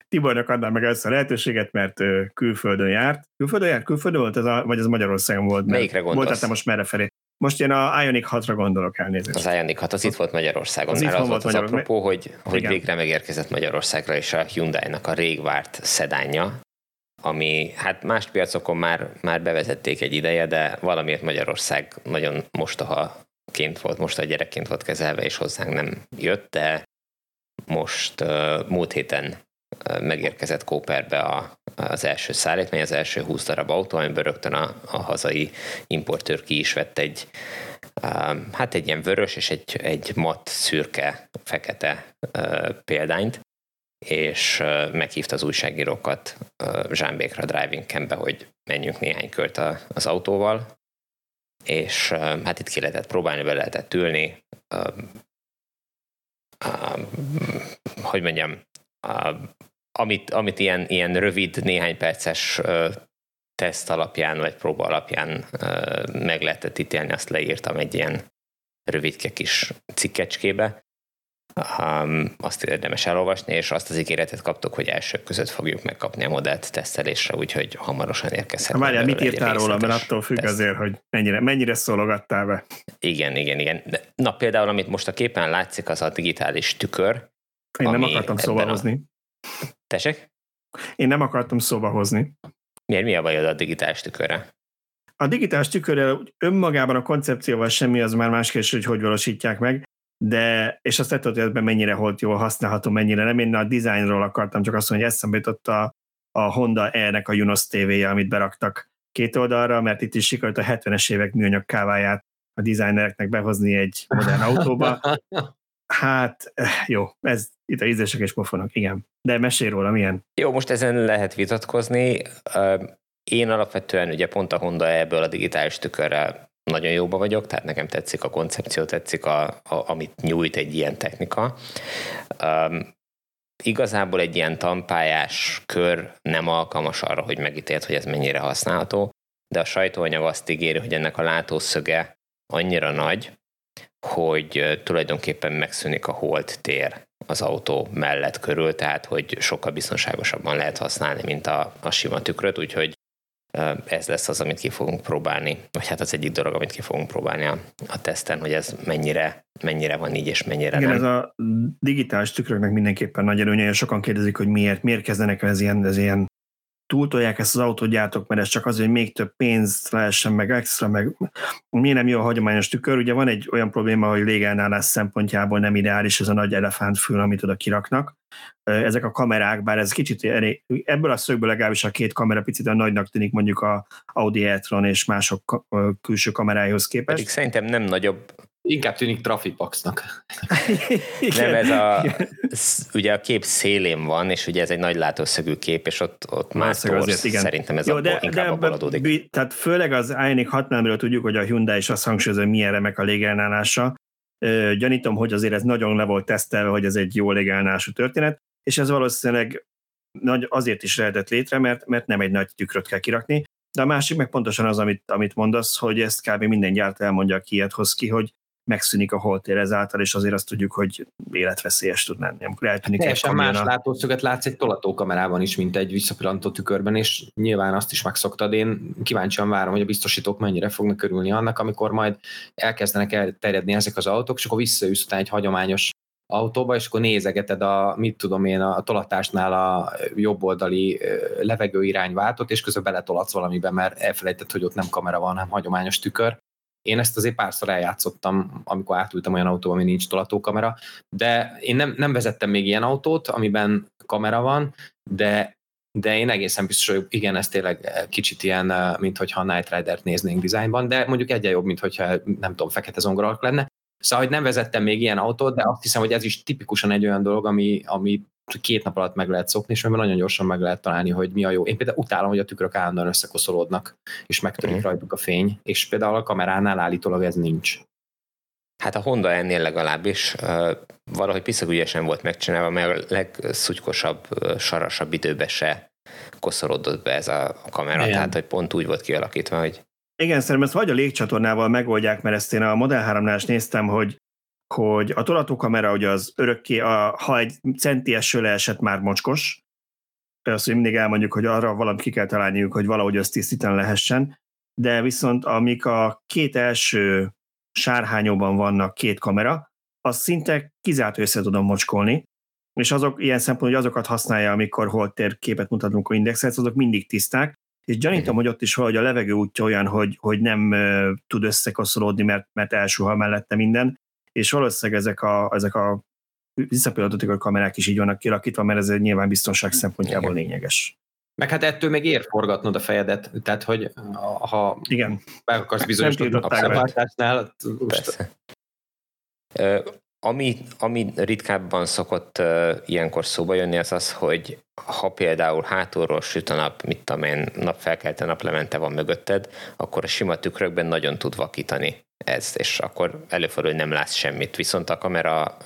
Tibornak adnám meg először a lehetőséget, mert külföldön járt. Külföldön járt? Külföldön volt ez a, vagy ez Magyarországon volt? Melyikre gondolsz? Volt, most merre felé? Most én a Ionic 6-ra gondolok elnézést. Az Ionic 6 az itt volt Magyarországon, az mert az volt az apropó, hogy, hogy végre megérkezett Magyarországra, és a Hyundai-nak a régvárt szedánja, ami hát más piacokon már, már bevezették egy ideje, de valamiért Magyarország nagyon mostohaként volt, most a gyerekként volt kezelve, és hozzánk nem jött, de most múlt héten megérkezett Kóperbe a, az első szállítmány, az első 20 darab autó, amiből rögtön a, a hazai importőr ki is vett egy, hát egy ilyen vörös és egy, egy mat, szürke, fekete példányt, és meghívta az újságírókat Zsámbékra driving campbe, hogy menjünk néhány kört az autóval, és hát itt ki lehetett próbálni, be lehetett ülni, hogy mondjam, amit, amit ilyen, ilyen rövid, néhány perces teszt alapján, vagy próba alapján meg lehetett ítélni, azt leírtam egy ilyen rövidke kis cikkecskébe. Um, azt érdemes elolvasni, és azt az ígéretet kaptuk, hogy elsők között fogjuk megkapni a modellt tesztelésre, úgyhogy hamarosan érkezhet. Várjál, mit írtál róla, mert attól függ teszt. azért, hogy mennyire, mennyire szólogattál be. Igen, igen, igen. De, na például, amit most a képen látszik, az a digitális tükör. Én nem akartam szóval hozni. Tessék? Én nem akartam szóba hozni. Miért? Mi a bajod a digitális tükörre? A digitális tükörre önmagában a koncepcióval semmi, az már más kérdés, hogy hogy valósítják meg, de, és azt lehet, hogy ebben mennyire volt jól használható, mennyire nem. Én a dizájnról akartam csak azt mondani, hogy eszembe jutott a, a Honda E-nek a Junos TV-je, amit beraktak két oldalra, mert itt is sikerült a 70-es évek műanyag káváját a designereknek behozni egy modern autóba. [laughs] Hát, eh, jó, ez itt a ízések és pofonok, igen. De mesélj róla, milyen? Jó, most ezen lehet vitatkozni. Én alapvetően ugye pont a Honda ebből a digitális tükörrel nagyon jóba vagyok, tehát nekem tetszik a koncepció, tetszik, a, a, amit nyújt egy ilyen technika. Um, igazából egy ilyen tampályás kör nem alkalmas arra, hogy megítélt, hogy ez mennyire használható, de a sajtóanyag azt ígéri, hogy ennek a látószöge annyira nagy, hogy tulajdonképpen megszűnik a hold tér az autó mellett körül, tehát hogy sokkal biztonságosabban lehet használni, mint a, a sima tükröt, úgyhogy ez lesz az, amit ki fogunk próbálni, vagy hát az egyik dolog, amit ki fogunk próbálni a, a teszten, hogy ez mennyire, mennyire van így, és mennyire Igen, nem. ez a digitális tükröknek mindenképpen nagy előnye, és sokan kérdezik, hogy miért, miért kezdenek ez ilyen, ez ilyen túltolják ezt az autógyártók, mert ez csak az, hogy még több pénzt lehessen, meg extra, meg miért nem jó a hagyományos tükör. Ugye van egy olyan probléma, hogy légelnálás szempontjából nem ideális ez a nagy elefántfül, amit oda kiraknak. Ezek a kamerák, bár ez kicsit ebből a szögből legalábbis a két kamera picit a nagynak tűnik mondjuk a Audi e-tron és mások külső kameráihoz képest. Pedig szerintem nem nagyobb Inkább tűnik Trafipaxnak. [laughs] Nem, ez a, ugye a kép szélén van, és ugye ez egy nagy látószögű kép, és ott, ott már torsz, igen. szerintem ez Jó, de, inkább de, adódik. Tehát főleg az Ioniq 6 tudjuk, hogy a Hyundai is azt hangsúlyozza, hogy milyen remek a légellenállásra. Gyanítom, hogy azért ez nagyon le volt tesztelve, hogy ez egy jó légellenállású történet, és ez valószínűleg nagy, azért is lehetett létre, mert, mert nem egy nagy tükröt kell kirakni, de a másik meg pontosan az, amit, amit mondasz, hogy ezt kb. minden gyártó elmondja, aki ilyet hoz ki, hogy megszűnik a holtér ezáltal, és azért azt tudjuk, hogy életveszélyes tud lenni. Amikor eltűnik Teljesen egy más a... látószöget látsz egy tolatókamerában is, mint egy visszapillantó tükörben, és nyilván azt is megszoktad. Én kíváncsian várom, hogy a biztosítók mennyire fognak körülni annak, amikor majd elkezdenek elterjedni ezek az autók, és akkor visszaüssz utána egy hagyományos autóba, és akkor nézegeted a, mit tudom én, a tolatásnál a jobboldali levegőirányváltót, és közben beletolatsz valamiben, mert elfelejtett, hogy ott nem kamera van, hanem hagyományos tükör, én ezt azért párszor eljátszottam, amikor átültem olyan autóba, ami nincs tolatókamera, de én nem, nem vezettem még ilyen autót, amiben kamera van, de de én egészen biztos vagyok, igen, ez tényleg kicsit ilyen, mint hogyha Night Rider-t néznénk dizájnban, de mondjuk egyen jobb, mint hogyha nem tudom, fekete zongoralk lenne. Szóval, hogy nem vezettem még ilyen autót, de azt hiszem, hogy ez is tipikusan egy olyan dolog, ami, ami két nap alatt meg lehet szokni, és mert nagyon gyorsan meg lehet találni, hogy mi a jó. Én például utálom, hogy a tükrök állandóan összekoszolódnak, és megtörik mm. rajtuk a fény, és például a kameránál állítólag ez nincs. Hát a Honda ennél legalábbis uh, valahogy piszagügyesen volt megcsinálva, mert a legszutykosabb, sarasabb időben se koszolódott be ez a kamera, Igen. tehát hogy pont úgy volt kialakítva, hogy igen, szerintem ezt vagy a légcsatornával megoldják, mert ezt én a Model 3 is néztem, hogy hogy a tolatókamera ugye az örökké, a, ha egy centi eső leesett, már mocskos, azt, hogy mindig elmondjuk, hogy arra valamit ki kell találniuk, hogy valahogy azt tisztítani lehessen, de viszont amik a két első sárhányóban vannak két kamera, az szinte kizárt össze tudom mocskolni, és azok ilyen szempontból, hogy azokat használja, amikor holtér képet mutatunk a indexet, azok mindig tiszták, és gyanítom, hogy ott is valahogy a levegő útja olyan, hogy, hogy nem uh, tud összekoszolódni, mert, mert elsuhal mellette minden, és valószínűleg ezek a, ezek a visszapillantatok kamerák is így vannak kialakítva, mert ez nyilván biztonság szempontjából Igen. lényeges. Meg hát ettől még ér forgatnod a fejedet, tehát hogy ha Igen. meg akarsz bizonyos abszolváltásnál, ami, ami ritkábban szokott uh, ilyenkor szóba jönni, az az, hogy ha például hátulról süt a nap, mit tudom én, napfelkelte, naplemente van mögötted, akkor a sima tükrökben nagyon tud vakítani ez, és akkor előfordul, hogy nem látsz semmit. Viszont a kamera,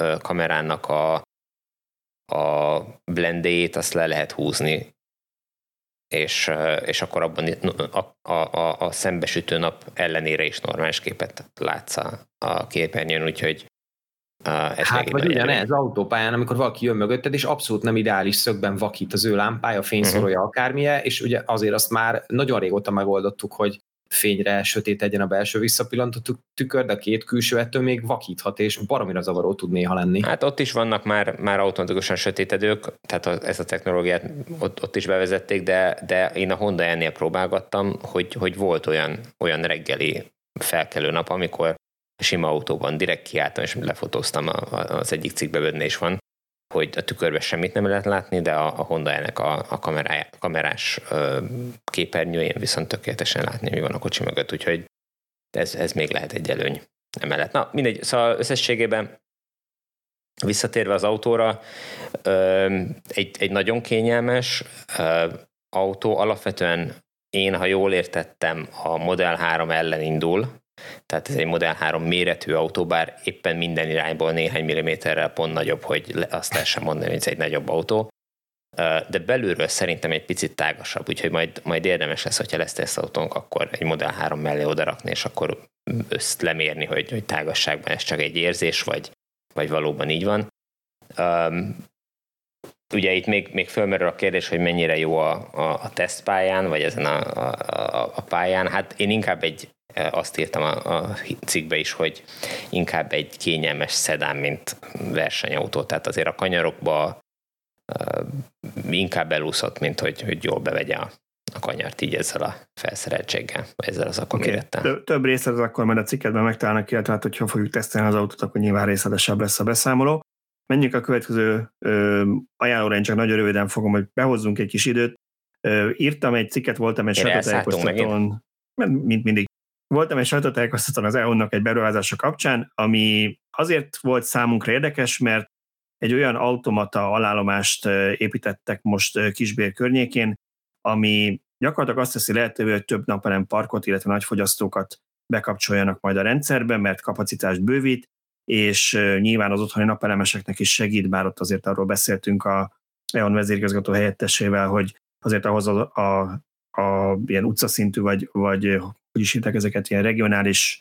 uh, kamerának a, a blendéjét azt le lehet húzni, és, és akkor abban a, a, a, a szembesütő nap ellenére is normális képet látsz a, a képernyőn, úgyhogy ez hát vagy ugyanez autópályán, amikor valaki jön mögötted, és abszolút nem ideális szögben vakít az ő lámpája, fényszórója, uh-huh. akármilyen, és ugye azért azt már nagyon régóta megoldottuk, hogy fényre sötét egyen a belső visszapillantó tükör, de a két külső ettől még vakíthat, és baromira zavaró tud néha lenni. Hát ott is vannak már, már automatikusan sötétedők, tehát a, ezt a technológiát ott, ott is bevezették, de, de én a Honda ennél próbálgattam, hogy, hogy volt olyan, olyan reggeli felkelő nap, amikor sima autóban direkt kiálltam, és lefotóztam, az egyik cikkbe benne is van, hogy a tükörbe semmit nem lehet látni, de a, a Honda ennek a, a kamerája, kamerás ö, képernyőjén viszont tökéletesen látni, mi van a kocsi mögött, úgyhogy ez, ez még lehet egy előny emellett. Na, mindegy, szóval összességében visszatérve az autóra, ö, egy, egy nagyon kényelmes ö, autó, alapvetően én, ha jól értettem, a Model 3 ellen indul, tehát ez egy Model 3 méretű autó, bár éppen minden irányból néhány milliméterrel pont nagyobb, hogy azt lehessen mondani, hogy ez egy nagyobb autó. De belülről szerintem egy picit tágasabb, úgyhogy majd, majd érdemes lesz, hogyha lesz ezt autónk, akkor egy Model 3 mellé odarakni, és akkor összt lemérni, hogy, hogy tágasságban ez csak egy érzés, vagy, vagy valóban így van. Um, ugye itt még, még fölmerül a kérdés, hogy mennyire jó a, a, a tesztpályán, vagy ezen a, a, a pályán. Hát én inkább egy azt írtam a, a cikkbe is, hogy inkább egy kényelmes szedán, mint versenyautó, tehát azért a kanyarokba inkább elúszott, mint hogy, hogy jól bevegye a, a kanyart így ezzel a felszereltséggel, ezzel az akkumérettel. Okay. Több részlet akkor majd a cikkedben megtalálnak, illetve hát, hogyha fogjuk tesztelni az autót, akkor nyilván részletesebb lesz a beszámoló. Menjünk a következő ajánlóra, én csak nagyon röviden fogom, hogy behozzunk egy kis időt. Ö, írtam egy cikket, voltam egy sajtótájékoztatón, mint mindig Voltam egy sajtótájékoztatón az EU-nak egy beruházása kapcsán, ami azért volt számunkra érdekes, mert egy olyan automata alállomást építettek most Kisbér környékén, ami gyakorlatilag azt teszi lehetővé, hogy több napelem parkot, illetve nagy fogyasztókat bekapcsoljanak majd a rendszerbe, mert kapacitást bővít, és nyilván az otthoni napelemeseknek is segít, bár ott azért arról beszéltünk a EON vezérigazgató helyettesével, hogy azért ahhoz a, a, a ilyen utcaszintű vagy, vagy hogy is hívták ezeket, ilyen regionális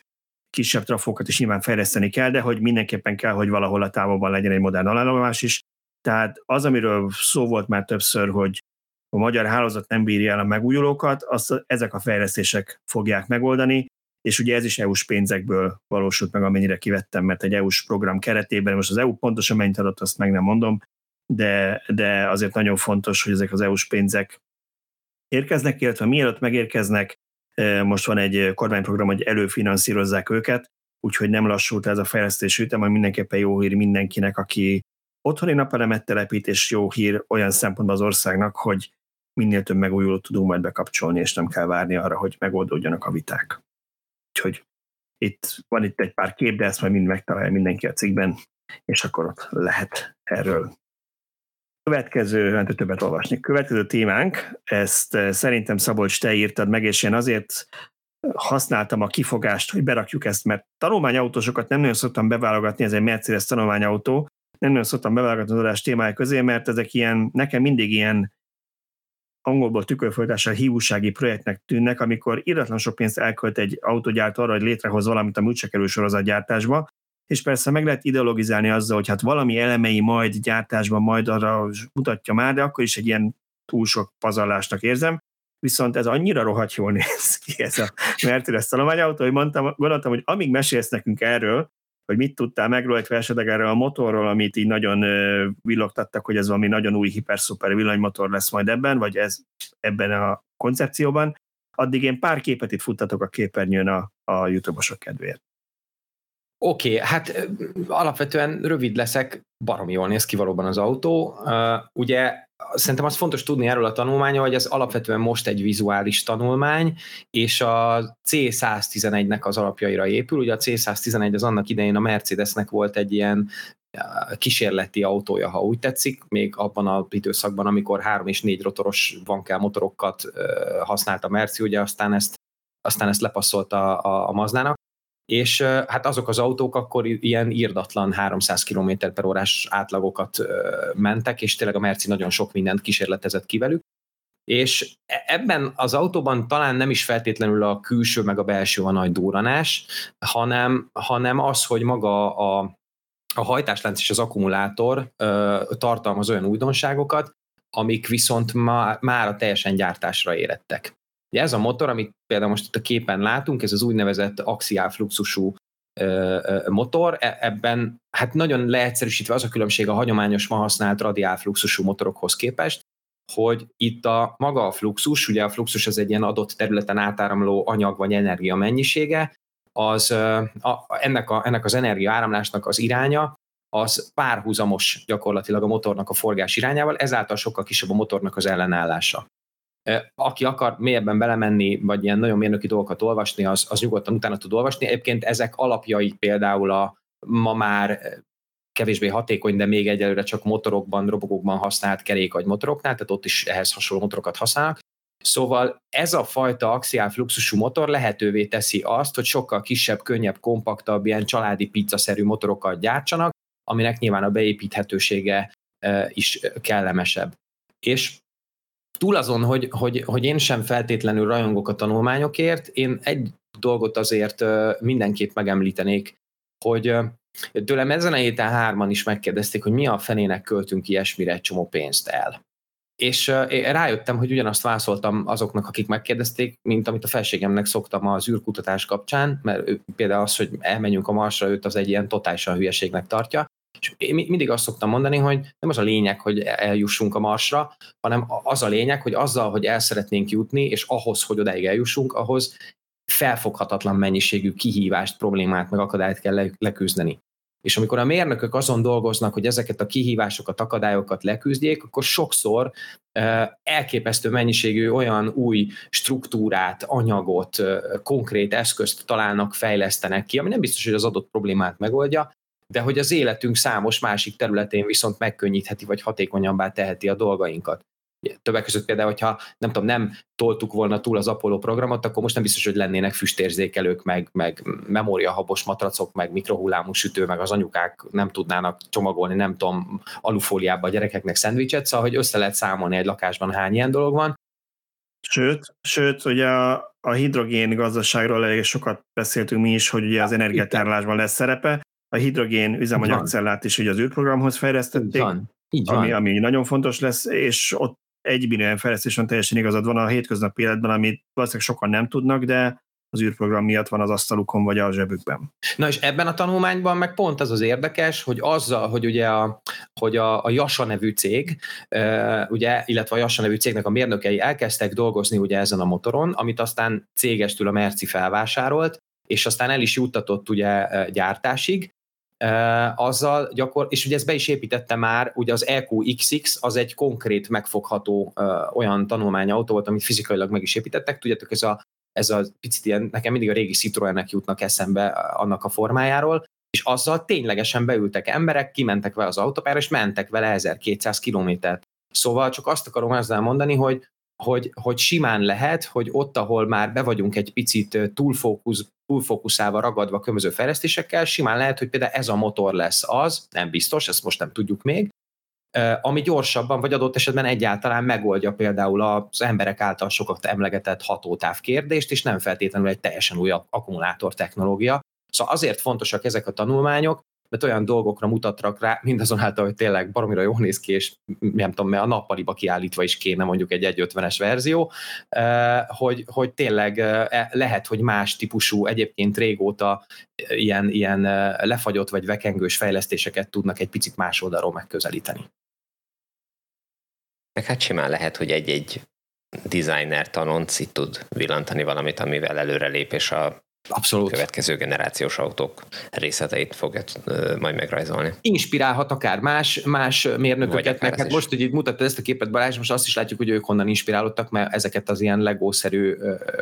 kisebb trafókat is nyilván fejleszteni kell, de hogy mindenképpen kell, hogy valahol a távolban legyen egy modern alállomás is. Tehát az, amiről szó volt már többször, hogy a magyar hálózat nem bírja el a megújulókat, azt ezek a fejlesztések fogják megoldani, és ugye ez is EU-s pénzekből valósult meg, amennyire kivettem, mert egy EU-s program keretében, most az EU pontosan mennyit adott, azt meg nem mondom, de, de azért nagyon fontos, hogy ezek az EU-s pénzek érkeznek, illetve mielőtt megérkeznek, most van egy kormányprogram, hogy előfinanszírozzák őket, úgyhogy nem lassult ez a fejlesztés ütem, ami mindenképpen jó hír mindenkinek, aki otthoni napelemet telepít, és jó hír olyan szempontból az országnak, hogy minél több megújulót tudunk majd bekapcsolni, és nem kell várni arra, hogy megoldódjanak a viták. Úgyhogy itt van itt egy pár kép, de ezt majd mind megtalálja mindenki a cikkben, és akkor ott lehet erről Következő, nem többet olvasni. Következő témánk, ezt eh, szerintem Szabolcs, te írtad meg, és én azért használtam a kifogást, hogy berakjuk ezt, mert tanulmányautósokat nem nagyon szoktam beválogatni, ez egy Mercedes tanulmányautó, nem nagyon szoktam beválogatni az adás témája közé, mert ezek ilyen, nekem mindig ilyen angolból tükörfolytással hívúsági projektnek tűnnek, amikor iratlan sok pénzt elkölt egy autógyártó arra, hogy létrehoz valamit, ami úgyse kerül sorozatgyártásba, és persze meg lehet ideologizálni azzal, hogy hát valami elemei majd gyártásban majd arra mutatja már, de akkor is egy ilyen túl sok pazarlásnak érzem, viszont ez annyira rohadt jól néz ki ez a Mercedes tanulmányautó, hogy mondtam, gondoltam, hogy amíg mesélsz nekünk erről, hogy mit tudtál meg rólta esetleg erről a motorról, amit így nagyon villogtattak, hogy ez valami nagyon új hiper-szuper villanymotor lesz majd ebben, vagy ez ebben a koncepcióban, addig én pár képet itt futtatok a képernyőn a, a YouTube-osok kedvéért. Oké, okay, hát alapvetően rövid leszek, barom jól néz ki valóban az autó. Ugye szerintem az fontos tudni erről a tanulmányról, hogy ez alapvetően most egy vizuális tanulmány, és a C111-nek az alapjaira épül. Ugye a C111 az annak idején a Mercedesnek volt egy ilyen kísérleti autója, ha úgy tetszik, még abban a időszakban, amikor három és négy rotoros vankel motorokat használt a Merci, ugye aztán ezt, aztán ezt lepasszolta a, a Mazdának és hát azok az autók akkor ilyen írdatlan 300 km per órás átlagokat mentek, és tényleg a Merci nagyon sok mindent kísérletezett ki velük, és e-, ebben az autóban talán nem is feltétlenül a külső meg a belső a nagy duranás, hanem, hanem az, hogy maga a, a hajtáslánc és az akkumulátor ö, tartalmaz olyan újdonságokat, amik viszont má, már a teljesen gyártásra érettek. Ugye ez a motor, amit például most itt a képen látunk, ez az úgynevezett axiál fluxusú motor, e, ebben hát nagyon leegyszerűsítve az a különbség a hagyományos ma használt radiál fluxusú motorokhoz képest, hogy itt a maga a fluxus, ugye a fluxus az egy ilyen adott területen átáramló anyag vagy energia mennyisége, az a, ennek, a, ennek az energia áramlásnak az iránya, az párhuzamos gyakorlatilag a motornak a forgás irányával, ezáltal sokkal kisebb a motornak az ellenállása. Aki akar mélyebben belemenni, vagy ilyen nagyon mérnöki dolgokat olvasni, az, az nyugodtan utána tud olvasni. Egyébként ezek alapjai például a ma már kevésbé hatékony, de még egyelőre csak motorokban, robogókban használt kerék vagy motoroknál, tehát ott is ehhez hasonló motorokat használnak. Szóval ez a fajta axiál fluxusú motor lehetővé teszi azt, hogy sokkal kisebb, könnyebb, kompaktabb, ilyen családi pizzaszerű motorokat gyártsanak, aminek nyilván a beépíthetősége is kellemesebb. És túl azon, hogy, hogy, hogy én sem feltétlenül rajongok a tanulmányokért, én egy dolgot azért mindenképp megemlítenék, hogy tőlem ezen a héten hárman is megkérdezték, hogy mi a fenének költünk ilyesmire egy csomó pénzt el. És rájöttem, hogy ugyanazt válaszoltam azoknak, akik megkérdezték, mint amit a felségemnek szoktam az űrkutatás kapcsán, mert például az, hogy elmenjünk a Marsra, őt az egy ilyen totálisan hülyeségnek tartja. És én mindig azt szoktam mondani, hogy nem az a lényeg, hogy eljussunk a Marsra, hanem az a lényeg, hogy azzal, hogy el szeretnénk jutni, és ahhoz, hogy odáig eljussunk, ahhoz felfoghatatlan mennyiségű kihívást, problémát, meg akadályt kell leküzdeni. És amikor a mérnökök azon dolgoznak, hogy ezeket a kihívásokat, akadályokat leküzdjék, akkor sokszor elképesztő mennyiségű olyan új struktúrát, anyagot, konkrét eszközt találnak, fejlesztenek ki, ami nem biztos, hogy az adott problémát megoldja, de hogy az életünk számos másik területén viszont megkönnyítheti, vagy hatékonyabbá teheti a dolgainkat. Többek között például, hogyha nem tudom, nem toltuk volna túl az Apollo programot, akkor most nem biztos, hogy lennének füstérzékelők, meg, meg memóriahabos matracok, meg mikrohullámú sütő, meg az anyukák nem tudnának csomagolni, nem tudom, alufóliába a gyerekeknek szendvicset, szóval, hogy össze lehet számolni egy lakásban hány ilyen dolog van. Sőt, sőt ugye a, a hidrogén gazdaságról elég sokat beszéltünk mi is, hogy ugye az energiatárlásban lesz szerepe, a hidrogén üzemanyagcellát is ugye az űrprogramhoz fejlesztették, Így van. Így van. Ami, ami nagyon fontos lesz, és ott egy millió fejlesztésen teljesen igazad van a hétköznapi életben, amit valószínűleg sokan nem tudnak, de az űrprogram miatt van az asztalukon vagy a zsebükben. Na és ebben a tanulmányban meg pont az az érdekes, hogy azzal, hogy ugye a, hogy a, a Jasa nevű cég, ugye, illetve a Jasa nevű cégnek a mérnökei elkezdtek dolgozni ugye ezen a motoron, amit aztán cégestül a Merci felvásárolt, és aztán el is juttatott ugye gyártásig, azzal gyakor, és ugye ezt be is építette már, ugye az EQXX az egy konkrét megfogható olyan tanulmányautó volt, amit fizikailag meg is építettek, tudjátok, ez a, ez a picit ilyen, nekem mindig a régi Citroenek jutnak eszembe annak a formájáról, és azzal ténylegesen beültek emberek, kimentek vele az autópályára, és mentek vele 1200 kilométert. Szóval csak azt akarom ezzel mondani, hogy hogy, hogy simán lehet, hogy ott, ahol már be vagyunk egy picit túlfókusz, túlfókuszálva, ragadva különböző fejlesztésekkel, simán lehet, hogy például ez a motor lesz az, nem biztos, ezt most nem tudjuk még, ami gyorsabban, vagy adott esetben egyáltalán megoldja például az emberek által sokat emlegetett hatótáv kérdést, és nem feltétlenül egy teljesen új akkumulátor technológia. Szóval azért fontosak ezek a tanulmányok, mert olyan dolgokra mutatrak rá, mindazonáltal, hogy tényleg baromira jól néz ki, és nem tudom, mert a nappaliba kiállítva is kéne mondjuk egy 1.50-es verzió, hogy, hogy tényleg e, lehet, hogy más típusú, egyébként régóta ilyen, ilyen lefagyott vagy vekengős fejlesztéseket tudnak egy picit más oldalról megközelíteni. Meg hát simán lehet, hogy egy-egy designer tanonc tud villantani valamit, amivel előrelép, és a Abszolút. következő generációs autók részleteit fogja majd megrajzolni. Inspirálhat akár más, más mérnököket, meg hát most, hogy itt mutatta ezt a képet Balázs, most azt is látjuk, hogy ők honnan inspirálódtak, mert ezeket az ilyen legószerű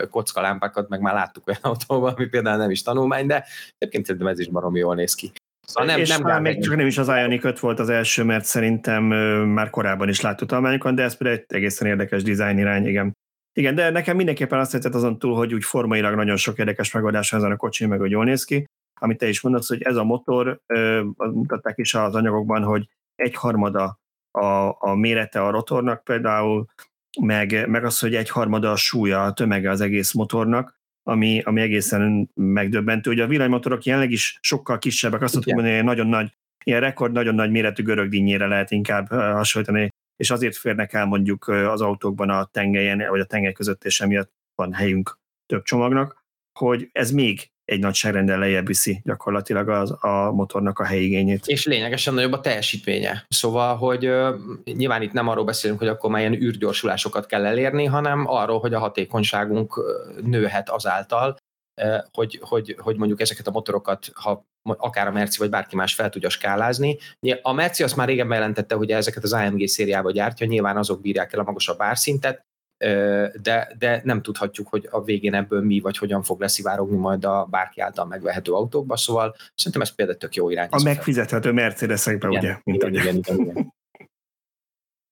kockalámpákat meg már láttuk olyan [laughs] autóban, ami például nem is tanulmány, de egyébként szerintem ez is baromi jól néz ki. Szóval nem, és nem már még csak nem is az Ioniq 5 volt az első, mert szerintem már korábban is láttuk tanulmányokon, de ez például egy egészen érdekes dizájn irány, igen. Igen, de nekem mindenképpen azt tetszett azon túl, hogy úgy formailag nagyon sok érdekes megoldás ezen a kocsi, meg hogy jól néz ki. Amit te is mondasz, hogy ez a motor, mutatták is az anyagokban, hogy egy harmada a, a mérete a rotornak például, meg, meg az, hogy egy harmada a súlya, a tömege az egész motornak, ami, ami egészen megdöbbentő. Ugye a villanymotorok jelenleg is sokkal kisebbek, azt tudom mondani, hogy nagyon nagy, ilyen rekord nagyon nagy méretű görögdínyére lehet inkább hasonlítani és azért férnek el mondjuk az autókban a tengelyen, vagy a tengely között, és emiatt van helyünk több csomagnak, hogy ez még egy nagyságrendel lejjebb viszi gyakorlatilag az, a motornak a helyigényét. És lényegesen nagyobb a teljesítménye. Szóval, hogy uh, nyilván itt nem arról beszélünk, hogy akkor már ilyen űrgyorsulásokat kell elérni, hanem arról, hogy a hatékonyságunk nőhet azáltal, hogy, hogy, hogy mondjuk ezeket a motorokat, ha akár a Merci vagy bárki más fel tudja skálázni. A Merci azt már régen bejelentette, hogy ezeket az AMG szériába gyártja, nyilván azok bírják el a magasabb árszintet, de, de nem tudhatjuk, hogy a végén ebből mi vagy hogyan fog leszivárogni majd a bárki által megvehető autókba, szóval szerintem ez például tök jó irány. A megfizethető Mercedesekbe, ugye? Mint igen, ugye. Igen, igen, igen.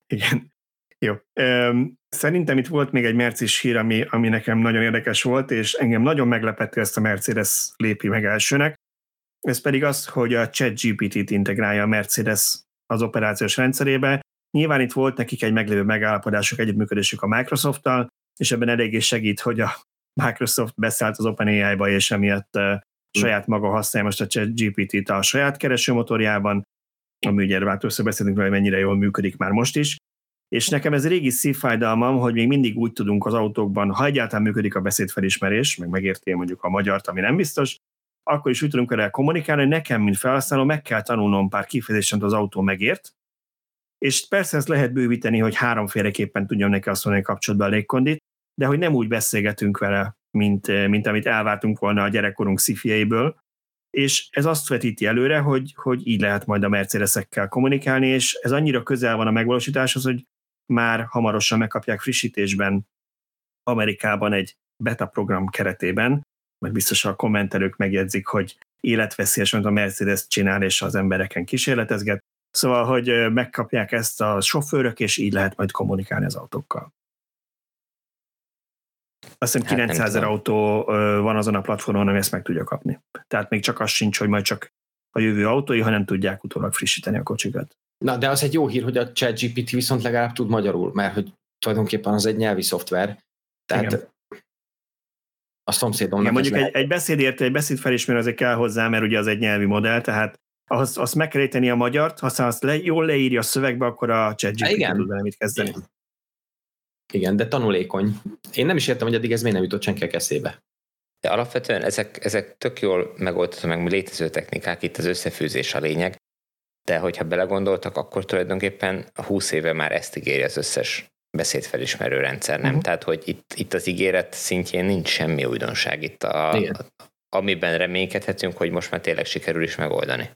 [laughs] igen. Jó. Szerintem itt volt még egy Mercis hír, ami, ami nekem nagyon érdekes volt, és engem nagyon meglepett, ezt a Mercedes lépi meg elsőnek. Ez pedig az, hogy a ChatGPT-t integrálja a Mercedes az operációs rendszerébe. Nyilván itt volt nekik egy meglévő megállapodások, együttműködésük a Microsoft-tal, és ebben eléggé segít, hogy a Microsoft beszállt az OpenAI-ba, és emiatt uh, saját maga használja most a ChatGPT-t a saját keresőmotorjában, ami ugye erről beszélünk, hogy mennyire jól működik már most is. És nekem ez régi szívfájdalmam, hogy még mindig úgy tudunk az autókban, ha egyáltalán működik a beszédfelismerés, meg megérti mondjuk a magyart, ami nem biztos, akkor is úgy tudunk erre kommunikálni, hogy nekem, mint felhasználó, meg kell tanulnom pár kifejezést, az autó megért, és persze ezt lehet bővíteni, hogy háromféleképpen tudjam neki azt mondani, kapcsolatban a légkondit, de hogy nem úgy beszélgetünk vele, mint, mint amit elvártunk volna a gyerekkorunk szifjeiből, és ez azt vetíti előre, hogy, hogy így lehet majd a Mercedesekkel kommunikálni, és ez annyira közel van a megvalósításhoz, hogy már hamarosan megkapják frissítésben Amerikában egy beta program keretében, meg biztos a kommentelők megjegyzik, hogy életveszélyes, mint a Mercedes csinál, és az embereken kísérletezget. Szóval, hogy megkapják ezt a sofőrök, és így lehet majd kommunikálni az autókkal. Azt hiszem 900 hát ezer autó van azon a platformon, ami ezt meg tudja kapni. Tehát még csak az sincs, hogy majd csak a jövő autói, hanem tudják utólag frissíteni a kocsikat. Na, de az egy jó hír, hogy a ChatGPT viszont legalább tud magyarul, mert hogy tulajdonképpen az egy nyelvi szoftver. Tehát Igen. a szomszédomnak... Igen, mondjuk egy, egy beszédértő, egy beszédfelismerő azért kell hozzá, mert ugye az egy nyelvi modell, tehát ahhoz, azt meg kell érteni a magyart, ha azt le, jól leírja a szövegbe, akkor a ChatGPT tud vele mit kezdeni. Igen. Igen, de tanulékony. Én nem is értem, hogy eddig ez miért nem jutott senkinek eszébe. De alapvetően ezek, ezek tök jól megoldható, meg létező technikák, itt az összefűzés a lényeg de hogyha belegondoltak, akkor tulajdonképpen 20 éve már ezt ígéri az összes beszédfelismerő rendszer, nem? Uh-huh. Tehát, hogy itt, itt az ígéret szintjén nincs semmi újdonság itt, a, a, amiben reménykedhetünk, hogy most már tényleg sikerül is megoldani.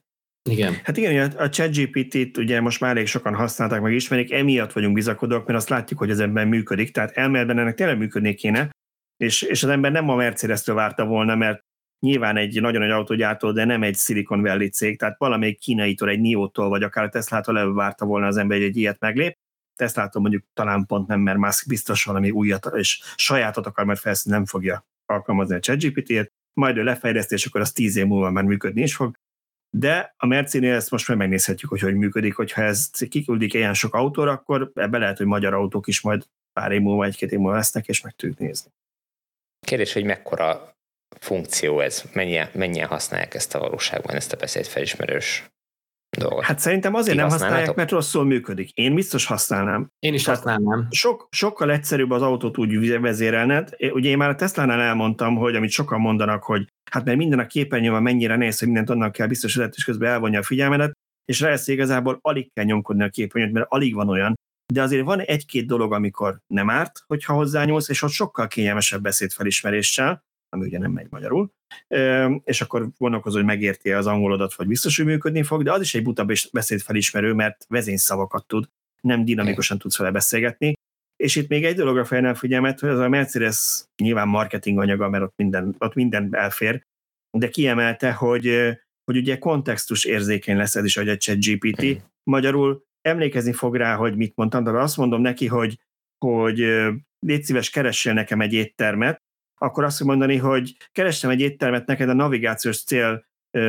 Igen. Hát igen, a ChatGPT-t ugye most már elég sokan használták, meg ismerik, emiatt vagyunk bizakodók, mert azt látjuk, hogy ez ebben működik, tehát elméletben ennek tényleg működni kéne, és, és az ember nem a Mercedes-től várta volna, mert nyilván egy nagyon nagy autógyártó, de nem egy Silicon Valley cég, tehát valamelyik kínaitól, egy NIO-tól, vagy akár a Tesla-tól várta volna az ember, hogy egy ilyet meglép. Tesla-tól mondjuk talán pont nem, mert Musk biztos valami újat és sajátot akar, mert felszín nem fogja alkalmazni a ChatGPT-t, majd ő lefejleszti, és akkor az tíz év múlva már működni is fog. De a Mercinél ezt most már megnézhetjük, hogy hogy működik, hogyha ez kiküldik ilyen sok autóra, akkor ebbe lehet, hogy magyar autók is majd pár év múlva, egy-két év múlva lesznek, és meg tudjuk nézni. Kérdés, hogy mekkora funkció ez, mennyien, mennyien használják ezt a valóságban, ezt a beszédfelismerős dolgot? Hát szerintem azért nem használják, mert rosszul működik. Én biztos használnám. Én is Tehát használnám. Sok, sokkal egyszerűbb az autót úgy vezérelned. Ugye én már a Tesla-nál elmondtam, hogy amit sokan mondanak, hogy hát mert minden a képernyőn mennyire néz, hogy mindent annak kell biztosítani, és közben elvonja a figyelmedet, és rájössz igazából alig kell nyomkodni a képernyőt, mert alig van olyan, de azért van egy-két dolog, amikor nem árt, hogyha hozzányúlsz, és ott sokkal kényelmesebb beszédfelismeréssel, ami ugye nem megy magyarul, és akkor gondolkozol, hogy megérti az angolodat, vagy biztos, hogy működni fog, de az is egy buta beszédfelismerő, mert vezényszavakat tud, nem dinamikusan tudsz vele beszélgetni. És itt még egy dologra fejlem figyelmet, hogy az a Mercedes nyilván marketing anyaga, mert ott minden, ott minden elfér, de kiemelte, hogy, hogy ugye kontextus érzékeny lesz ez is, hogy a chat GPT. Magyarul emlékezni fog rá, hogy mit mondtam, de azt mondom neki, hogy, hogy légy szíves, keressél nekem egy éttermet, akkor azt mondani, hogy kerestem egy éttermet neked a navigációs cél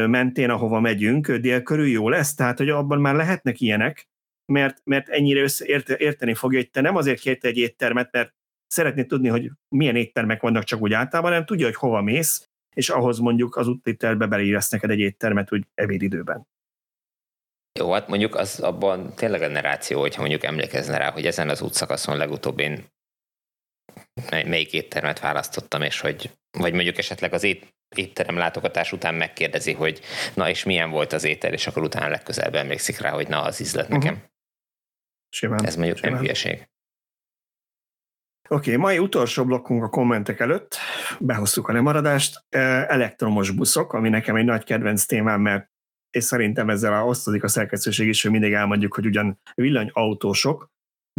mentén, ahova megyünk, dél körül jó lesz, tehát hogy abban már lehetnek ilyenek, mert, mert ennyire össze, érte, érteni fogja, hogy te nem azért kérte egy éttermet, mert szeretné tudni, hogy milyen éttermek vannak csak úgy általában, hanem tudja, hogy hova mész, és ahhoz mondjuk az úttételbe beleírsz neked egy éttermet úgy ebédidőben. Jó, hát mondjuk az abban tényleg a narráció, hogyha mondjuk emlékezne rá, hogy ezen az útszakaszon legutóbb én melyik éttermet választottam, és hogy, vagy mondjuk esetleg az ét, étterem látogatás után megkérdezi, hogy na és milyen volt az étel, és akkor utána legközelebb emlékszik rá, hogy na az ízlet nekem. Uh-huh. Simán. Ez mondjuk Simán. nem hülyeség. Oké, okay, mai utolsó blokkunk a kommentek előtt, behoztuk a lemaradást, elektromos buszok, ami nekem egy nagy kedvenc témám, mert és szerintem ezzel a osztozik a szerkesztőség is, hogy mindig elmondjuk, hogy ugyan villanyautósok,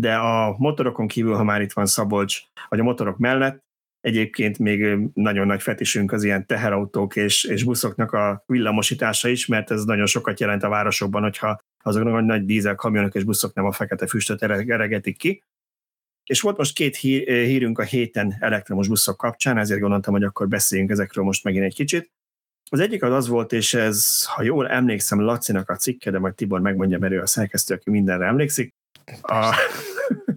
de a motorokon kívül, ha már itt van Szabolcs, vagy a motorok mellett, egyébként még nagyon nagy fetisünk az ilyen teherautók és, és buszoknak a villamosítása is, mert ez nagyon sokat jelent a városokban, hogyha azoknak a nagy dízel kamionok és buszok nem a fekete füstöt eregetik ki. És volt most két hírünk a héten elektromos buszok kapcsán, ezért gondoltam, hogy akkor beszéljünk ezekről most megint egy kicsit. Az egyik az az volt, és ez, ha jól emlékszem, Lacinak a cikke, de majd Tibor megmondja, mert ő a szerkesztő, aki mindenre emlékszik. A,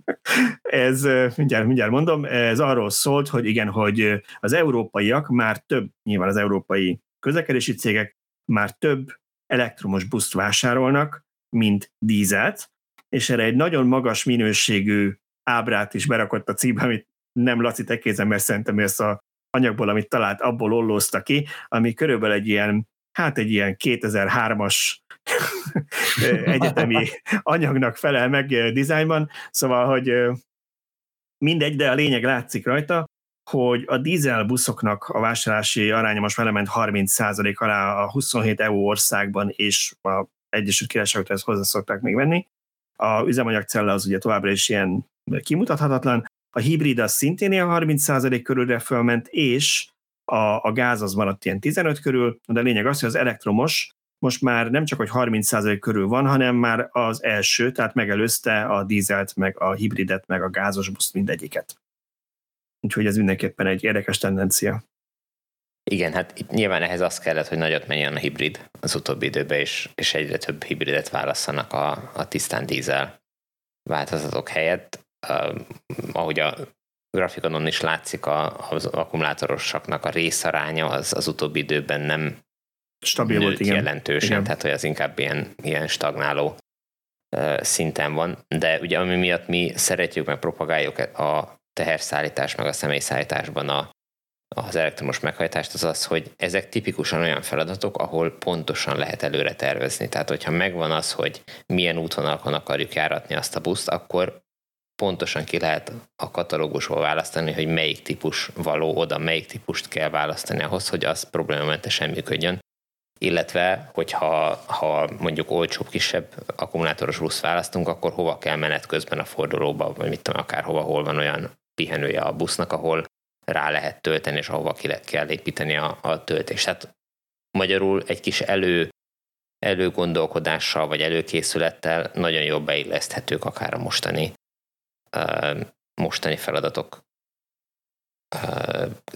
[laughs] ez, mindjárt, mindjárt mondom, ez arról szólt, hogy igen, hogy az európaiak már több, nyilván az európai közlekedési cégek már több elektromos buszt vásárolnak, mint dízelt, és erre egy nagyon magas minőségű ábrát is berakott a címbe, amit nem Laci tekézem, mert szerintem ezt a anyagból, amit talált, abból ollózta ki, ami körülbelül egy ilyen, hát egy ilyen 2003-as [laughs] egyetemi anyagnak felel meg dizájnban, szóval, hogy mindegy, de a lényeg látszik rajta, hogy a dízel buszoknak a vásárlási aránya most már lement 30% alá a 27 EU országban, és a Egyesült Királyságot ezt hozzá szokták még venni. A üzemanyagcella az ugye továbbra is ilyen kimutathatatlan, a hibrid az szintén ilyen 30% körülre fölment, és a, a gáz az maradt ilyen 15 körül, de a lényeg az, hogy az elektromos most már nem csak, hogy 30% körül van, hanem már az első, tehát megelőzte a dízelt, meg a hibridet, meg a gázos buszt mindegyiket. Úgyhogy ez mindenképpen egy érdekes tendencia. Igen, hát itt nyilván ehhez az kellett, hogy nagyot menjen a hibrid az utóbbi időben, és, és egyre több hibridet válasszanak a, a tisztán dízel változatok helyett. Ahogy a grafikonon is látszik, a, az akkumulátorosaknak a részaránya az, az utóbbi időben nem stabil volt, igen. jelentősen, igen. tehát hogy az inkább ilyen, ilyen stagnáló szinten van, de ugye ami miatt mi szeretjük meg propagáljuk a teherszállítás meg a személyszállításban a, az elektromos meghajtást, az az, hogy ezek tipikusan olyan feladatok, ahol pontosan lehet előre tervezni. Tehát, hogyha megvan az, hogy milyen útvonalakon akarjuk járatni azt a buszt, akkor pontosan ki lehet a katalógusból választani, hogy melyik típus való oda, melyik típust kell választani ahhoz, hogy az problémamentesen működjön illetve hogyha ha mondjuk olcsóbb, kisebb akkumulátoros busz választunk, akkor hova kell menet közben a fordulóba, vagy mit tudom, akár hova, hol van olyan pihenője a busznak, ahol rá lehet tölteni, és ahova ki kell építeni a, a töltést. Tehát magyarul egy kis elő, előgondolkodással, vagy előkészülettel nagyon jól beilleszthetők akár a mostani, mostani feladatok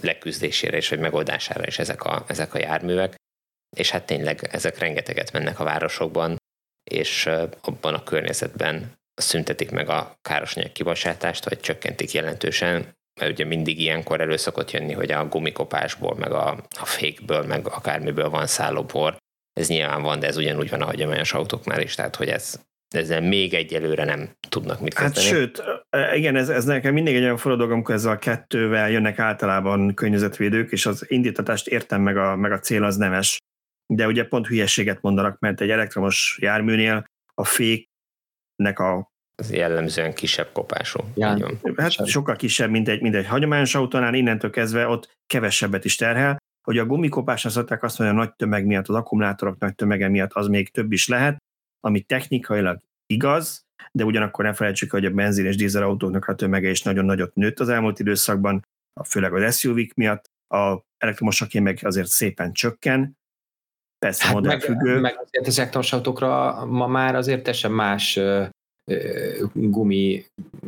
leküzdésére és vagy megoldására is ezek a, ezek a járművek és hát tényleg ezek rengeteget mennek a városokban, és abban a környezetben szüntetik meg a károsanyag kibocsátást, vagy csökkentik jelentősen, mert ugye mindig ilyenkor elő szokott jönni, hogy a gumikopásból, meg a, a fékből, meg akármiből van szállóbor. Ez nyilván van, de ez ugyanúgy van a hagyományos autóknál is, tehát hogy ez, ezzel még egyelőre nem tudnak mit kezdeni. Hát sőt, igen, ez, ez nekem mindig egy olyan forradalom, amikor ezzel a kettővel jönnek általában környezetvédők, és az indítatást értem meg a, meg a cél az nemes de ugye pont hülyeséget mondanak, mert egy elektromos járműnél a féknek a az jellemzően kisebb kopású. Ja, hát kisebb. sokkal kisebb, mint egy, mint egy hagyományos autónál, innentől kezdve ott kevesebbet is terhel. Hogy a gumikopásra szokták azt mondani, a nagy tömeg miatt, az akkumulátorok nagy tömege miatt az még több is lehet, ami technikailag igaz, de ugyanakkor ne felejtsük, hogy a benzin és dízel autóknak a tömege is nagyon nagyot nőtt az elmúlt időszakban, főleg az SUV-k miatt, a elektromosaké meg azért szépen csökken, Persze, hát modellfüggő. Meg, meg azért az elektromos autókra ma már azért teljesen más gumi,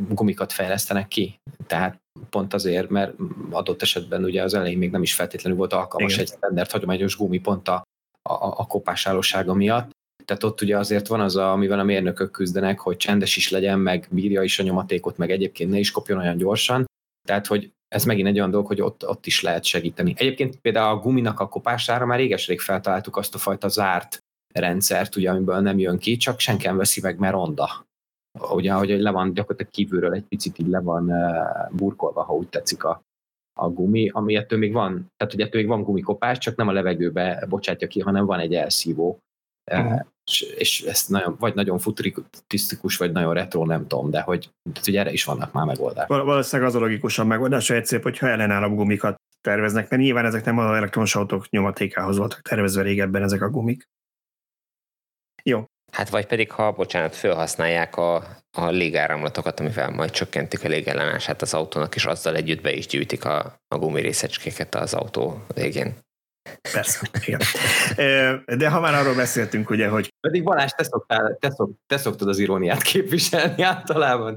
gumikat fejlesztenek ki. Tehát pont azért, mert adott esetben ugye az elején még nem is feltétlenül volt alkalmas Igen. egy standard hagyományos gumi pont a, a, a kopásállósága miatt. Tehát ott ugye azért van az, a, amivel a mérnökök küzdenek, hogy csendes is legyen, meg bírja is a nyomatékot, meg egyébként ne is kopjon olyan gyorsan. Tehát, hogy ez megint egy olyan dolog, hogy ott, ott is lehet segíteni. Egyébként például a guminak a kopására már réges-rég feltaláltuk azt a fajta zárt rendszert, ugye, amiből nem jön ki, csak senki nem veszi meg, mert ronda. Ugye, hogy le van gyakorlatilag kívülről egy picit így le van burkolva, ha úgy tetszik a, a gumi, ami ettől még van, tehát hogy ettől még van gumikopás, csak nem a levegőbe bocsátja ki, hanem van egy elszívó uh-huh. és, és ez nagyon, vagy nagyon futuristikus, vagy nagyon retro, nem tudom, de hogy, hogy erre is vannak már megoldások. Valószínűleg az a logikusan megoldás, hogy egyszerűbb, hogyha ellenálló gumikat terveznek, mert nyilván ezek nem az elektromos autók nyomatékához voltak tervezve régebben ezek a gumik. Jó. Hát vagy pedig, ha, bocsánat, felhasználják a, a légáramlatokat, amivel majd csökkentik a légellenállását az autónak, és azzal együtt be is gyűjtik a, a gumirészecskéket az autó végén. Persze, igen. De ha már arról beszéltünk, ugye, hogy... Pedig Balázs, te, szoktál, te, szok, te szoktad az iróniát képviselni általában.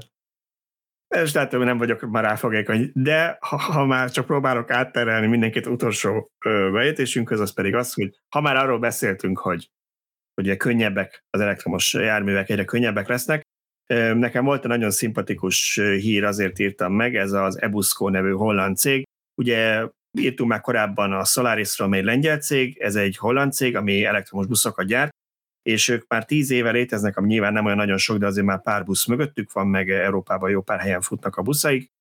És hogy nem vagyok már ráfogékony, de ha, ha már csak próbálok átterelni mindenkit utolsó bejöttésünkhöz, az pedig az, hogy ha már arról beszéltünk, hogy ugye könnyebbek az elektromos járművek, egyre könnyebbek lesznek, Nekem volt egy nagyon szimpatikus hír, azért írtam meg, ez az Ebusco nevű holland cég. Ugye Írtunk már korábban a Solarisról, amely lengyel cég, ez egy holland cég, ami elektromos buszokat gyárt, és ők már tíz éve léteznek, ami nyilván nem olyan nagyon sok, de azért már pár busz mögöttük van, meg Európában jó pár helyen futnak a buszaik.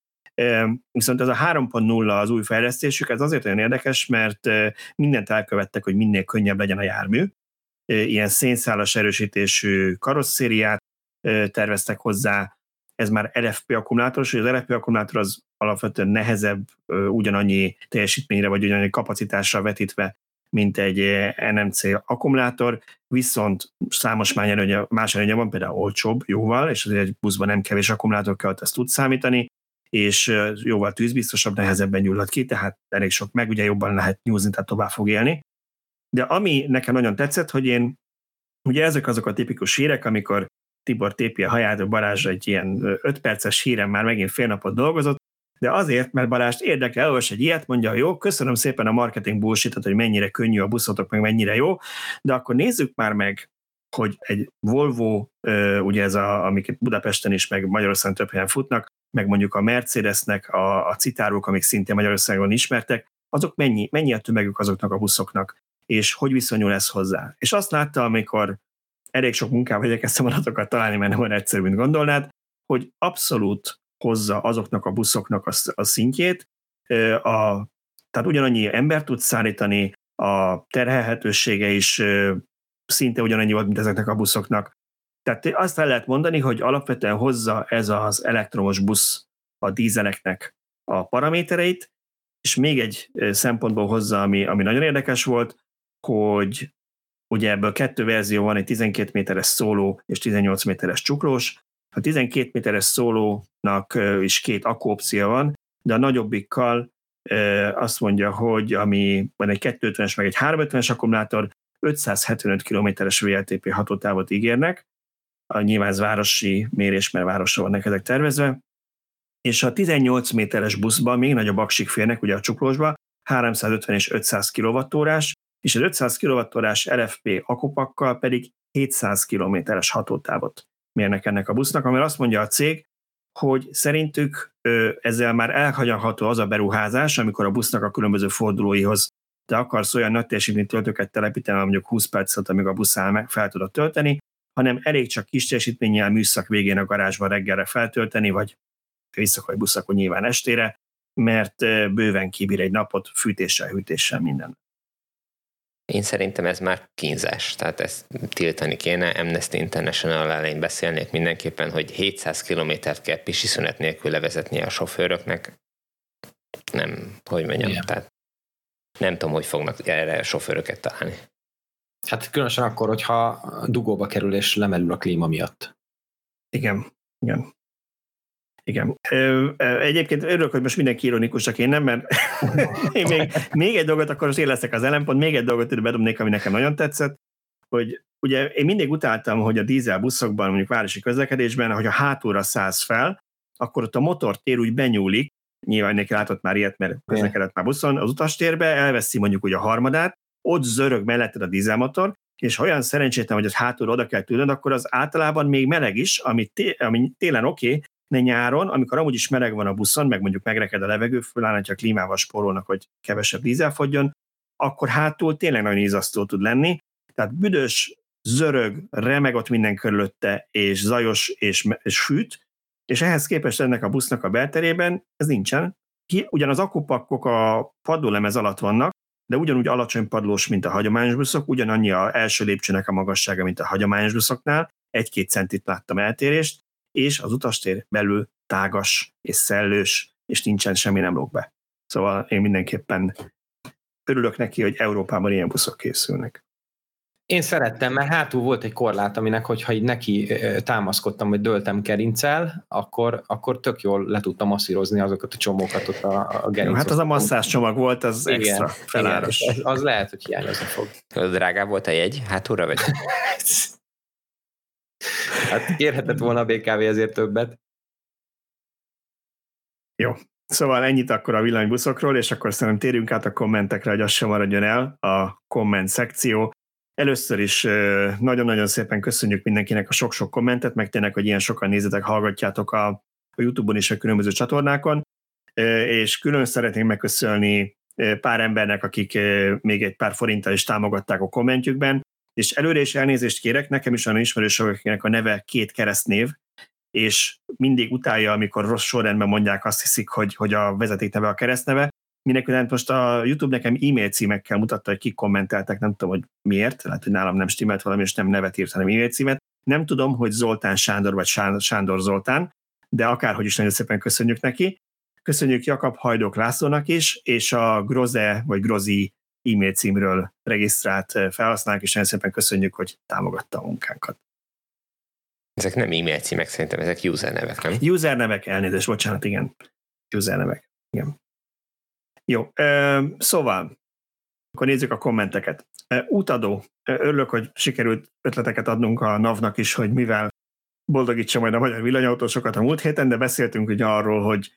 Viszont ez a 3.0 az új fejlesztésük, ez azért olyan érdekes, mert mindent elkövettek, hogy minél könnyebb legyen a jármű. Ilyen szénszálas erősítésű karosszériát terveztek hozzá, ez már LFP akkumulátoros, és az LFP akkumulátor az alapvetően nehezebb, ugyanannyi teljesítményre vagy ugyanannyi kapacitásra vetítve, mint egy NMC akkumulátor, viszont számos más előnye van, például olcsóbb, jóval, és azért egy buszban nem kevés akkumulátor kell, ezt tud számítani, és jóval tűzbiztosabb, nehezebben nyúlhat ki, tehát elég sok meg, ugye jobban lehet nyúzni, tehát tovább fog élni. De ami nekem nagyon tetszett, hogy én, ugye ezek azok a tipikus hírek, amikor Tibor tépi a haját, a Balázs egy ilyen 5 perces híren már megint fél napot dolgozott, de azért, mert Balázs érdekel, elolvas egy ilyet, mondja, jó, köszönöm szépen a marketing bullshit hogy mennyire könnyű a buszotok, meg mennyire jó, de akkor nézzük már meg, hogy egy Volvo, ugye ez a, amik Budapesten is, meg Magyarországon több helyen futnak, meg mondjuk a Mercedesnek a, a citárok, amik szintén Magyarországon ismertek, azok mennyi, mennyi a tömegük azoknak a buszoknak, és hogy viszonyul ez hozzá. És azt látta, amikor elég sok munkával igyekeztem adatokat találni, mert nem olyan egyszerű, mint gondolnád, hogy abszolút hozza azoknak a buszoknak a, a szintjét, a, tehát ugyanannyi ember tud szállítani, a terhelhetősége is szinte ugyanannyi volt, mint ezeknek a buszoknak. Tehát azt el lehet mondani, hogy alapvetően hozza ez az elektromos busz a dízeleknek a paramétereit, és még egy szempontból hozza, ami, ami nagyon érdekes volt, hogy ugye ebből kettő verzió van, egy 12 méteres szóló és 18 méteres csuklós. A 12 méteres szólónak is két akkóopcia van, de a nagyobbikkal azt mondja, hogy ami van egy 250-es meg egy 350-es akkumulátor, 575 km-es VLTP hatótávot ígérnek, a nyilván ez városi mérés, mert városra vannak ezek tervezve, és a 18 méteres buszban még nagyobb aksik férnek, ugye a csuklósba, 350 és 500 kWh, és az 500 kWh LFP akupakkal pedig 700 km-es hatótávot mérnek ennek a busznak, amire azt mondja a cég, hogy szerintük ezzel már elhagyható az a beruházás, amikor a busznak a különböző fordulóihoz te akarsz olyan nagy teljesítmény töltőket telepíteni, mondjuk 20 percet, amíg a busz áll meg, fel tudod tölteni, hanem elég csak kis teljesítménnyel műszak végén a garázsban reggelre feltölteni, vagy éjszakai busz, akkor nyilván estére, mert bőven kibír egy napot fűtéssel, hűtéssel, minden. Én szerintem ez már kínzás, tehát ezt tiltani kéne. Amnesty International elején beszélnék mindenképpen, hogy 700 kilométert kell pisi szünet nélkül levezetni a sofőröknek. Nem, hogy mondjam, Igen. tehát nem tudom, hogy fognak erre a sofőröket találni. Hát különösen akkor, hogyha dugóba kerül és lemerül a klíma miatt. Igen, igen. Igen. Egyébként örülök, hogy most mindenki ironikus, csak én nem, mert [laughs] én még, még egy dolgot, akkor most én leszek az ellenpont, még egy dolgot ide bedobnék, ami nekem nagyon tetszett, hogy ugye én mindig utáltam, hogy a dízel buszokban, mondjuk városi közlekedésben, hogy a hátulra száz fel, akkor ott a motortér úgy benyúlik, nyilván neki látott már ilyet, mert közlekedett már buszon, az utastérbe, elveszi mondjuk úgy a harmadát, ott zörög melletted a dízelmotor, és ha olyan szerencsétlen, hogy az hátul oda kell tűnöd, akkor az általában még meleg is, ami, té- ami télen oké, okay, ne nyáron, amikor amúgy is meleg van a buszon, meg mondjuk megreked a levegő, főleg, hogyha klímával spórolnak, hogy kevesebb dízel fogjon, akkor hátul tényleg nagyon ízasztó tud lenni. Tehát büdös, zörög, remeg ott minden körülötte, és zajos, és, és fűt, és ehhez képest ennek a busznak a belterében ez nincsen. Ugyan az akupakkok a padlólemez alatt vannak, de ugyanúgy alacsony padlós, mint a hagyományos buszok, ugyanannyi a első lépcsőnek a magassága, mint a hagyományos buszoknál, egy-két centit láttam eltérést, és az utastér belül tágas és szellős, és nincsen semmi nem lóg be. Szóval én mindenképpen örülök neki, hogy Európában ilyen buszok készülnek. Én szerettem, mert hátul volt egy korlát, aminek, hogyha így neki támaszkodtam, vagy döltem gerincel, akkor, akkor tök jól le tudtam masszírozni azokat a csomókat ott a, a gerincet. Hát az a masszás csomag volt, az igen, extra feláros. Igen, az, az lehet, hogy hiányozni fog. Drágább volt a jegy hátulra, vagy? [laughs] Hát kérhetett volna a BKV ezért többet. Jó. Szóval ennyit akkor a villanybuszokról, és akkor szerintem térjünk át a kommentekre, hogy az sem maradjon el a komment szekció. Először is nagyon-nagyon szépen köszönjük mindenkinek a sok-sok kommentet, meg tényleg, hogy ilyen sokan nézetek, hallgatjátok a, a YouTube-on és a különböző csatornákon, és külön szeretnénk megköszönni pár embernek, akik még egy pár forinttal is támogatták a kommentjükben és előre is elnézést kérek, nekem is olyan ismerősök, akinek a neve két keresztnév, és mindig utálja, amikor rossz sorrendben mondják, azt hiszik, hogy, hogy a vezeték neve a keresztneve. Mindenkinek most a YouTube nekem e-mail címekkel mutatta, hogy kik kommenteltek, nem tudom, hogy miért, lehet, hogy nálam nem stimmelt valami, és nem nevet írt, hanem e-mail címet. Nem tudom, hogy Zoltán Sándor vagy Sándor Zoltán, de akárhogy is nagyon szépen köszönjük neki. Köszönjük Jakab Hajdók Lászlónak is, és a Groze vagy Grozi e-mail címről regisztrált felhasználók, és nagyon szépen köszönjük, hogy támogatta a munkánkat. Ezek nem e-mail címek, szerintem ezek user nevek, nem? User nevek, elnézést, bocsánat, igen. User nevek, igen. Jó, szóval, akkor nézzük a kommenteket. Útadó. Örülök, hogy sikerült ötleteket adnunk a NAV-nak is, hogy mivel boldogítsa majd a magyar villanyautósokat a múlt héten, de beszéltünk ugye arról, hogy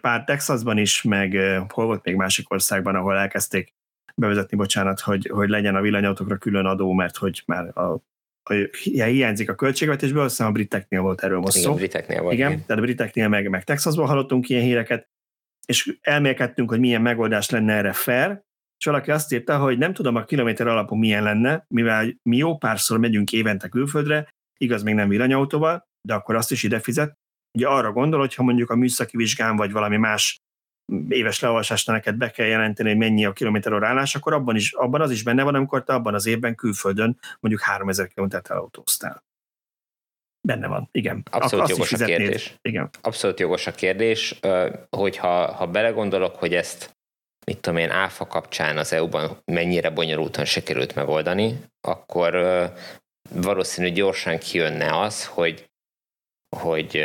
pár Texasban is, meg hol volt még másik országban, ahol elkezdték bevezetni, bocsánat, hogy, hogy legyen a villanyautókra külön adó, mert hogy már a, a, hiányzik a költségvetésből, azt a briteknél volt erről most szó. Igen, briteknél volt. Igen, tehát a briteknél meg, meg Texasból hallottunk ilyen híreket, és elmélkedtünk, hogy milyen megoldás lenne erre fair, és valaki azt írta, hogy nem tudom a kilométer alapú milyen lenne, mivel mi jó párszor megyünk évente külföldre, igaz, még nem villanyautóval, de akkor azt is ide fizet, Ugye arra gondol, hogy ha mondjuk a műszaki vizsgán vagy valami más éves leolvasásnál neked be kell jelenteni, hogy mennyi a kilométer állás, akkor abban, is, abban az is benne van, amikor te abban az évben külföldön mondjuk 3000 kilométert elautóztál. Benne van, igen. Abszolút jogos a kérdés. Igen. Abszolút jogos a kérdés, hogyha ha belegondolok, hogy ezt mit tudom én, áfa kapcsán az EU-ban mennyire bonyolultan sikerült megoldani, akkor valószínű gyorsan kijönne az, hogy, hogy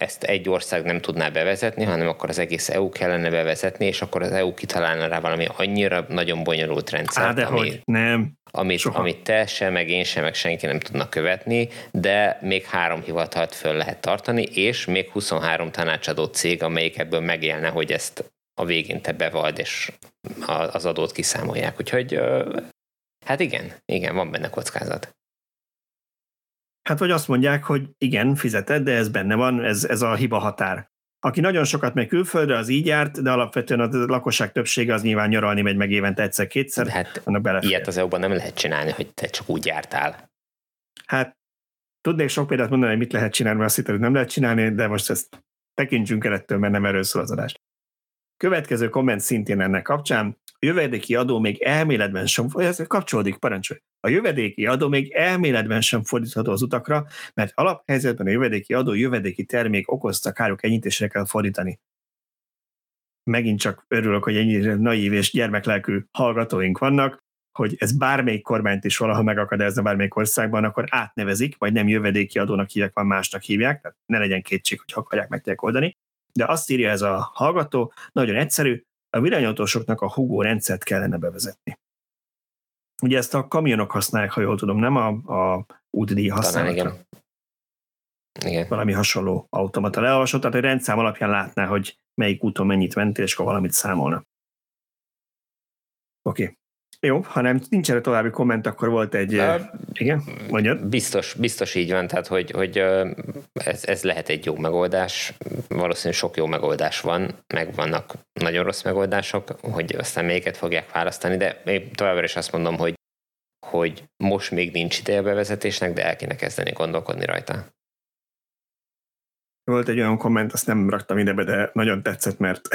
ezt egy ország nem tudná bevezetni, hanem akkor az egész EU kellene bevezetni, és akkor az EU kitalálna rá valami annyira nagyon bonyolult rendszer, Á, de ami, hogy nem. Amit, amit te sem, meg én sem, meg senki nem tudna követni, de még három hivatalt föl lehet tartani, és még 23 tanácsadó cég, amelyik ebből megélne, hogy ezt a végén te bevald, és az adót kiszámolják. Úgyhogy hát igen, igen, van benne kockázat. Hát vagy azt mondják, hogy igen, fizeted, de ez benne van, ez, ez a hiba határ. Aki nagyon sokat megy külföldre, az így járt, de alapvetően a lakosság többsége az nyilván nyaralni megy meg évente egyszer-kétszer. De hát annak ilyet az EU-ban nem lehet csinálni, hogy te csak úgy jártál. Hát tudnék sok példát mondani, hogy mit lehet csinálni, mert azt hittem, hogy nem lehet csinálni, de most ezt tekintsünk el ettől, mert nem erről szól az adás. Következő komment szintén ennek kapcsán. A jövedéki adó még elméletben sem, ez kapcsolódik, parancsolj. A jövedéki adó még elméletben sem fordítható az utakra, mert alaphelyzetben a jövedéki adó jövedéki termék okozta károk enyhítésére kell fordítani. Megint csak örülök, hogy ennyire naív és gyermeklelkű hallgatóink vannak, hogy ez bármelyik kormányt is valaha megakadályozna bármelyik országban, akkor átnevezik, vagy nem jövedéki adónak hívják, van másnak hívják, tehát ne legyen kétség, hogy akarják meg oldani. De azt írja ez a hallgató, nagyon egyszerű, a villanyautósoknak a hugó rendszert kellene bevezetni. Ugye ezt a kamionok használják, ha jól tudom, nem a, a útdíj használják. Igen. igen. Valami hasonló automata leolvasott, tehát egy rendszám alapján látná, hogy melyik úton mennyit mentél, és akkor valamit számolna. Oké. Okay. Jó, ha nem nincs erre további komment, akkor volt egy... Uh, igen, mondjad. Biztos, biztos így van, tehát hogy, hogy ez, ez lehet egy jó megoldás. Valószínűleg sok jó megoldás van, meg vannak nagyon rossz megoldások, hogy aztán melyiket fogják választani, de én továbbra is azt mondom, hogy, hogy most még nincs ideje a bevezetésnek, de el kéne kezdeni gondolkodni rajta. Volt egy olyan komment, azt nem raktam idebe, de nagyon tetszett, mert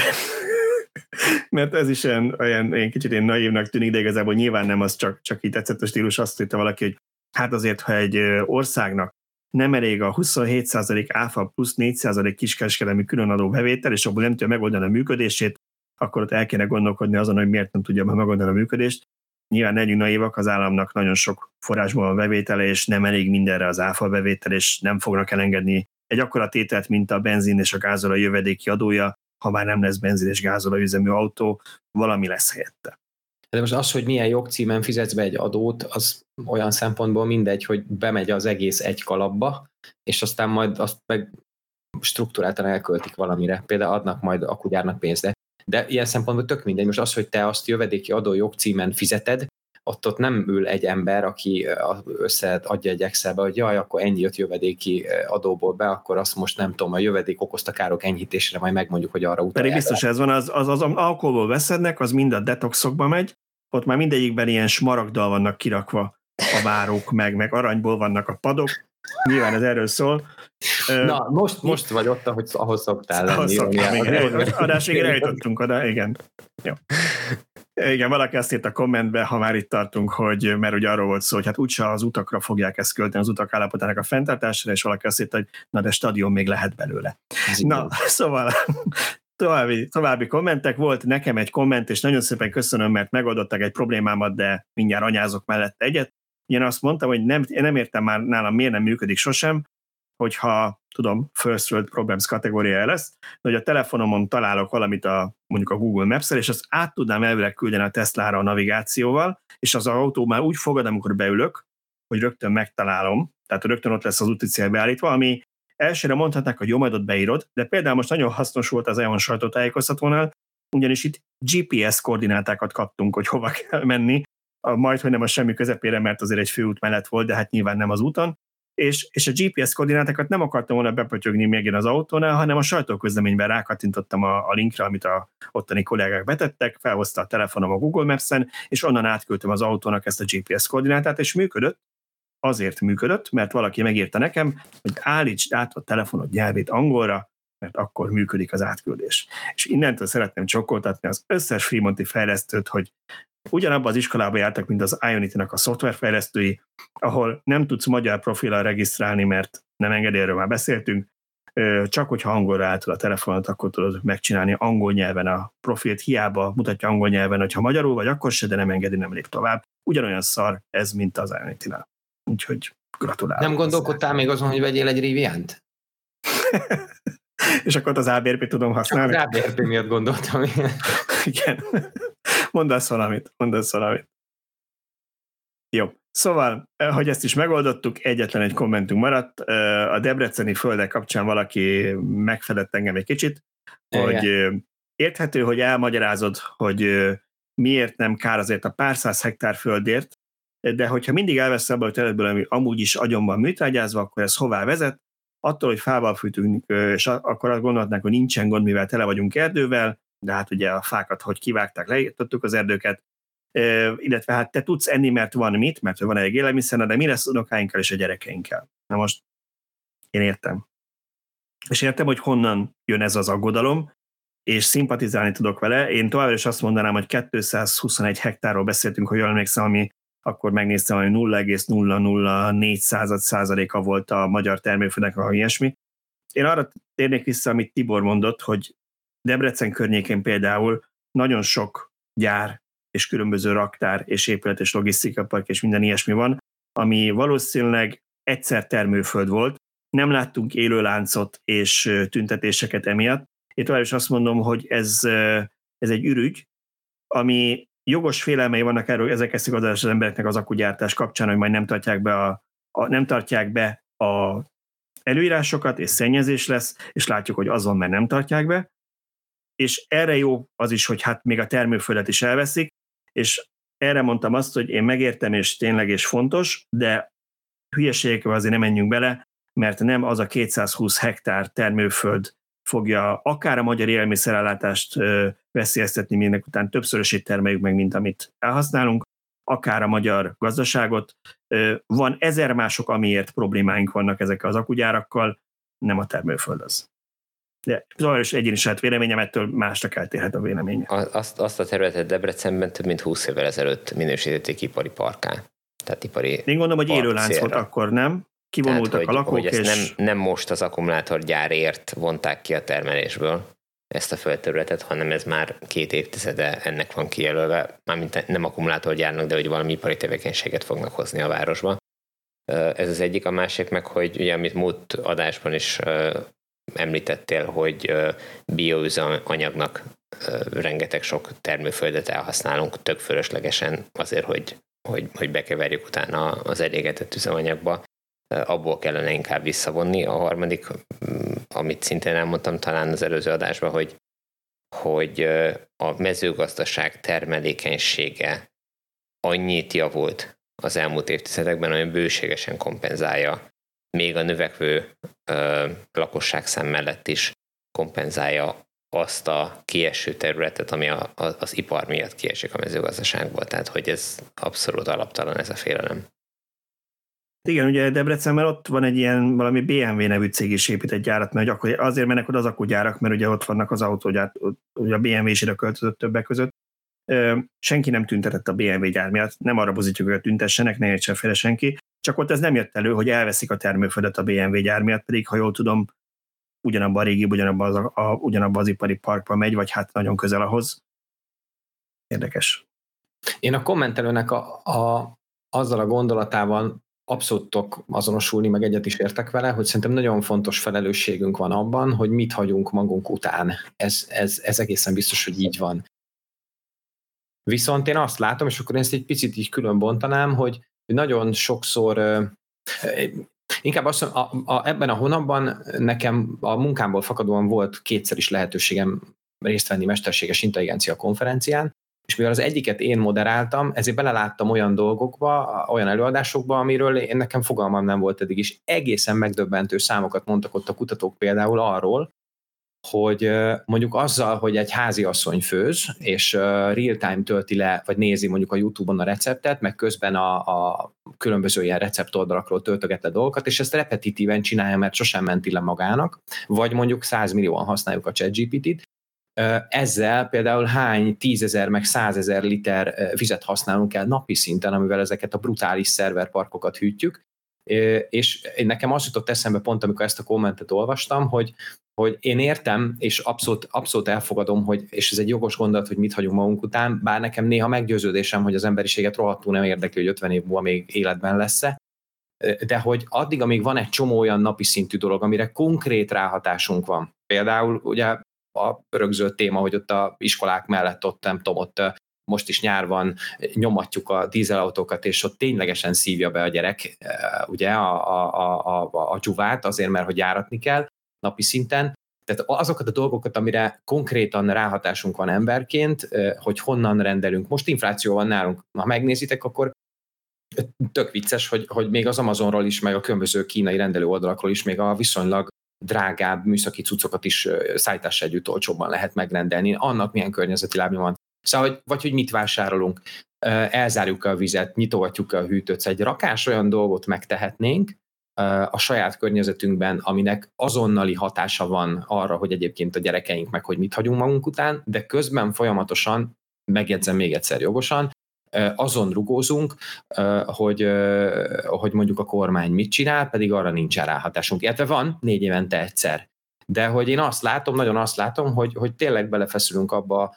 mert ez is olyan, olyan, olyan kicsit én naívnak tűnik, de igazából nyilván nem az csak, csak így tetszett a stílus, azt írta valaki, hogy hát azért, ha egy országnak nem elég a 27% áfa plusz 4% kiskereskedelmi különadó bevétel, és abból nem tudja megoldani a működését, akkor ott el kéne gondolkodni azon, hogy miért nem tudja megoldani a működést. Nyilván legyünk naívak, az államnak nagyon sok forrásból van bevétele, és nem elég mindenre az áfa bevétel, és nem fognak elengedni egy akkora tételt, mint a benzin és a gázolaj jövedéki adója, ha már nem lesz benzin és gázolajüzemű autó, valami lesz helyette. De most az, hogy milyen jogcímen fizetsz be egy adót, az olyan szempontból mindegy, hogy bemegy az egész egy kalapba, és aztán majd azt meg struktúráltan elköltik valamire. Például adnak majd a kugyárnak pénzt, de, de ilyen szempontból tök mindegy. Most az, hogy te azt jövedéki adó jogcímen fizeted, ott ott nem ül egy ember, aki összeadja egy Excelbe, hogy jaj, akkor ennyi jött jövedéki adóból be, akkor azt most nem tudom, a jövedék okozta károk enyhítésére, majd megmondjuk, hogy arra utalják. Pedig biztos ez van, az, az, az alkoholból veszednek, az mind a detoxokba megy, ott már mindegyikben ilyen smaragdal vannak kirakva a várók, meg, meg aranyból vannak a padok, nyilván ez erről szól. Na, most, most vagy ott, ahogy, ahhoz szoktál lenni. Ahhoz szoktam, igen. [laughs] Adás végén eljutottunk oda, igen. Jó. Igen, valaki azt írt a kommentbe, ha már itt tartunk, hogy mert ugye arról volt szó, hogy hát úgyse az utakra fogják ezt költeni, az utak állapotának a fenntartásra, és valaki azt írta, hogy na de stadion még lehet belőle. Ez na, így. [laughs] szóval további, további kommentek. Volt nekem egy komment, és nagyon szépen köszönöm, mert megoldottak egy problémámat, de mindjárt anyázok mellett egyet. Én azt mondtam, hogy nem, nem értem már nálam miért nem működik sosem, hogyha tudom, first world problems kategóriája lesz, de hogy a telefonomon találok valamit a, mondjuk a Google maps és azt át tudnám elvileg küldeni a Tesla-ra a navigációval, és az autó már úgy fogad, amikor beülök, hogy rögtön megtalálom, tehát rögtön ott lesz az úti cél beállítva, ami elsőre mondhatnák, hogy jó, majd ott beírod, de például most nagyon hasznos volt az EON sajtótájékoztatónál, ugyanis itt GPS koordinátákat kaptunk, hogy hova kell menni, majd, hogy nem a semmi közepére, mert azért egy főút mellett volt, de hát nyilván nem az úton, és, és a GPS koordinátákat nem akartam volna bepötyögni még az autónál, hanem a sajtóközleményben rákattintottam a, a linkre, amit a ottani kollégák betettek, felhozta a telefonom a Google Maps-en, és onnan átküldtem az autónak ezt a GPS koordinátát, és működött, azért működött, mert valaki megírta nekem, hogy állítsd át a telefonod nyelvét angolra, mert akkor működik az átküldés. És innentől szeretném csokoltatni az összes Fremonti fejlesztőt, hogy ugyanabban az iskolába jártak, mint az Ionity-nak a szoftverfejlesztői, ahol nem tudsz magyar profilra regisztrálni, mert nem engedi, erről már beszéltünk, csak hogyha angolra álltad a telefonot, akkor tudod megcsinálni angol nyelven a profilt, hiába mutatja angol nyelven, hogyha magyarul vagy, akkor se, de nem engedi, nem lép tovább. Ugyanolyan szar ez, mint az Unity -nál. Úgyhogy gratulálok. Nem gondolkodtál még azon, hogy vegyél egy Riviant? [laughs] És akkor az ABRP tudom használni? Csak az ABRP miatt gondoltam. Igen. [laughs] Mondasz valamit, mondasz valamit. Jó. Szóval, eh, hogy ezt is megoldottuk, egyetlen egy kommentünk maradt. Eh, a debreceni földek kapcsán valaki megfedett engem egy kicsit, Igen. hogy eh, érthető, hogy elmagyarázod, hogy miért nem kár azért a pár száz hektár földért, de hogyha mindig elvesz abban a területből, ami amúgy is agyonban műtrágyázva, akkor ez hová vezet? Attól, hogy fával fűtünk, és akkor azt gondolhatnánk, hogy nincsen gond, mivel tele vagyunk erdővel, de hát ugye a fákat, hogy kivágták, leírtottuk az erdőket, illetve hát te tudsz enni, mert van mit, mert van egy élelmiszer, de mi lesz unokáinkkal és a gyerekeinkkel? Na most én értem. És értem, hogy honnan jön ez az aggodalom, és szimpatizálni tudok vele. Én továbbra is azt mondanám, hogy 221 hektárról beszéltünk, hogy jól emlékszem, ami akkor megnéztem, hogy 0,004 század százaléka volt a magyar termőföldnek, ha ilyesmi. Én arra térnék vissza, amit Tibor mondott, hogy Debrecen környékén például nagyon sok gyár és különböző raktár és épület és logisztikapark és minden ilyesmi van, ami valószínűleg egyszer termőföld volt, nem láttunk élőláncot és tüntetéseket emiatt. Én tovább is azt mondom, hogy ez, ez egy ürügy, ami jogos félelmei vannak erről, ezek eszik az embereknek az akugyártás kapcsán, hogy majd nem tartják be a, a, nem tartják be a előírásokat, és szennyezés lesz, és látjuk, hogy azon, mert nem tartják be. És erre jó az is, hogy hát még a termőföldet is elveszik, és erre mondtam azt, hogy én megértem, és tényleg és fontos, de hülyeségekkel azért nem menjünk bele, mert nem az a 220 hektár termőföld fogja akár a magyar élelmiszerellátást veszélyeztetni, minek után többszörösét termeljük meg, mint amit elhasználunk, akár a magyar gazdaságot. Van ezer mások, amiért problémáink vannak ezekkel az akugyárakkal, nem a termőföld az. De zajos egyéni saját véleményem, ettől másnak eltérhet a véleménye. Azt, azt a területet Debrecenben több mint 20 évvel ezelőtt minősítették ipari parkán. Tehát ipari Én gondolom, hogy élőlánc volt akkor, nem? Kivonultak Tehát, hogy, a lakók, hogy és... nem, nem most az akkumulátorgyárért vonták ki a termelésből ezt a földterületet, hanem ez már két évtizede ennek van kijelölve, mármint nem akkumulátorgyárnak, de hogy valami ipari tevékenységet fognak hozni a városba. Ez az egyik, a másik meg, hogy ugye, amit múlt adásban is említettél, hogy bioüzemanyagnak rengeteg sok termőföldet elhasználunk tök fölöslegesen azért, hogy, hogy, hogy bekeverjük utána az elégetett üzemanyagba. Abból kellene inkább visszavonni. A harmadik, amit szintén elmondtam talán az előző adásban, hogy, hogy a mezőgazdaság termelékenysége annyit javult az elmúlt évtizedekben, ami bőségesen kompenzálja még a növekvő ö, lakosságszám mellett is kompenzálja azt a kieső területet, ami a, a, az ipar miatt kiesik a mezőgazdaságból. Tehát, hogy ez abszolút alaptalan ez a félelem. Igen, ugye Debrecenben ott van egy ilyen valami BMW nevű cég is épít gyárat, mert akkor azért mennek oda az akugyárak, mert ugye ott vannak az autógyár, ugye a BMW is ide költözött többek között. Senki nem tüntetett a BMW gyár miatt, nem arra bozítjuk, hogy tüntessenek, ne értsen félre senki, csak ott ez nem jött elő, hogy elveszik a termőföldet a BMW gyár miatt, pedig ha jól tudom, ugyanabban a régi, ugyanabban az, a, ugyanabban az ipari parkban megy, vagy hát nagyon közel ahhoz. Érdekes. Én a kommentelőnek a, a, azzal a gondolatával abszolút azonosulni, meg egyet is értek vele, hogy szerintem nagyon fontos felelősségünk van abban, hogy mit hagyunk magunk után. Ez, ez, ez egészen biztos, hogy így van. Viszont én azt látom, és akkor én ezt egy picit így külön bontanám, hogy nagyon sokszor Inkább azt a, a, ebben a hónapban nekem a munkámból fakadóan volt kétszer is lehetőségem részt venni mesterséges intelligencia konferencián, és mivel az egyiket én moderáltam, ezért beleláttam olyan dolgokba, olyan előadásokba, amiről én nekem fogalmam nem volt eddig is. Egészen megdöbbentő számokat mondtak ott a kutatók például arról, hogy mondjuk azzal, hogy egy házi asszony főz, és real-time tölti le, vagy nézi mondjuk a YouTube-on a receptet, meg közben a, a különböző ilyen receptoldalakról töltöget le dolgokat, és ezt repetitíven csinálja, mert sosem menti le magának, vagy mondjuk 100 millióan használjuk a ChatGPT-t, ezzel például hány tízezer meg százezer liter vizet használunk el napi szinten, amivel ezeket a brutális szerverparkokat hűtjük, És nekem az jutott eszembe pont, amikor ezt a kommentet olvastam, hogy, hogy én értem, és abszolút, abszolút elfogadom, hogy, és ez egy jogos gondolat, hogy mit hagyunk magunk után, bár nekem néha meggyőződésem, hogy az emberiséget rohadtul nem érdekli, hogy 50 év múlva még életben lesz-e, de hogy addig, amíg van egy csomó olyan napi szintű dolog, amire konkrét ráhatásunk van. Például ugye a rögzött téma, hogy ott a iskolák mellett ott, nem tudom, ott most is nyár van, nyomatjuk a dízelautókat, és ott ténylegesen szívja be a gyerek ugye a, a, a, a, a csuvát, azért, mert hogy járatni kell napi szinten. Tehát azokat a dolgokat, amire konkrétan ráhatásunk van emberként, hogy honnan rendelünk. Most infláció van nálunk. Ha megnézitek, akkor tök vicces, hogy, hogy még az Amazonról is, meg a különböző kínai rendelő oldalakról is még a viszonylag drágább műszaki cuccokat is szállítás együtt olcsóbban lehet megrendelni. Annak milyen környezeti lábja van. Szóval, vagy hogy mit vásárolunk, elzárjuk a vizet, nyitogatjuk a hűtőt, szóval egy rakás olyan dolgot megtehetnénk a saját környezetünkben, aminek azonnali hatása van arra, hogy egyébként a gyerekeink meg, hogy mit hagyunk magunk után, de közben folyamatosan, megjegyzem még egyszer jogosan, azon rugózunk, hogy, hogy mondjuk a kormány mit csinál, pedig arra nincs ráhatásunk. Illetve van négy évente egyszer. De hogy én azt látom, nagyon azt látom, hogy, hogy tényleg belefeszülünk abba,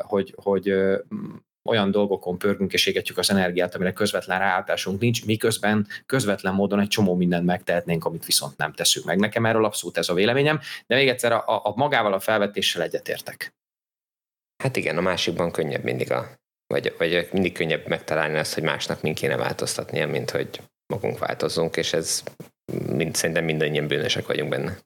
hogy, hogy olyan dolgokon pörgünk és égetjük az energiát, amire közvetlen ráállásunk nincs, miközben közvetlen módon egy csomó mindent megtehetnénk, amit viszont nem teszünk meg. Nekem erről abszolút ez a véleményem, de még egyszer a, a magával a felvetéssel egyetértek. Hát igen, a másikban könnyebb mindig a vagy, vagy mindig könnyebb megtalálni azt, hogy másnak mind kéne változtatnia, mint hogy magunk változzunk, és ez mind, szerintem mindannyian bűnösek vagyunk benne.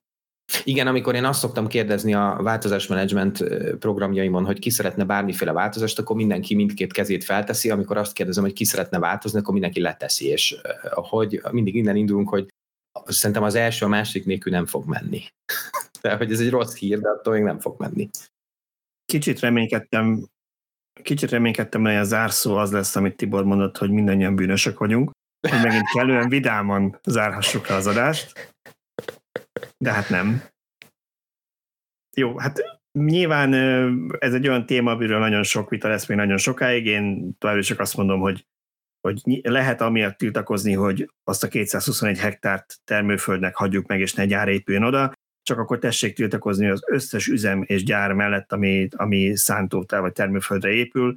Igen, amikor én azt szoktam kérdezni a változásmenedzsment programjaimon, hogy ki szeretne bármiféle változást, akkor mindenki mindkét kezét felteszi, amikor azt kérdezem, hogy ki szeretne változni, akkor mindenki leteszi, és hogy mindig innen indulunk, hogy szerintem az első, a másik nélkül nem fog menni. [laughs] Tehát, hogy ez egy rossz hír, de attól még nem fog menni. Kicsit reménykedtem Kicsit reménykedtem, hogy a zárszó az lesz, amit Tibor mondott, hogy mindannyian bűnösök vagyunk, hogy megint kellően vidáman zárhassuk le az adást. De hát nem. Jó, hát nyilván ez egy olyan téma, amiről nagyon sok vita lesz még nagyon sokáig. Én továbbra csak azt mondom, hogy, hogy lehet amiatt tiltakozni, hogy azt a 221 hektárt termőföldnek hagyjuk meg, és ne gyár épüljön oda, csak akkor tessék tiltakozni az összes üzem és gyár mellett, ami, ami szántótál vagy termőföldre épül.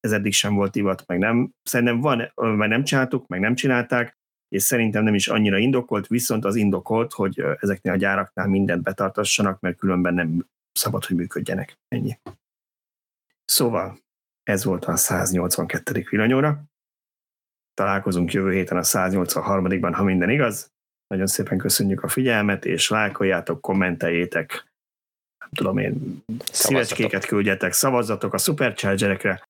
Ez eddig sem volt ivat, meg nem. Szerintem van, vagy nem csináltuk, meg nem csinálták, és szerintem nem is annyira indokolt, viszont az indokolt, hogy ezeknél a gyáraknál mindent betartassanak, mert különben nem szabad, hogy működjenek. Ennyi. Szóval ez volt a 182. villanyóra. Találkozunk jövő héten a 183-ban, ha minden igaz. Nagyon szépen köszönjük a figyelmet, és lájkoljátok, kommenteljétek, nem tudom én, szívecskéket küldjetek, szavazzatok a Superchargerekre,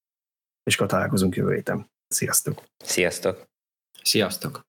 és akkor találkozunk jövő héten. Sziasztok! Sziasztok! Sziasztok!